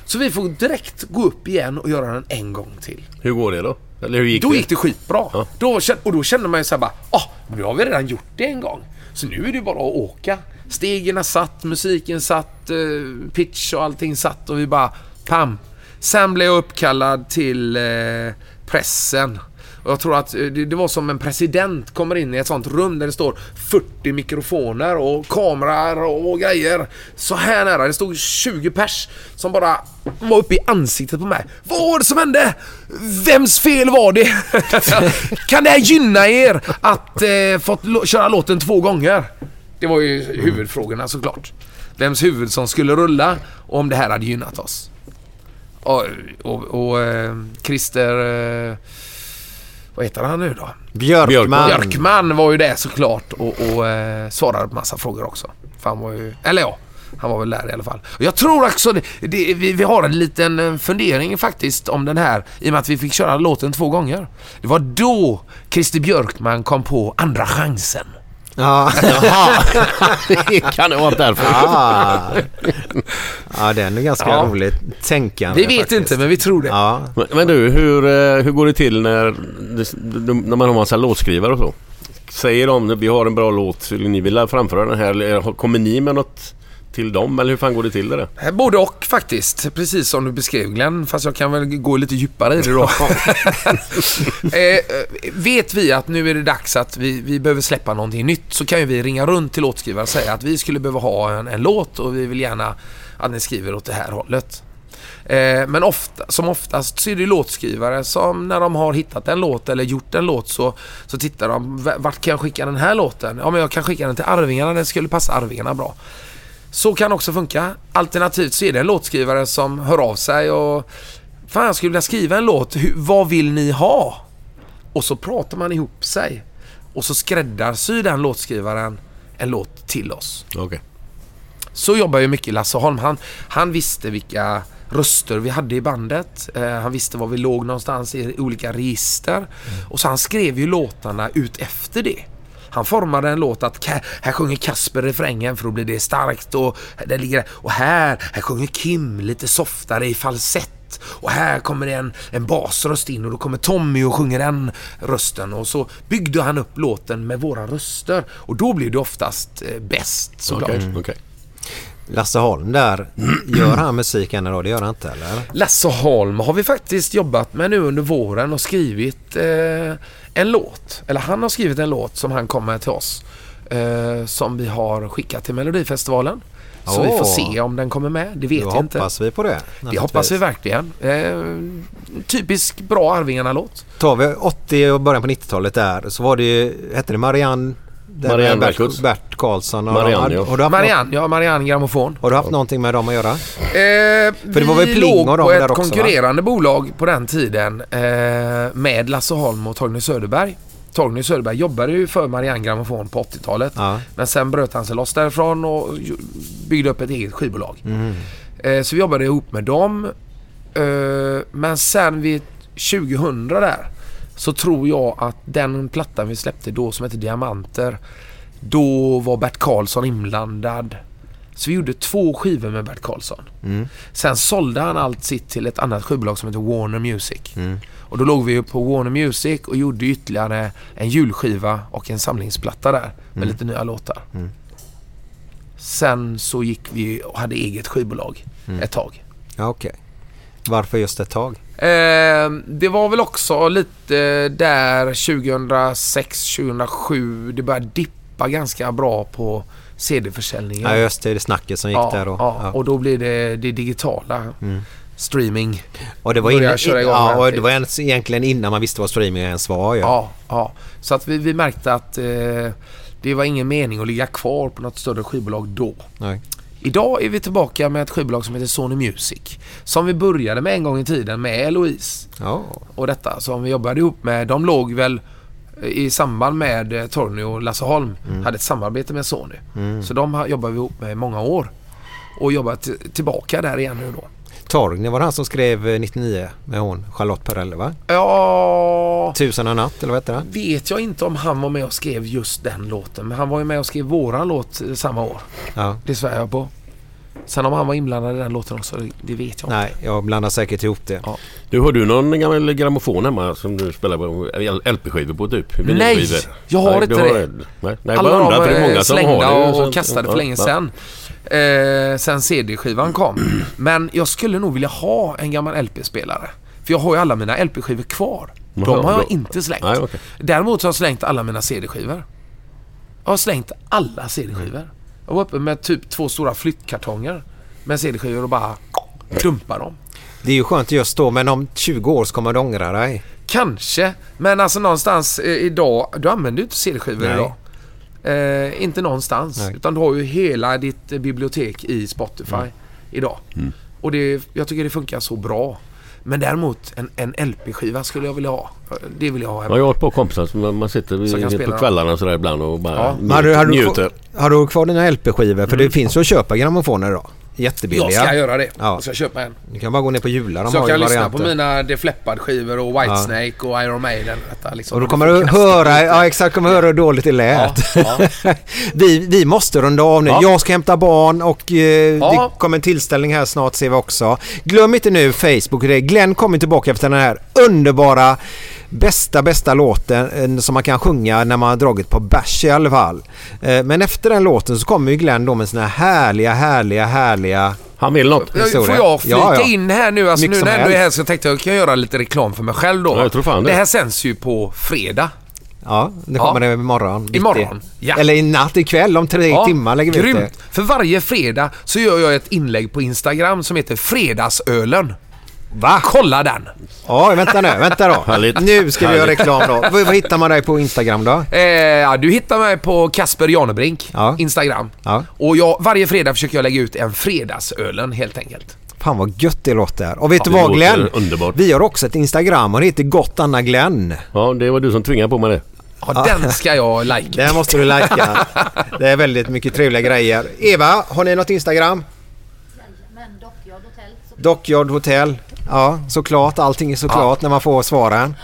Så vi får direkt gå upp igen och göra den en gång till. Hur går det då? Eller hur gick Då det? gick det skitbra. Ja. Då, och då kände man ju såhär bara, ah, nu har vi redan gjort det en gång. Så nu är det bara att åka. Stegen satt, musiken satt, eh, pitch och allting satt och vi bara, pam. Sen blev jag uppkallad till eh, pressen. Och jag tror att eh, det, det var som en president kommer in i ett sånt rum där det står 40 mikrofoner och kameror och, grejer. Så här nära. Det stod 20 pers som bara var uppe i ansiktet på mig. Vad var det som hände? Vems fel var det? kan det här gynna er att eh, fått köra låten två gånger? Det var ju huvudfrågorna såklart. Vems huvud som skulle rulla och om det här hade gynnat oss. Och, och, och eh, Christer... Eh, vad heter han nu då? Björkman. Björkman var ju det såklart och, och eh, svarade på massa frågor också. För han var ju, eller ja, han var väl där i alla fall. Och jag tror också, det, det, vi, vi har en liten eh, fundering faktiskt om den här i och med att vi fick köra låten två gånger. Det var då Christer Björkman kom på Andra chansen. Ja. Jaha. det kan det vara därför. Ah. Ja, den är ganska Ja. roligt tänkande. Vi vet faktiskt. inte men vi tror det. Ja. Men, men du, hur, eh, hur går det till när, när man har massa låtskrivare och så? Säger de vi har en bra låt, ni vilja framföra den här? Kommer ni med något till dem? Eller hur fan går det till det? där? Eh, Både och faktiskt, precis som du beskrev Glenn, fast jag kan väl gå lite djupare i det då. eh, vet vi att nu är det dags att vi, vi behöver släppa någonting nytt så kan ju vi ringa runt till låtskrivare och säga att vi skulle behöva ha en, en låt och vi vill gärna att ni skriver åt det här hållet. Eh, men ofta, som oftast så är det låtskrivare som när de har hittat en låt eller gjort en låt så, så tittar de, "V- vart kan jag skicka den här låten? Ja men jag kan skicka den till Arvingarna, den skulle passa Arvingarna bra. Så kan också funka. Alternativt så är det en låtskrivare som hör av sig och Fan jag skulle vilja skriva en låt, Hur, vad vill ni ha? Och så pratar man ihop sig. Och så skräddarsyr den låtskrivaren en låt till oss. Okej. Så jobbar ju mycket Lasse Holm. Han, han visste vilka röster vi hade i bandet. Eh, han visste var vi låg någonstans i olika register. Och så han skrev ju låtarna ut efter det. Han formade en låt att här sjunger Kasper refrängen för då blir det starkt och, där ligger, och här, här sjunger Kim lite softare i falsett. Och här kommer det en, en basröst in och då kommer Tommy och sjunger den rösten. Och så byggde han upp låten med våra röster. Och då blir det oftast eh, bäst såklart. Okay, okay. Lasse Holm där, gör han musik än idag? Det gör han inte eller? Lasse Holm har vi faktiskt jobbat med nu under våren och skrivit eh, en låt. Eller han har skrivit en låt som han kom med till oss. Eh, som vi har skickat till Melodifestivalen. Så vi får se om den kommer med. Det vet Då jag inte. hoppas vi på det. Det hoppas vi verkligen. Eh, typisk bra Arvingarna-låt. Tar vi 80 och början på 90-talet där så var det ju, hette det Marianne? Marianne Bert. Bert Karlsson. och Marianne, de, ja. har, du haft Marianne, ja Marianne Grammofon. Har du haft någonting med dem att göra? Eh, För det var väl vi Pling låg och dem på där ett också, va? konkurrerande bolag på den tiden eh, med Lasse Holm och Torgny Söderberg. Torgny Söderberg jobbade ju för Marianne Grammofon på 80-talet. Ja. Men sen bröt han sig loss därifrån och byggde upp ett eget skivbolag. Mm. Eh, så vi jobbade ihop med dem. Eh, men sen vid 2000 där så tror jag att den plattan vi släppte då som hette Diamanter. Då var Bert Karlsson inblandad. Så vi gjorde två skivor med Bert Karlsson. Mm. Sen sålde han allt sitt till ett annat skivbolag som heter Warner Music. Mm. Och då låg vi på Warner Music och gjorde ytterligare en julskiva och en samlingsplatta där med Mm. lite nya låtar. Mm. Sen så gick vi och hade eget skivbolag Mm. ett tag. Ja, okej. Varför just ett tag? Eh, det var väl också lite där 2006, 2007. Det började dippa ganska bra på CD-försäljningen. Ja, just det. Det snacket som gick ja, där då. Ja, Ja. och då blir det det digitala. Mm. Streaming. Och det var, inne, ja, och det var ens, egentligen innan man visste vad streaming ens var. Ja. Ja, ja. Så att vi, vi märkte att eh, det var ingen mening att ligga kvar på något större skivbolag då. Nej. Idag är vi tillbaka med ett skivbolag som heter Sony Music. Som vi började med en gång i tiden med Eloise Ja. och detta. Som vi jobbade ihop med. De låg väl eh, i samband med eh, Torgny och Lasse Holm. Mm. Hade ett samarbete med Sony. Mm. Så de jobbar vi ihop med i många år. Och jobbar tillbaka där igen nu då. Var det han som skrev eh, 99 med hon Charlotte Perrelli va? Ja... Tusen och natt eller vad heter det? Vet jag inte om han var med och skrev just den låten. Men han var ju med och skrev våran låt eh, samma år. Ja. Det svär jag på. Sen om han var inblandad i den låten också, det, vet jag inte. Nej, jag blandar säkert ihop det. Ja. Du, har du någon gammal grammofon hemma som du spelar på LP-skivor på typ? Nej, jag har Nej, inte du det. Nej, nej Alla bara undrar för det är många som slängda har det. och kastade för länge ja. Eh, sen CD-skivan kom. Men jag skulle nog vilja ha en gammal LP-spelare. För jag har ju alla mina LP-skivor kvar. De har jag inte slängt. Nej, okej. Däremot har jag slängt alla mina CD-skivor. Jag har slängt alla CD-skivor. Jag var uppe med typ två stora flyttkartonger med CD-skivor och bara dumpa dem. Det är ju skönt just då men om 20 år så kommer du ångra dig. Kanske, men alltså någonstans eh, idag, du använder ju inte CD-skivor idag. Eh, inte någonstans. Nej. Utan du har ju hela ditt bibliotek i Spotify Mm. idag. Och det, jag tycker det funkar så bra. Men däremot en, en LP-skiva skulle jag vilja ha. Det vill jag ha hemma. jag har ett par kompisar som man- sitter på kvällarna sådär ibland och bara Ja. njut, Har du, har, du, njuter. kvar- har du kvar dina LP-skivor? För det finns ju att köpa grammofoner idag. Jättebilliga. Jag ska göra det. Ja. Jag ska köpa en. Du kan bara gå ner på Jula. De så jag kan lyssna på mina Def Leppard-skivor och Ja. Whitesnake och Iron Maiden. Detta, liksom. Och då kommer du höra, ja exakt, kommer höra hur dåligt det lät. Ja, vi, vi måste runda av nu. Ja. Jag ska hämta barn och eh, Ja. det kommer en tillställning här snart ser vi också. Glöm inte nu Facebook. Det är Glenn kommer tillbaka efter den här underbara bästa, bästa låten eh, som man kan sjunga när man har dragit på bärs i alla fall. Eh, Men efter den låten så kommer ju Glenn då med sina härliga, härliga, härliga Han vill något. Får jag flika Ja, ja. in här nu? Alltså Mycket nu när jag ändå är här så tänkte jag kan jag göra lite reklam för mig själv då. Ja, jag tror fan det. det här sänds ju på fredag. Ja, det kommer det imorgon. bitti. Imorgon, ja. Eller i natt, ikväll om tre timmar lägger vi ut det. grymt. För varje fredag så gör jag ett inlägg på Instagram som heter Fredagsölen. Va? Kolla den! Ja, vänta nu, vänta då. Härligt. Nu ska vi göra reklam då. Vad, vad hittar man dig på Instagram då? Eh, ja, du hittar mig på Kasper Janebrink, Ja. Instagram. Ja. Och jag, varje fredag försöker jag lägga ut en Fredagsölen helt enkelt. Fan vad gött det låter. Och vet Ja, du det vad låter Glenn? underbart. Vi har också ett Instagram och det heter Gott Anna Glenn. Ja, det var du som tvingade på mig det. Ja, den ska jag like. Den måste du likea. Det är väldigt mycket trevliga grejer. Eva, har ni något Instagram? Men Dockyard Hotel. Så Dockyard Hotel. Ja, såklart. Allting är såklart när man får svaren.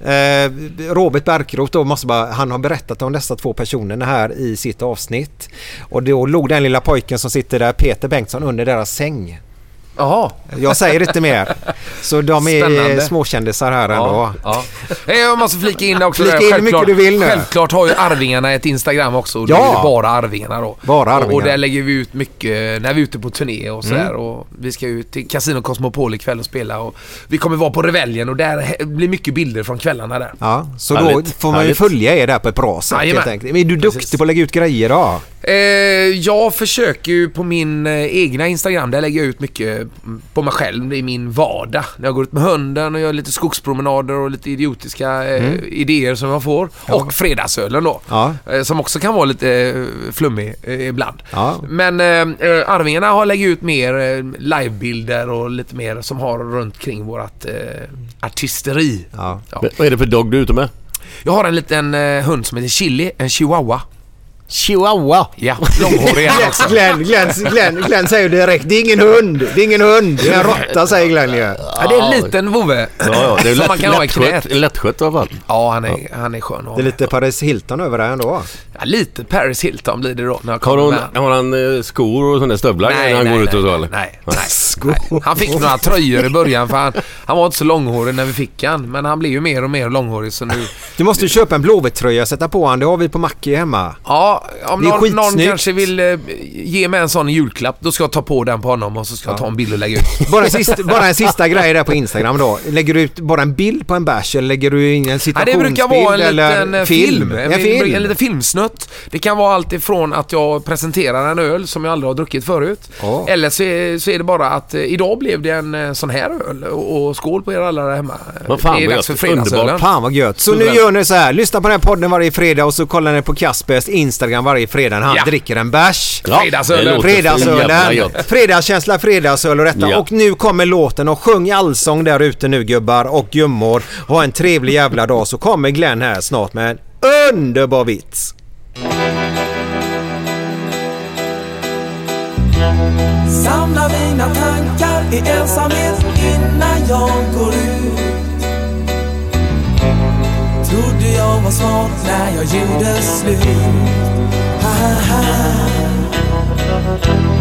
Eh, Robert Berkroth då måste bara, han har berättat om dessa två personerna här i sitt avsnitt. Och då låg den lilla pojken som sitter där, Peter Bengtsson, under deras säng. Jaha. Jag säger inte mer. Så de är Spännande. småkändisar här ändå. Ja, ja. Eh, Jag måste flika in också. Flika in hur mycket du vill nu. Självklart har ju Arvingarna ett Instagram också. Och Ja. Det är ju bara Arvingarna då. Bara Och, och där lägger vi ut mycket när vi är ute på turné och sådär. Mm. Och vi ska ut till Casino Cosmopol ikväll och spela. Och vi kommer vara på Reveljen och där blir mycket bilder från kvällarna där. Ja, så då Härligt. får man ju följa er där på ett bra sätt helt enkelt. Men är du duktig på att lägga ut grejer då? Eh, jag försöker ju på min eh, egna Instagram, där lägger jag ut mycket på mig själv. Det är min vardag. När jag går ut med hunden och gör lite skogspromenader och lite idiotiska eh, Mm. idéer som jag får. Och fredagsölen då. Ja. Eh, som också kan vara lite eh, flummig ibland. Ja. Men Arvingarna har lägger ut mer livebilder och lite mer som har runt kring vårat eh, artisteri. Ja. Vad är det för dog du är ute med? Jag har en liten hund som heter Chili, en chihuahua. Chihuahua? Ja, långhårig är han också. Glenn, Glenn, Glenn, Glenn säger direkt, det är ingen hund, det är ingen hund, det är en råtta säger Glenn ju. Ja, det är en liten vovve. Ja, ja. Det är lätt, man kan ha i knät. lättskött, lättskött i alla fall. Ja, han är, han är skön Det är lite Paris Hilton över det ändå. Ja, lite Paris Hilton blir det då när jag Har, hon, med. har han eh, skor och sådana stövlar Nej, när han nej, går ut och så nej, eller? nej, nej. Han fick några tröjor i början för han, han var inte så långhårig när vi fick han. Men han blev ju mer och mer långhårig så nu... Du måste ju köpa en Blåvitt-tröja och sätta på han. Det har vi på Mackie hemma. Ja, om Det är någon, någon kanske vill eh, ge mig en sån julklapp, då ska jag ta på den på honom och så ska jag ta en bild och lägga ut. Bara en, sista, bara en sista grej där på Instagram då. Lägger du ut bara en bild på en bärs eller lägger du in en Nej, det situationsbild brukar vara en eller liten eh, film? film. En En, film. en liten filmsnutt. Det kan vara allt ifrån att jag presenterar en öl som jag aldrig har druckit förut. Ja. Eller så är, så är det bara att eh, idag blev det en sån här öl och, och skål på er alla där hemma. Vad fan det är dags för fredagsölen. Fan vad gött. Så nu gör ni så här. Lyssna på den här podden varje fredag och så kollar ni på Kaspers Instagram varje fredag när han Ja. dricker en bärs. Ja, Fredagsölen. det låter så jävla Fredagsölen. gött. Fredagskänsla, fredagsöl och detta. Ja. Och nu kommer låten och sjung allsång där ute nu gubbar och gummor. Ha en trevlig jävla dag så kommer Glenn här snart med en underbar vits. Samla mina tankar i ensamhet innan jag går ut Trodde jag var smart när jag gjorde slut Ha, ha, ha.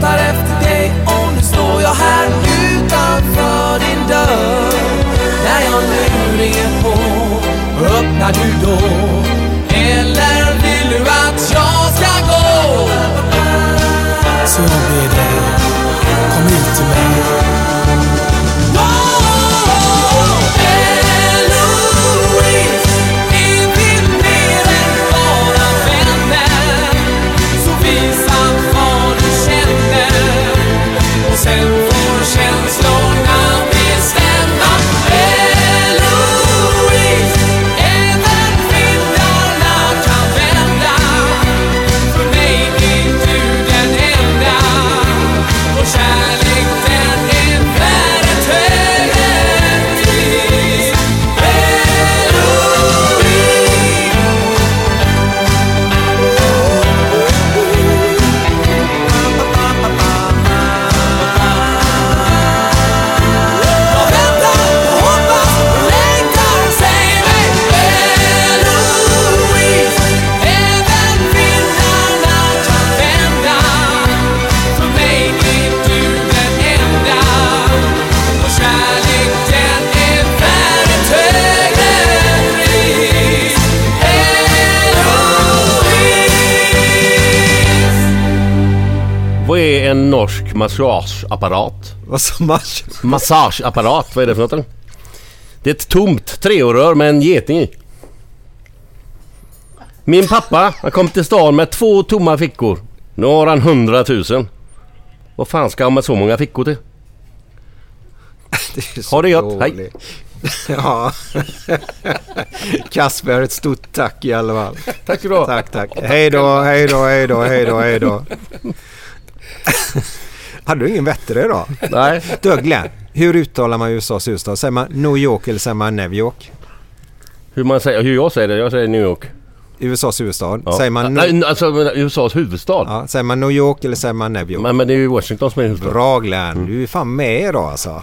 Längtar efter dig och nu står jag här utanför din dörr. När jag nu ringer på, öppnar du då? Eller massageapparat. Vad sa mars? Massageapparat, vad är det för något? Det är ett tomt treorör med en geting i. Min pappa han kom till stan med två tomma fickor. Nu har han hundratusen. Vad fan ska han med så många fickor till? Det Ha det gött, hej. Ja. Kasper, ett stort tack i alla fall. Tack ska du ha. Tack, tack. Hej då, hej då, hej då, hej då, hej då. Hade du ingen bättre idag? Nej. Du Glenn, hur uttalar man USAs huvudstad? Säger man New York eller säger man New York? Hur, man säger, hur jag säger det? Jag säger New York. USAs huvudstad? Ja. Säger man, Nej, alltså USAs huvudstad. ja, säger man New York eller säger man New York? Men, men det är ju Washington som är huvudstad. Bra Glenn, du är fan med idag alltså.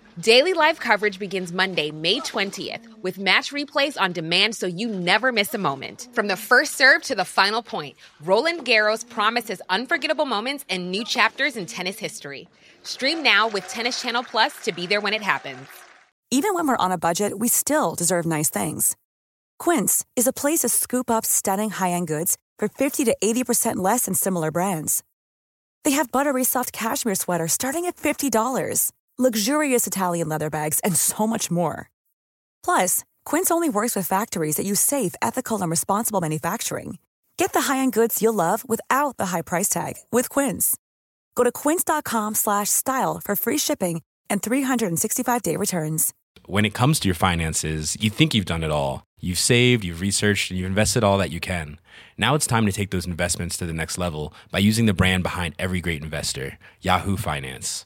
Daily live coverage begins Monday, May 20th, with match replays on demand so you never miss a moment. From the first serve to the final point, Roland Garros promises unforgettable moments and new chapters in tennis history. Stream now with Tennis Channel Plus to be there when it happens. Even when we're on a budget, we still deserve nice things. Quince is a place to scoop up stunning high end goods for 50 to 80% less than similar brands. They have buttery soft cashmere sweaters starting at $50, luxurious Italian leather bags, and so much more. Plus, Quince only works with factories that use safe, ethical, and responsible manufacturing. Get the high-end goods you'll love without the high price tag with Quince. Go to quince.com slash style for free shipping and 365-day returns. When it comes to your finances, you think you've done it all. You've saved, you've researched, and you've invested all that you can. Now it's time to take those investments to the next level by using the brand behind every great investor, Yahoo Finance.